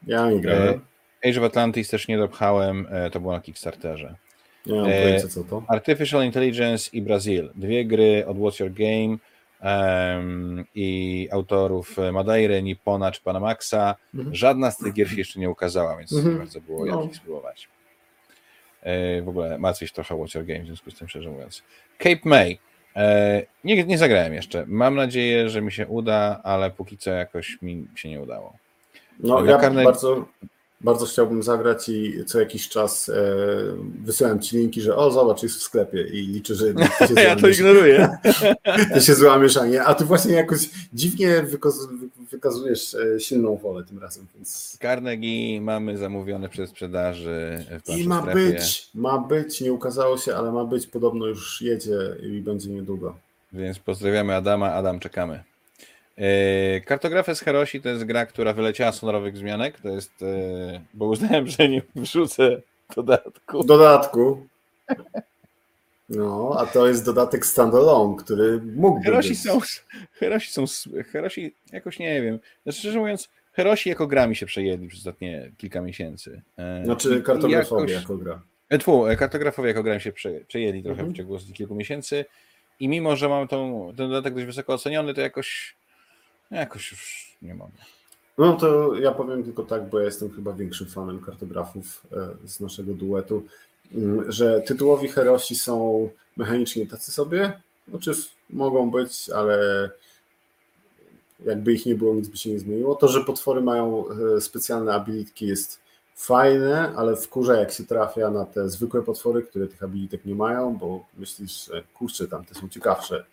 Ja nie grałem. E, Age of Atlantis też nie dopchałem, e, to było na Kickstarterze. Nie mam e, pojęcia, co to. Artificial Intelligence i Brazil. Dwie gry od What's Your Game um, i autorów Madeiry, Nippona czy Panamaxa. Mhm. Żadna z tych gier się jeszcze nie ukazała, więc mhm. bardzo było no. jak ich spróbować. E, w ogóle martwię trochę What's Your Game, w związku z tym szczerze mówiąc. Cape May. E, nie, nie zagrałem jeszcze. Mam nadzieję, że mi się uda, ale póki co jakoś mi się nie udało. No, ja karne... bardzo, bardzo chciałbym zagrać i co jakiś czas e, wysyłam ci linki, że o zobacz, jest w sklepie i liczę, że się Ja to ignoruję. Ty się złamiesz, a nie. A ty właśnie jakoś dziwnie wykazujesz e, silną wolę tym razem. Więc... Carnegie mamy zamówione przez sprzedaży w I ma być, ma być, nie ukazało się, ale ma być, podobno już jedzie i będzie niedługo. Więc pozdrawiamy Adama. Adam, czekamy. Yy, Kartografę Herosi to jest gra, która wyleciała z honorowych zmianek. To jest, yy, bo uznałem, że nie wrzucę dodatku. Dodatku. No, a to jest dodatek standalone, który mógłby Herosi być. są, Herosi są, Herosi jakoś nie wiem. Znaczy, szczerze mówiąc, Herosi jako gra mi się przejęli przez ostatnie kilka miesięcy. Yy, Znaczy kartografowie jakoś- jako gra. E, Tfu, e, kartografowie jako gra mi się prze, przejęli trochę Mhm. w ciągu kilku miesięcy i mimo, że mam tą, ten dodatek dość wysoko oceniony, to jakoś jakoś już nie mogę. No to ja powiem tylko tak, bo ja jestem chyba większym fanem kartografów e, z naszego duetu, mm, że tytułowi herosi są mechanicznie tacy sobie, znaczy mogą być, ale jakby ich nie było, nic by się nie zmieniło. To, że potwory mają e, specjalne abilitki jest fajne, ale wkurza jak się trafia na te zwykłe potwory, które tych abilitek nie mają, bo myślisz, że kurczę, tamte są ciekawsze.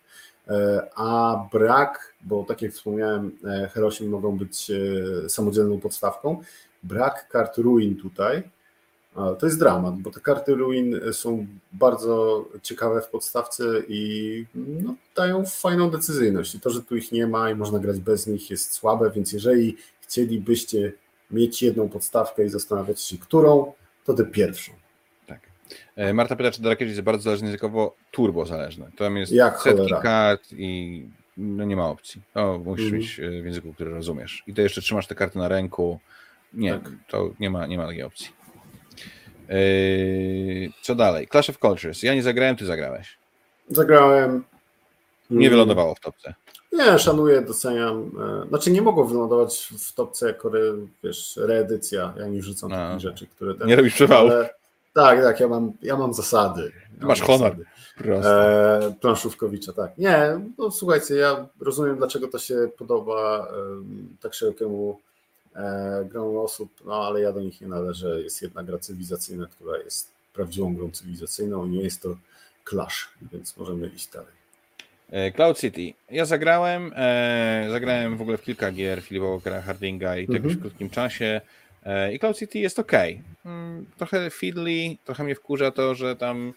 E, A brak, bo tak jak wspomniałem, e, Herosi mogą być e, samodzielną podstawką, brak kart ruin tutaj, to jest dramat, bo te karty ruin są bardzo ciekawe w podstawce i no, dają fajną decyzyjność. I to, że tu ich nie ma i można grać bez nich jest słabe, więc jeżeli chcielibyście mieć jedną podstawkę i zastanawiać się, którą, to tę pierwszą. E, Marta pyta, czy Dark Ages jest bardzo zależny językowo, turbo zależny. Tam jest Jak setki cholera. kart i no nie ma opcji. To musisz Mhm. mieć e, w języku, który rozumiesz. I to jeszcze trzymasz te karty na ręku. Nie, Tak. to nie ma, nie ma takiej opcji. E, Co dalej? Clash of Cultures. Ja nie zagrałem, ty zagrałeś. Zagrałem. Nie Mm, wylądowało w topce. Nie, szanuję, doceniam. Znaczy nie mogło wylądować w topce jako wiesz, reedycja. Ja nie wrzucam A. takich rzeczy, które ten, Nie robisz przewału. ale, Tak, tak, ja mam, ja mam zasady. Ja Masz mam honor. zasady. E, planszówkowicza, tak. Nie, no słuchajcie, ja rozumiem, dlaczego to się podoba em, tak szerokiemu e, gromu osób, no ale ja do nich nie należę. Jest jedna gra cywilizacyjna, która jest prawdziwą grą cywilizacyjną i nie jest to Clash, więc możemy iść dalej. E, Cloud City. Ja zagrałem, e, zagrałem w ogóle w kilka gier Filipa Walkera Hardinga i to jakoś w Mhm. krótkim czasie. E, I Cloud City jest ok. Mm, trochę fiddly, trochę mnie wkurza to, że tam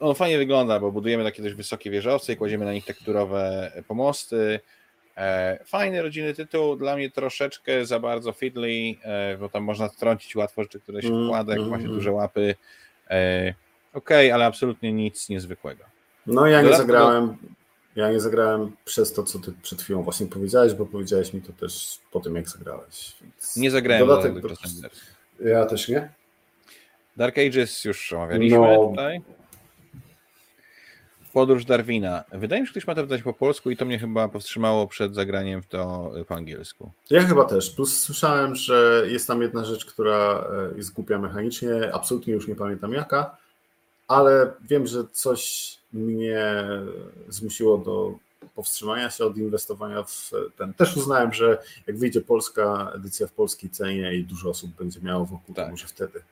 on fajnie wygląda, bo budujemy takie dość wysokie wieżowce i kładziemy na nich tekturowe pomosty. E, fajny rodzinny tytuł, dla mnie troszeczkę za bardzo fiddly, e, bo tam można trącić łatwo rzeczy, które się Mm, wkłada, jak ma się mm. duże łapy. Okej, ale absolutnie nic niezwykłego. No ja nie Dodatkowo- zagrałem, ja nie zagrałem przez to, co ty przed chwilą właśnie powiedziałeś, bo powiedziałeś mi to też po tym, jak zagrałeś. Więc Nie zagrałem dodatek do. Ja też nie. Dark Ages już omawialiśmy No. tutaj. Podróż Darwina. Wydaje mi się, że ktoś ma to wydać po polsku i to mnie chyba powstrzymało przed zagraniem w to po angielsku. Ja chyba też. Plus słyszałem, że jest tam jedna rzecz, która e, jest głupia mechanicznie, absolutnie już nie pamiętam jaka, ale wiem, że coś mnie zmusiło do powstrzymania się od inwestowania w ten. Też uznałem, że jak wyjdzie polska edycja w polskiej cenie i dużo osób będzie miało wokół, to Tak. może wtedy.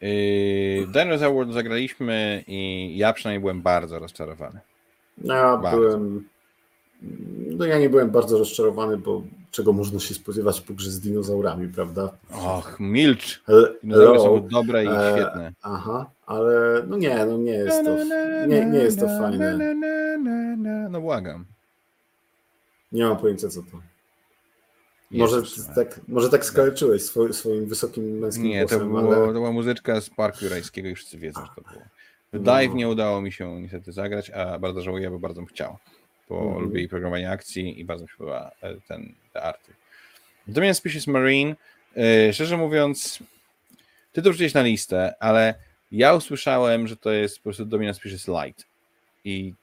Yy, World zagraliśmy i ja przynajmniej byłem bardzo rozczarowany. Ja Bardzo. byłem. No ja nie byłem bardzo rozczarowany, bo czego można się spodziewać po grze z dinozaurami, prawda? Och, milcz! Dinozaury są dobre i E, świetne. Aha, ale no nie, no nie jest to, nie, nie jest to fajne. No błagam. Nie mam pojęcia co to. Może tak, może tak skaleczyłeś swoim, swoim wysokim męskim Nie, to, głosem, było, ale to była muzyczka z Parku Jurajskiego i wszyscy wiedzą, że to było. W No. Dive nie udało mi się niestety zagrać, a bardzo żałuję, bo bardzo bym chciał. Bo lubię i programowanie akcji i bardzo mi się podoba e, ten, te arty. Natomiast Species Marine, e, szczerze mówiąc, ty to wrzuciłeś na listę, ale ja usłyszałem, że to jest po prostu Dominant Species Light. I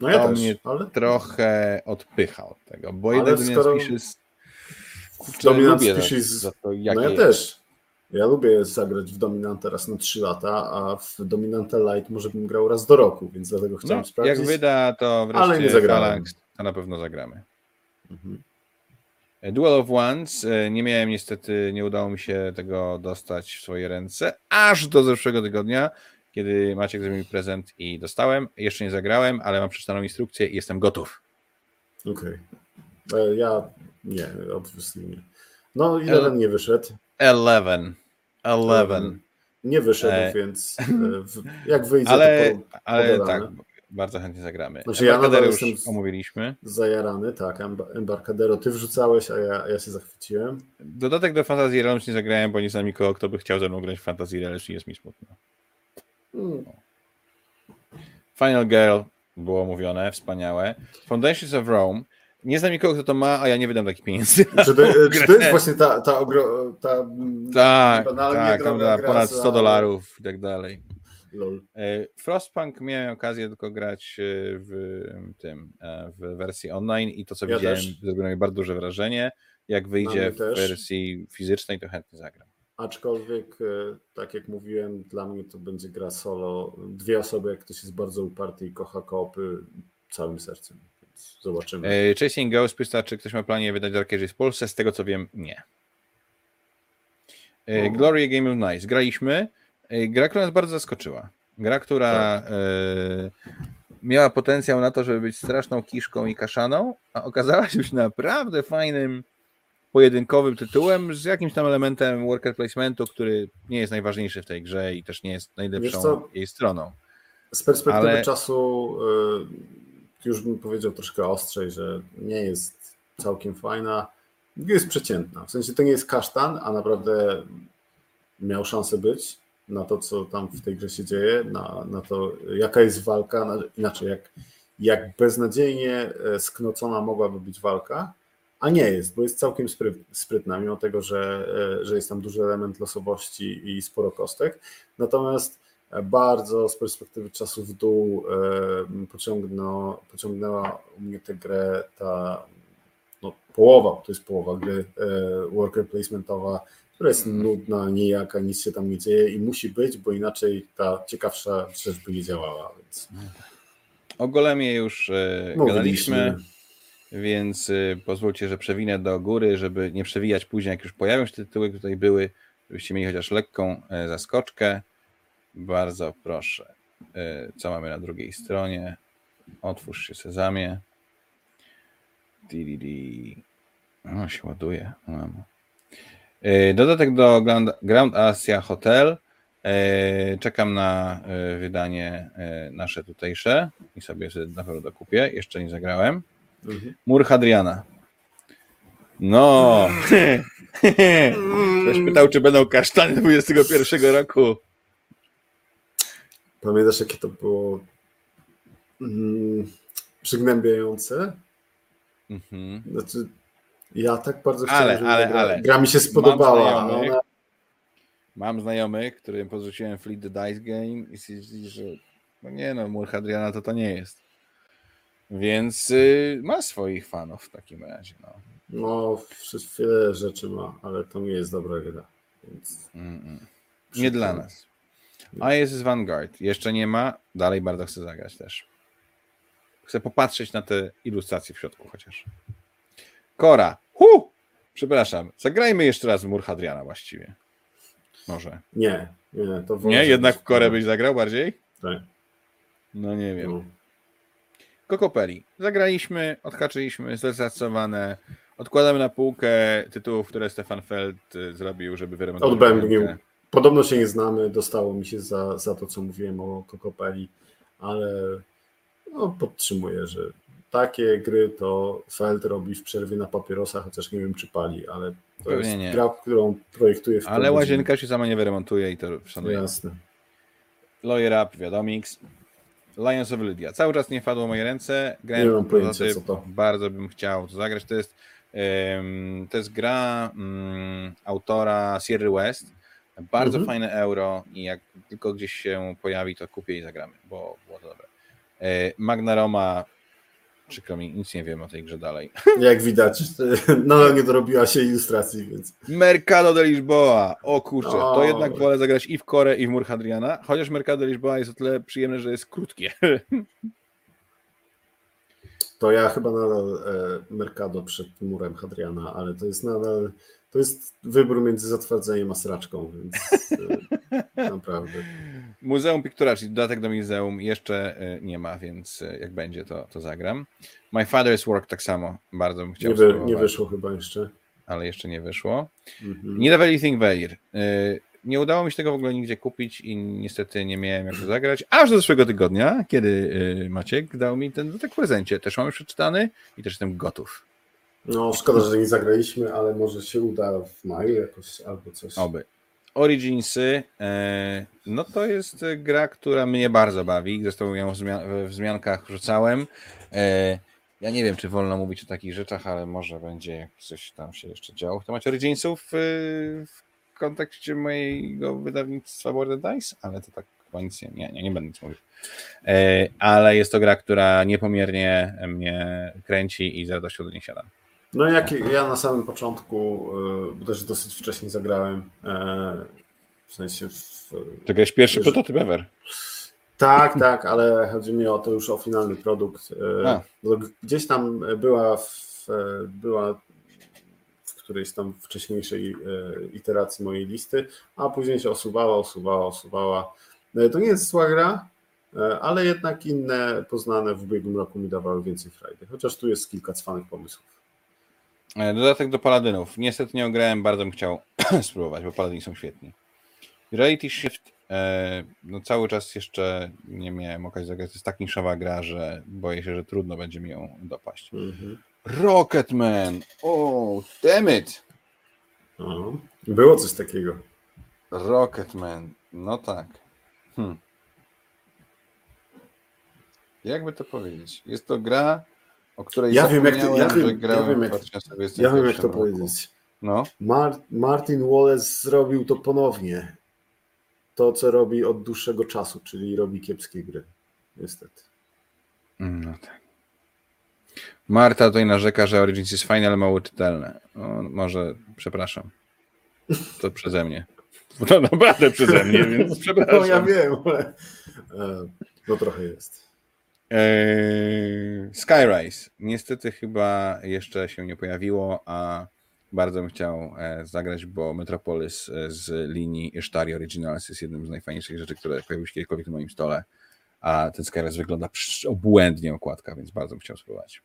no ja to też, mnie ale trochę odpycha od tego, bo Ale jednak Dominant skoro- Species Dominant Species- za, za to, no ja jest. też. Ja lubię zagrać w Dominantę raz na 3 lata, a w Dominantę Light może bym grał raz do roku, więc dlatego chciałem No, sprawdzić. jak wyda, to Ale nie wreszcie zagrałem. To na pewno zagramy. Mhm. Duel of Ones, e, nie miałem niestety, nie udało mi się tego dostać w swoje ręce, aż do zeszłego tygodnia, kiedy Maciek zrobił mi prezent i dostałem. Jeszcze nie zagrałem, ale mam przeczytaną instrukcję i jestem gotów. Okej. E, Ja nie, obviously nie. No i jeden nie wyszedł. Eleven. Eleven. Nie wyszedł, E. więc e, w, jak wyjdzie, Ale, to po, ale tak, bardzo chętnie zagramy. Znaczy, ja nadal już jestem omówiliśmy. Zajarany, tak. Emb- Embarcadero ty wrzucałeś, a ja, ja się zachwyciłem. Dodatek do Fantasy Realms nie zagrałem, bo nie znam nikogo, kto by chciał ze mną grać w Fantasy Realms i jest mi smutno. Mm. Final Girl było mówione, wspaniałe. Foundations of Rome. Nie znam nikogo, kto to ma, a ja nie wydam takich pieniędzy. Czy to, czy to jest właśnie ta, ta, ogro, ta mm, Tak, tak, tam gra ponad za- 100 dolarów i tak dalej. Lol. E, Frostpunk miałem okazję tylko grać e, w tym, e, w wersji online i to, co Ja widziałem, też. zrobiło mnie bardzo duże wrażenie. Jak wyjdzie w też. wersji fizycznej, to chętnie zagram. Aczkolwiek, e, tak jak mówiłem, dla mnie to będzie gra solo. Dwie osoby, jak ktoś jest bardzo uparty i kocha koopy całym sercem. Zobaczymy. E, Chasing Ghost pyta, czy ktoś ma planie wydać Dark Ages w Polsce. Z tego co wiem, nie. No. Glory Game of Nice. Graliśmy. E, Gra, która nas bardzo zaskoczyła. Gra, która Tak. miała potencjał na to, żeby być straszną kiszką i kaszaną, a okazała się być naprawdę fajnym pojedynkowym tytułem z jakimś tam elementem worker placementu, który nie jest najważniejszy w tej grze i też nie jest najlepszą jej stroną. Z perspektywy ale- czasu y, już bym powiedział troszkę ostrzej, że nie jest całkiem fajna. Jest przeciętna. W sensie to nie jest kasztan, a naprawdę miał szansę być na to, co tam w tej grze się dzieje, na, na to, jaka jest walka, na, inaczej, jak, jak beznadziejnie e, sknocona mogłaby być walka, a nie jest, bo jest całkiem spry, sprytna, mimo tego, że, e, że jest tam duży element losowości i sporo kostek. Natomiast bardzo z perspektywy czasu w dół e, pociągno, pociągnęła u mnie tę grę ta no, połowa, to jest połowa gry e, worker placementowa, która jest nudna, nijaka, nic się tam nie dzieje i musi być, bo inaczej ta ciekawsza rzecz by nie działała. Więc O Golemie już mówiliśmy. gadaliśmy. Więc pozwólcie, że przewinę do góry, żeby nie przewijać później, jak już pojawią się tytuły, które tutaj były, żebyście mieli chociaż lekką zaskoczkę. Bardzo proszę. E, Co mamy na drugiej stronie? Otwórz się sezamie. Di, di, di. O, się ładuje. Mam. E, Dodatek do Grand, Grand Asia Hotel. E, Czekam na wydanie nasze tutejsze i sobie na pewno dokupię. Jeszcze nie zagrałem. Mhm. Mur Hadriana. No. Ktoś pytał, czy będą kasztany 21 roku. Pamiętasz, jakie to było mm, przygnębiające? Mhm. Znaczy, ja tak bardzo chciałem, Ale, żeby ale, gra, ale. gra mi się spodobała. a znajomych, ona, Mam znajomych, którym podrzuciłem Fleet the Dice Game i stwierdzili, że no nie no, Mur Hadriana to to nie jest. Więc y, ma swoich fanów w takim razie. No. no, wiele rzeczy ma, ale to nie jest dobra gra. Więc Mm, mm. Nie dla mi. Nas. ISS Vanguard jeszcze nie ma. Dalej bardzo chcę zagrać też. Chcę popatrzeć na te ilustracje w środku chociaż. Kora. Hu! Przepraszam. Zagrajmy jeszcze raz w Mur Hadriana właściwie. Może. nie, nie, to Nie? Jednak w Korę byś zagrał bardziej? Tak, No nie wiem. no. Kokopeli. Zagraliśmy, odhaczyliśmy, zrecenzowane. Odkładamy na półkę tytułów, które Stefan Feld y, zrobił, żeby wyremontować. Odbębnił. rękę. Podobno się nie znamy, dostało mi się za, za to, co mówiłem o Kokopeli, ale no, podtrzymuję, że takie gry to Feld robi w przerwie na papierosa, chociaż nie wiem, czy pali, ale to Pewnie jest nie. gra, którą projektuje w Ale łazienka się sama nie wyremontuje i to szanuję. Jasne. Lawyer Up, wiadomix. Lions of Lydia. Cały czas nie wpadło w moje ręce. Grałem Nie mam pojęcia, co to. Bardzo bym chciał to zagrać. To jest, em, to jest gra mm, autora Sierra West. Bardzo Mhm. fajne euro i jak tylko gdzieś się pojawi, to kupię i zagramy, bo było to dobre. E, Magna Roma, przykro mi, nic nie wiem o tej grze dalej. Jak widać, nadal nie dorobiła się ilustracji, więc Mercado de Lisboa. O kurczę, to O. jednak wolę zagrać i w Korę, i w Mur Hadriana, chociaż Mercado de Lisboa jest o tyle przyjemne, że jest krótkie. to ja chyba nadal e, Mercado przed murem Hadriana, ale to jest nadal, to jest wybór między zatwardzeniem a sraczką, więc e, naprawdę. Muzeum Piktura, czyli dodatek do muzeum jeszcze e, nie ma, więc e, jak będzie, to, to zagram. My Father's Work tak samo, bardzo bym chciał Nie, wy, nie wyszło chyba jeszcze. ale jeszcze nie wyszło. Mhm. Nie dawali Think Valir. Nie udało mi się tego w ogóle nigdzie kupić i niestety nie miałem jak to zagrać. Aż do zeszłego tygodnia, kiedy Maciek dał mi ten dodatek w prezencie. Też mamy przeczytany i też jestem gotów. No, szkoda, że nie zagraliśmy, ale może się uda w maju jakoś albo coś. Oby. Originsy, e, no to jest gra, która mnie bardzo bawi. Zresztą ją w, zmian- w zmiankach wrzucałem. E, ja nie wiem, czy wolno mówić o takich rzeczach, ale może będzie jak coś tam się jeszcze działo w temacie Originsów e, w kontekście mojego wydawnictwa Border Dice, ale to tak chyba nic nie, nie, nie, będę nic mówił. Ale jest to gra, która niepomiernie mnie kręci i z radością do niej siadam. No jak ja na samym początku, y, bo też dosyć wcześnie zagrałem, e, w sensie w, jest pierwszy Wiesz- prototyp ever. Tak, tak, ale chodzi mi o to już o finalny produkt. E, A. Gdzieś tam była w, e, była w którejś tam wcześniejszej e, iteracji mojej listy, a później się osuwała, osuwała, osuwała. E, To nie jest zła gra, e, ale jednak inne poznane w ubiegłym roku mi dawały więcej frajdy, chociaż tu jest kilka cwanych pomysłów. E, Dodatek do Paladynów. Niestety nie ograłem, bardzo bym chciał spróbować, bo Paladyni są świetni. Reality Shift, e, no cały czas jeszcze nie miałem okazji zagrać. To jest tak niszowa gra, że boję się, że trudno będzie mi ją dopaść. Mhm. Rocketman! Oh, damn it! No, Było coś takiego. Rocketman, no tak. Hmm. Jakby to powiedzieć? Jest to gra, o której Ja wiem, jak to- ja wiem- ja wiem, jak- 2021 Ja wiem, jak to roku. powiedzieć. No, Mar- Martin Wallace zrobił to ponownie. To, co robi od dłuższego czasu, czyli robi kiepskie gry. Niestety. no tak. Marta tutaj narzeka, że Origins jest fajne, ale mało czytelne. No, może, przepraszam. To przeze mnie. To naprawdę przeze mnie, więc przepraszam. No ja wiem, ale e, no trochę jest. Eee, Skyrise. Niestety chyba jeszcze się nie pojawiło, a bardzo bym chciał e, zagrać, bo Metropolis e, z linii Ishtar Originals jest jednym z najfajniejszych rzeczy, które pojawiły się kiedykolwiek na moim stole, a ten Skyrise wygląda obłędnie okładka, więc bardzo bym chciał spróbować.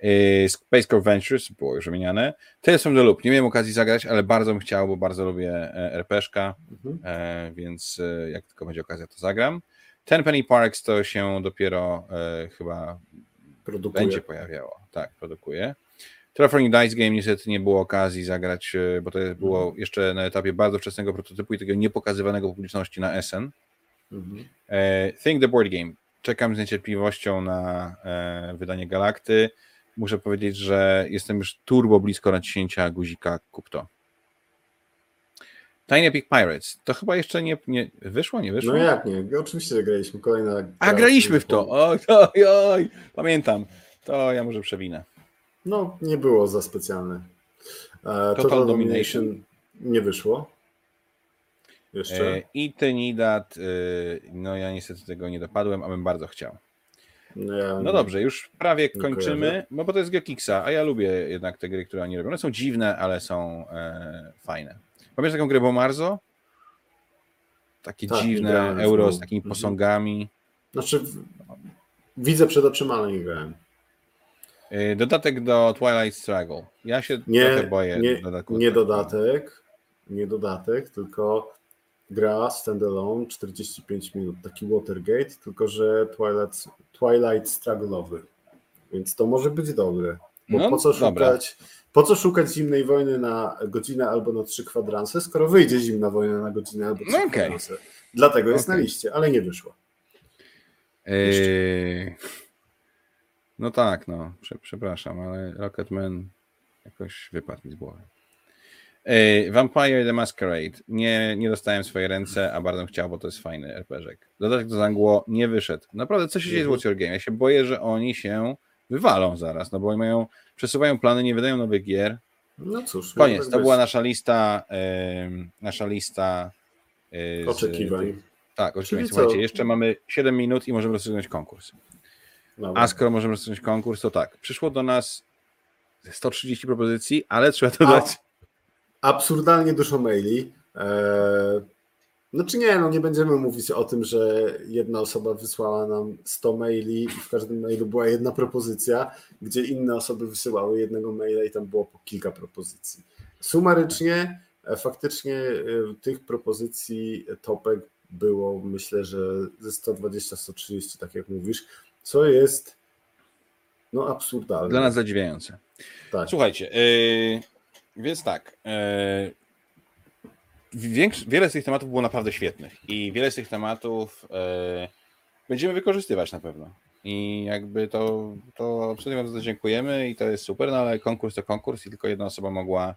Eee, Space Core Ventures było już wymieniane. Tales from the Loop. Nie miałem okazji zagrać, ale bardzo bym chciał, bo bardzo lubię e, RPG-szka. Mhm. Więc jak tylko będzie okazja, to zagram. Ten Penny Parks to się dopiero e, chyba Produkuje. będzie pojawiało. Tak, produkuje. Terraforming Dice Game niestety nie było okazji zagrać, e, bo to było jeszcze na etapie bardzo wczesnego prototypu i tego niepokazywanego publiczności na SN. Mhm. E, Think the Board Game. Czekam z niecierpliwością na e, wydanie Galakty. Muszę powiedzieć, że jestem już turbo blisko naciśnięcia guzika kup to. Tiny Epic Pirates. To chyba jeszcze nie, nie wyszło, nie wyszło? No jak nie? Oczywiście, że graliśmy. Kolejna. A gra, graliśmy w to. Oj, oj, oj. Pamiętam. To ja może przewinę. No, nie było za specjalne. E, Total, Total Domination nie wyszło. Jeszcze. E, I Trinidad, e, no ja niestety tego nie dopadłem, a bym bardzo chciał. No, ja No dobrze, już prawie kończymy, kojarzę. no bo to jest Gekixa, a ja lubię jednak te gry, które oni robią. One są dziwne, ale są e, fajne. Pamiętasz taką grę Bomarzo? Takie Tak, dziwne euro z takimi Mhm. posągami. Znaczy, widzę przed oczyma, ale nie grałem. E, dodatek do Twilight Struggle. Ja się trochę Nie, boję. nie, dodatku nie do- dodatek, nie dodatek, tylko gra standalone 45 minut, taki Watergate, tylko że Twilight, Twilight Struggle'owy. Więc to może być dobre. Bo No, po co dobra. szukać po co szukać zimnej wojny na godzinę albo na trzy kwadranse, skoro wyjdzie zimna wojna na godzinę albo trzy No okej. kwadranse. Dlatego jest na Okej. liście, ale nie wyszło. Eee, no tak, no, prze, przepraszam, ale Rocketman jakoś wypadł mi z głowy. Eee, Vampire the Masquerade. Nie, nie dostałem w swoje ręce, a bardzo chciał, bo to jest fajny RPG. Dodatek do Zangło nie wyszedł. Naprawdę, co się dzieje z Mhm. What's Your Game? Ja się boję, że oni się wywalą zaraz, no bo mają, przesuwają plany, nie wydają nowych gier. No cóż, Koniec, może to była nasza lista, em, nasza lista z- oczekiwań. Tak, oczywiście. Czyli Słuchajcie, jeszcze mamy 7 minut i możemy rozpocząć konkurs. Dobra. A skoro możemy rozpocząć konkurs, to tak. Przyszło do nas 130 propozycji, ale trzeba dodać. absurdalnie dużo maili. Eee, znaczy nie, no nie będziemy mówić o tym, że jedna osoba wysłała nam 100 maili i w każdym mailu była jedna propozycja, gdzie inne osoby wysyłały jednego maila i tam było po kilka propozycji. Sumarycznie e, faktycznie tych propozycji topek było myślę, że ze 120-130, tak jak mówisz, co jest no absurdalne. Dla nas zadziwiające. Tak. Słuchajcie, yy, więc tak, yy, wiele z tych tematów było naprawdę świetnych i wiele z tych tematów yy, będziemy wykorzystywać na pewno. I jakby to, to absolutnie bardzo dziękujemy i to jest super, no ale konkurs to konkurs i tylko jedna osoba mogła,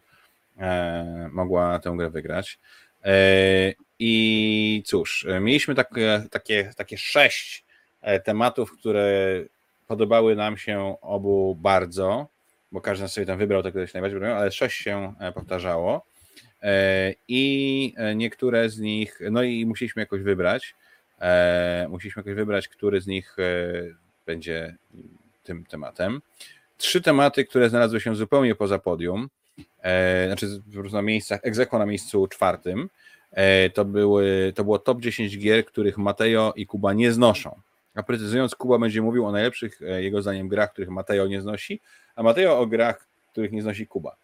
e, mogła tę grę wygrać. E, I cóż, mieliśmy takie, takie, takie sześć e, tematów, które podobały nam się obu bardzo, bo każdy sobie tam wybrał to, które się najbardziej podobało, ale sześć się e, powtarzało. E, I niektóre z nich, no i musieliśmy jakoś wybrać. E, musieliśmy jakoś wybrać, który z nich będzie tym tematem. Trzy tematy, które znalazły się zupełnie poza podium, znaczy po prostu na miejscach, egzekwo na miejscu czwartym, to, były, to było top 10 gier, których Mateo i Kuba nie znoszą. A precyzując, Kuba będzie mówił o najlepszych, e, jego zdaniem, grach, których Mateo nie znosi, a Mateo o grach, których nie znosi Kuba.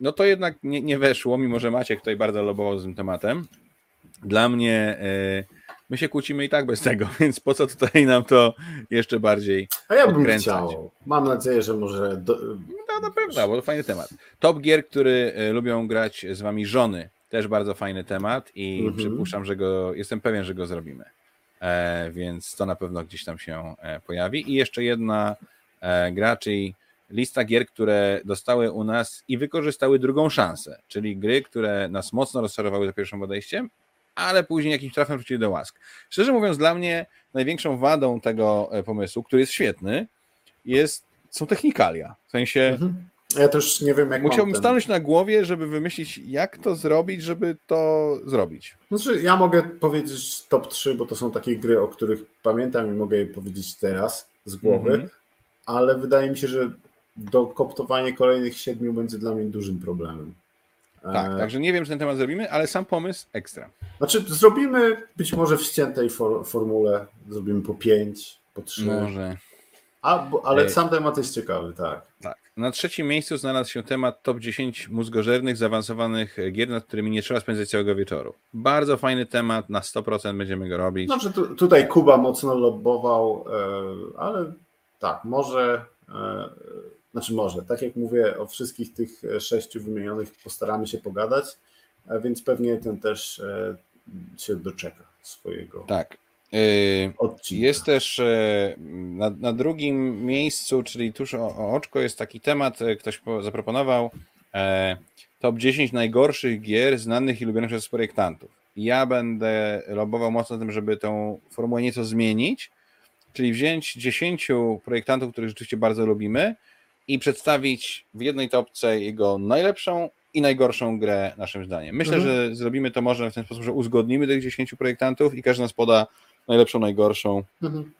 No to jednak nie, nie weszło, mimo że Maciek tutaj bardzo lobował z tym tematem. Dla mnie e, my się kłócimy i tak bez tego, więc po co tutaj nam to jeszcze bardziej A ja bym odkręcać? chciał. Mam nadzieję, że może... Do... No na pewno, bo to fajny temat. Top gier, który e, lubią grać z wami żony, też bardzo fajny temat i mhm. przypuszczam, że go, jestem pewien, że go zrobimy. E, więc to na pewno gdzieś tam się e, pojawi. I jeszcze jedna e, gra, czyli lista gier, które dostały u nas i wykorzystały drugą szansę, czyli gry, które nas mocno rozczarowały za pierwszym podejściem, ale później jakimś trafem wrócili do łask. Szczerze mówiąc, dla mnie największą wadą tego pomysłu, który jest świetny, jest, są technikalia. W sensie mhm. Ja też nie wiem, jak. Musiałbym stanąć na głowie, żeby wymyślić, jak to zrobić, żeby to zrobić. Znaczy, ja mogę powiedzieć top 3, bo to są takie gry, o których pamiętam i mogę je powiedzieć teraz z głowy, -hmm. ale wydaje mi się, że dokoptowanie kolejnych siedmiu będzie dla mnie dużym problemem. Tak, e... także nie wiem, czy ten temat zrobimy, ale sam pomysł ekstra. Znaczy, zrobimy być może w ściętej for formule, zrobimy po pięć, po trzy. Może. A, ale sam temat jest ciekawy, tak. Tak. Na trzecim miejscu znalazł się temat top 10 mózgożernych, zaawansowanych gier, nad którymi nie trzeba spędzać całego wieczoru. Bardzo fajny temat, na 100% będziemy go robić. Znaczy tu, tutaj Kuba mocno lobbował, e, ale tak, może, e, znaczy może, tak jak mówię, o wszystkich tych sześciu wymienionych postaramy się pogadać, e, więc pewnie ten też się doczeka swojego. Tak. Yy, jest też e, na, na, drugim miejscu, czyli tuż o, o, oczko, jest taki temat, e, ktoś zaproponował e, top 10 najgorszych gier znanych i lubionych przez projektantów. Ja będę lobował mocno tym, żeby tą formułę nieco zmienić, czyli wziąć 10 projektantów, których rzeczywiście bardzo lubimy i przedstawić w jednej topce jego najlepszą i najgorszą grę naszym zdaniem. Myślę, mhm. że zrobimy to może w ten sposób, że uzgodnimy tych 10 projektantów i każdy nas poda najlepszą, najgorszą, mhm.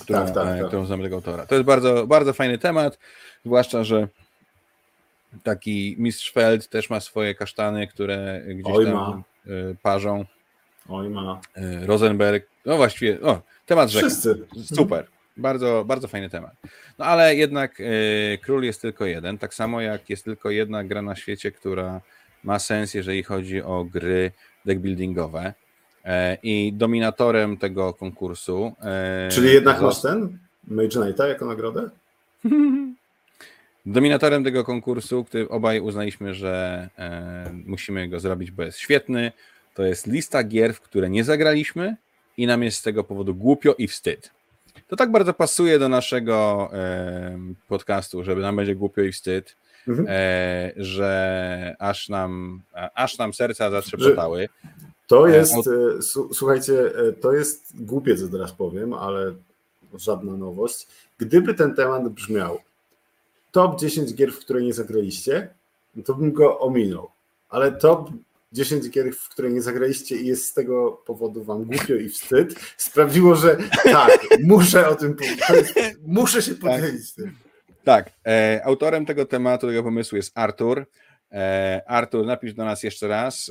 którą, tak, tak, e, tak. którą znamy tego autora. To jest bardzo, bardzo fajny temat, zwłaszcza, że taki mistrz Feld też ma swoje kasztany, które gdzieś Oj, tam ma. E, parzą. Oj ma. E, Rosenberg, no właściwie, o, temat rzeka. Wszyscy. Super. Bardzo, bardzo fajny temat. No ale jednak y, król jest tylko jeden, tak samo jak jest tylko jedna gra na świecie, która ma sens, jeżeli chodzi o gry deckbuildingowe. E, I dominatorem tego konkursu. E, Czyli jednak masz ten Mage Knighta jako nagrodę? Dominatorem tego konkursu, który obaj uznaliśmy, że e, musimy go zrobić, bo jest świetny, to jest lista gier, w które nie zagraliśmy i nam jest z tego powodu głupio i wstyd. To tak bardzo pasuje do naszego podcastu, żeby nam będzie głupio i wstyd, mhm. że aż nam, aż nam serca zatrzepotały. To e, jest, e, słuchajcie, e, to jest głupie, co teraz powiem, ale żadna nowość. Gdyby ten temat brzmiał top 10 gier, w które nie zagraliście, to bym go ominął. Ale top 10 gier, w które nie zagraliście i jest z tego powodu wam głupio i wstyd, sprawiło, że tak, muszę o tym powiedzieć, muszę się podzielić tak. tym. Tak, e, autorem tego tematu, tego pomysłu jest Artur. E, Artur, napisz do nas jeszcze raz.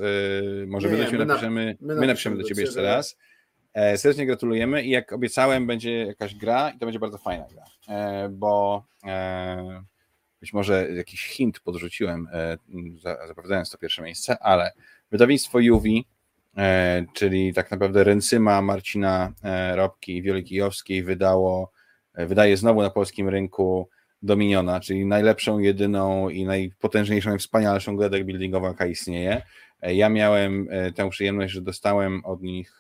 E, może nie, my, my, napiszemy, my, my napiszemy do ciebie jeszcze raz. E, serdecznie gratulujemy i jak obiecałem, będzie jakaś gra i to będzie bardzo fajna gra, bo być może jakiś hint podrzuciłem, e, zapowiadając to pierwsze miejsce, ale wydawnictwo Juwi, e, czyli tak naprawdę Ręcyma Marcina e, Robki i Wioli Kijowskiej wydało, wydaje znowu na polskim rynku Dominiona, czyli najlepszą, jedyną i najpotężniejszą i wspanialszą grę deck buildingową, jaka istnieje. Ja miałem tę przyjemność, że dostałem od nich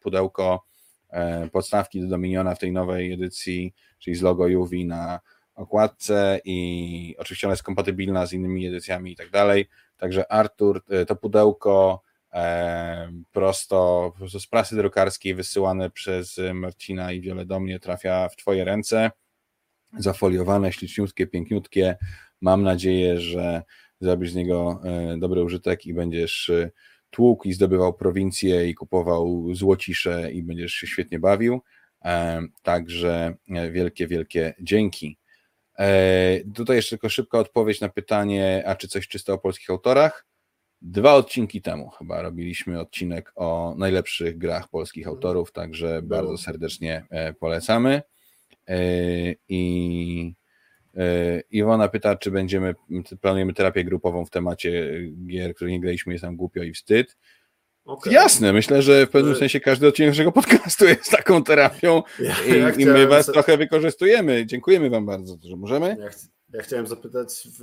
pudełko podstawki do Dominiona w tej nowej edycji, czyli z logo Juwi na okładce i oczywiście ona jest kompatybilna z innymi edycjami i tak dalej. Także Artur, e, to pudełko e, prosto z prasy drukarskiej wysyłane przez Marcina i Wiele do mnie trafia w Twoje ręce. Zafoliowane, śliczniutkie, piękniutkie. Mam nadzieję, że zrobisz z niego e, dobry użytek i będziesz tłukł i zdobywał prowincję i kupował złocisze i będziesz się świetnie bawił. Także wielkie, wielkie dzięki. E, tutaj jeszcze tylko szybka odpowiedź na pytanie, a czy coś czysto o polskich autorach? Dwa odcinki temu chyba robiliśmy odcinek o najlepszych grach polskich autorów, także bardzo serdecznie e, polecamy. E, I Iwona pyta, czy będziemy, planujemy terapię grupową w temacie gier, które nie graliśmy, jest nam głupio i wstyd. Okay. Jasne, myślę, że w pewnym sensie każdy odcinek naszego podcastu jest taką terapią ja, i, ja i, my was trochę wykorzystujemy. Dziękujemy wam bardzo, że możemy. Ja, ch ja chciałem zapytać w,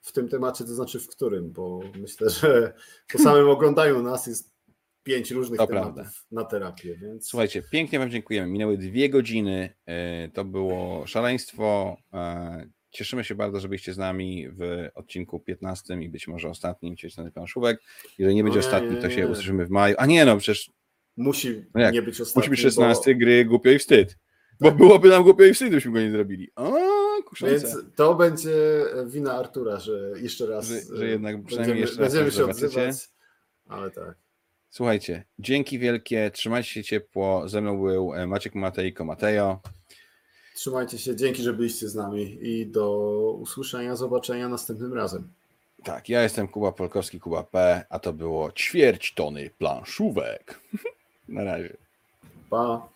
w tym temacie, to znaczy w którym, bo myślę, że po samym oglądaniu nas jest pięć różnych to tematów prawda. na terapię. Więc... Słuchajcie, pięknie wam dziękujemy. Minęły dwie godziny, e, to było szaleństwo. E, Cieszymy się bardzo, że byliście z nami w odcinku 15 i być może ostatnim Ciecznany Planszówek. Jeżeli nie będzie no, ostatni, to się usłyszymy w maju. A nie, no przecież. Musi no nie być ostatni. Musi być 16 bo... gry głupio i wstyd. Bo tak. byłoby nam głupio i wstyd, gdybyśmy go nie zrobili. O, Więc to będzie wina Artura, że jeszcze raz. Że, że jednak przynajmniej będziemy, jeszcze raz będziemy się odzywać. Ale tak. Słuchajcie, dzięki wielkie, trzymajcie się ciepło. Ze mną był Maciek Matejko Matejo. Trzymajcie się, dzięki, że byliście z nami i do usłyszenia, zobaczenia następnym razem. Tak, ja jestem Kuba Polkowski, Kuba P, a to było ćwierć tony planszówek. Na razie. Pa.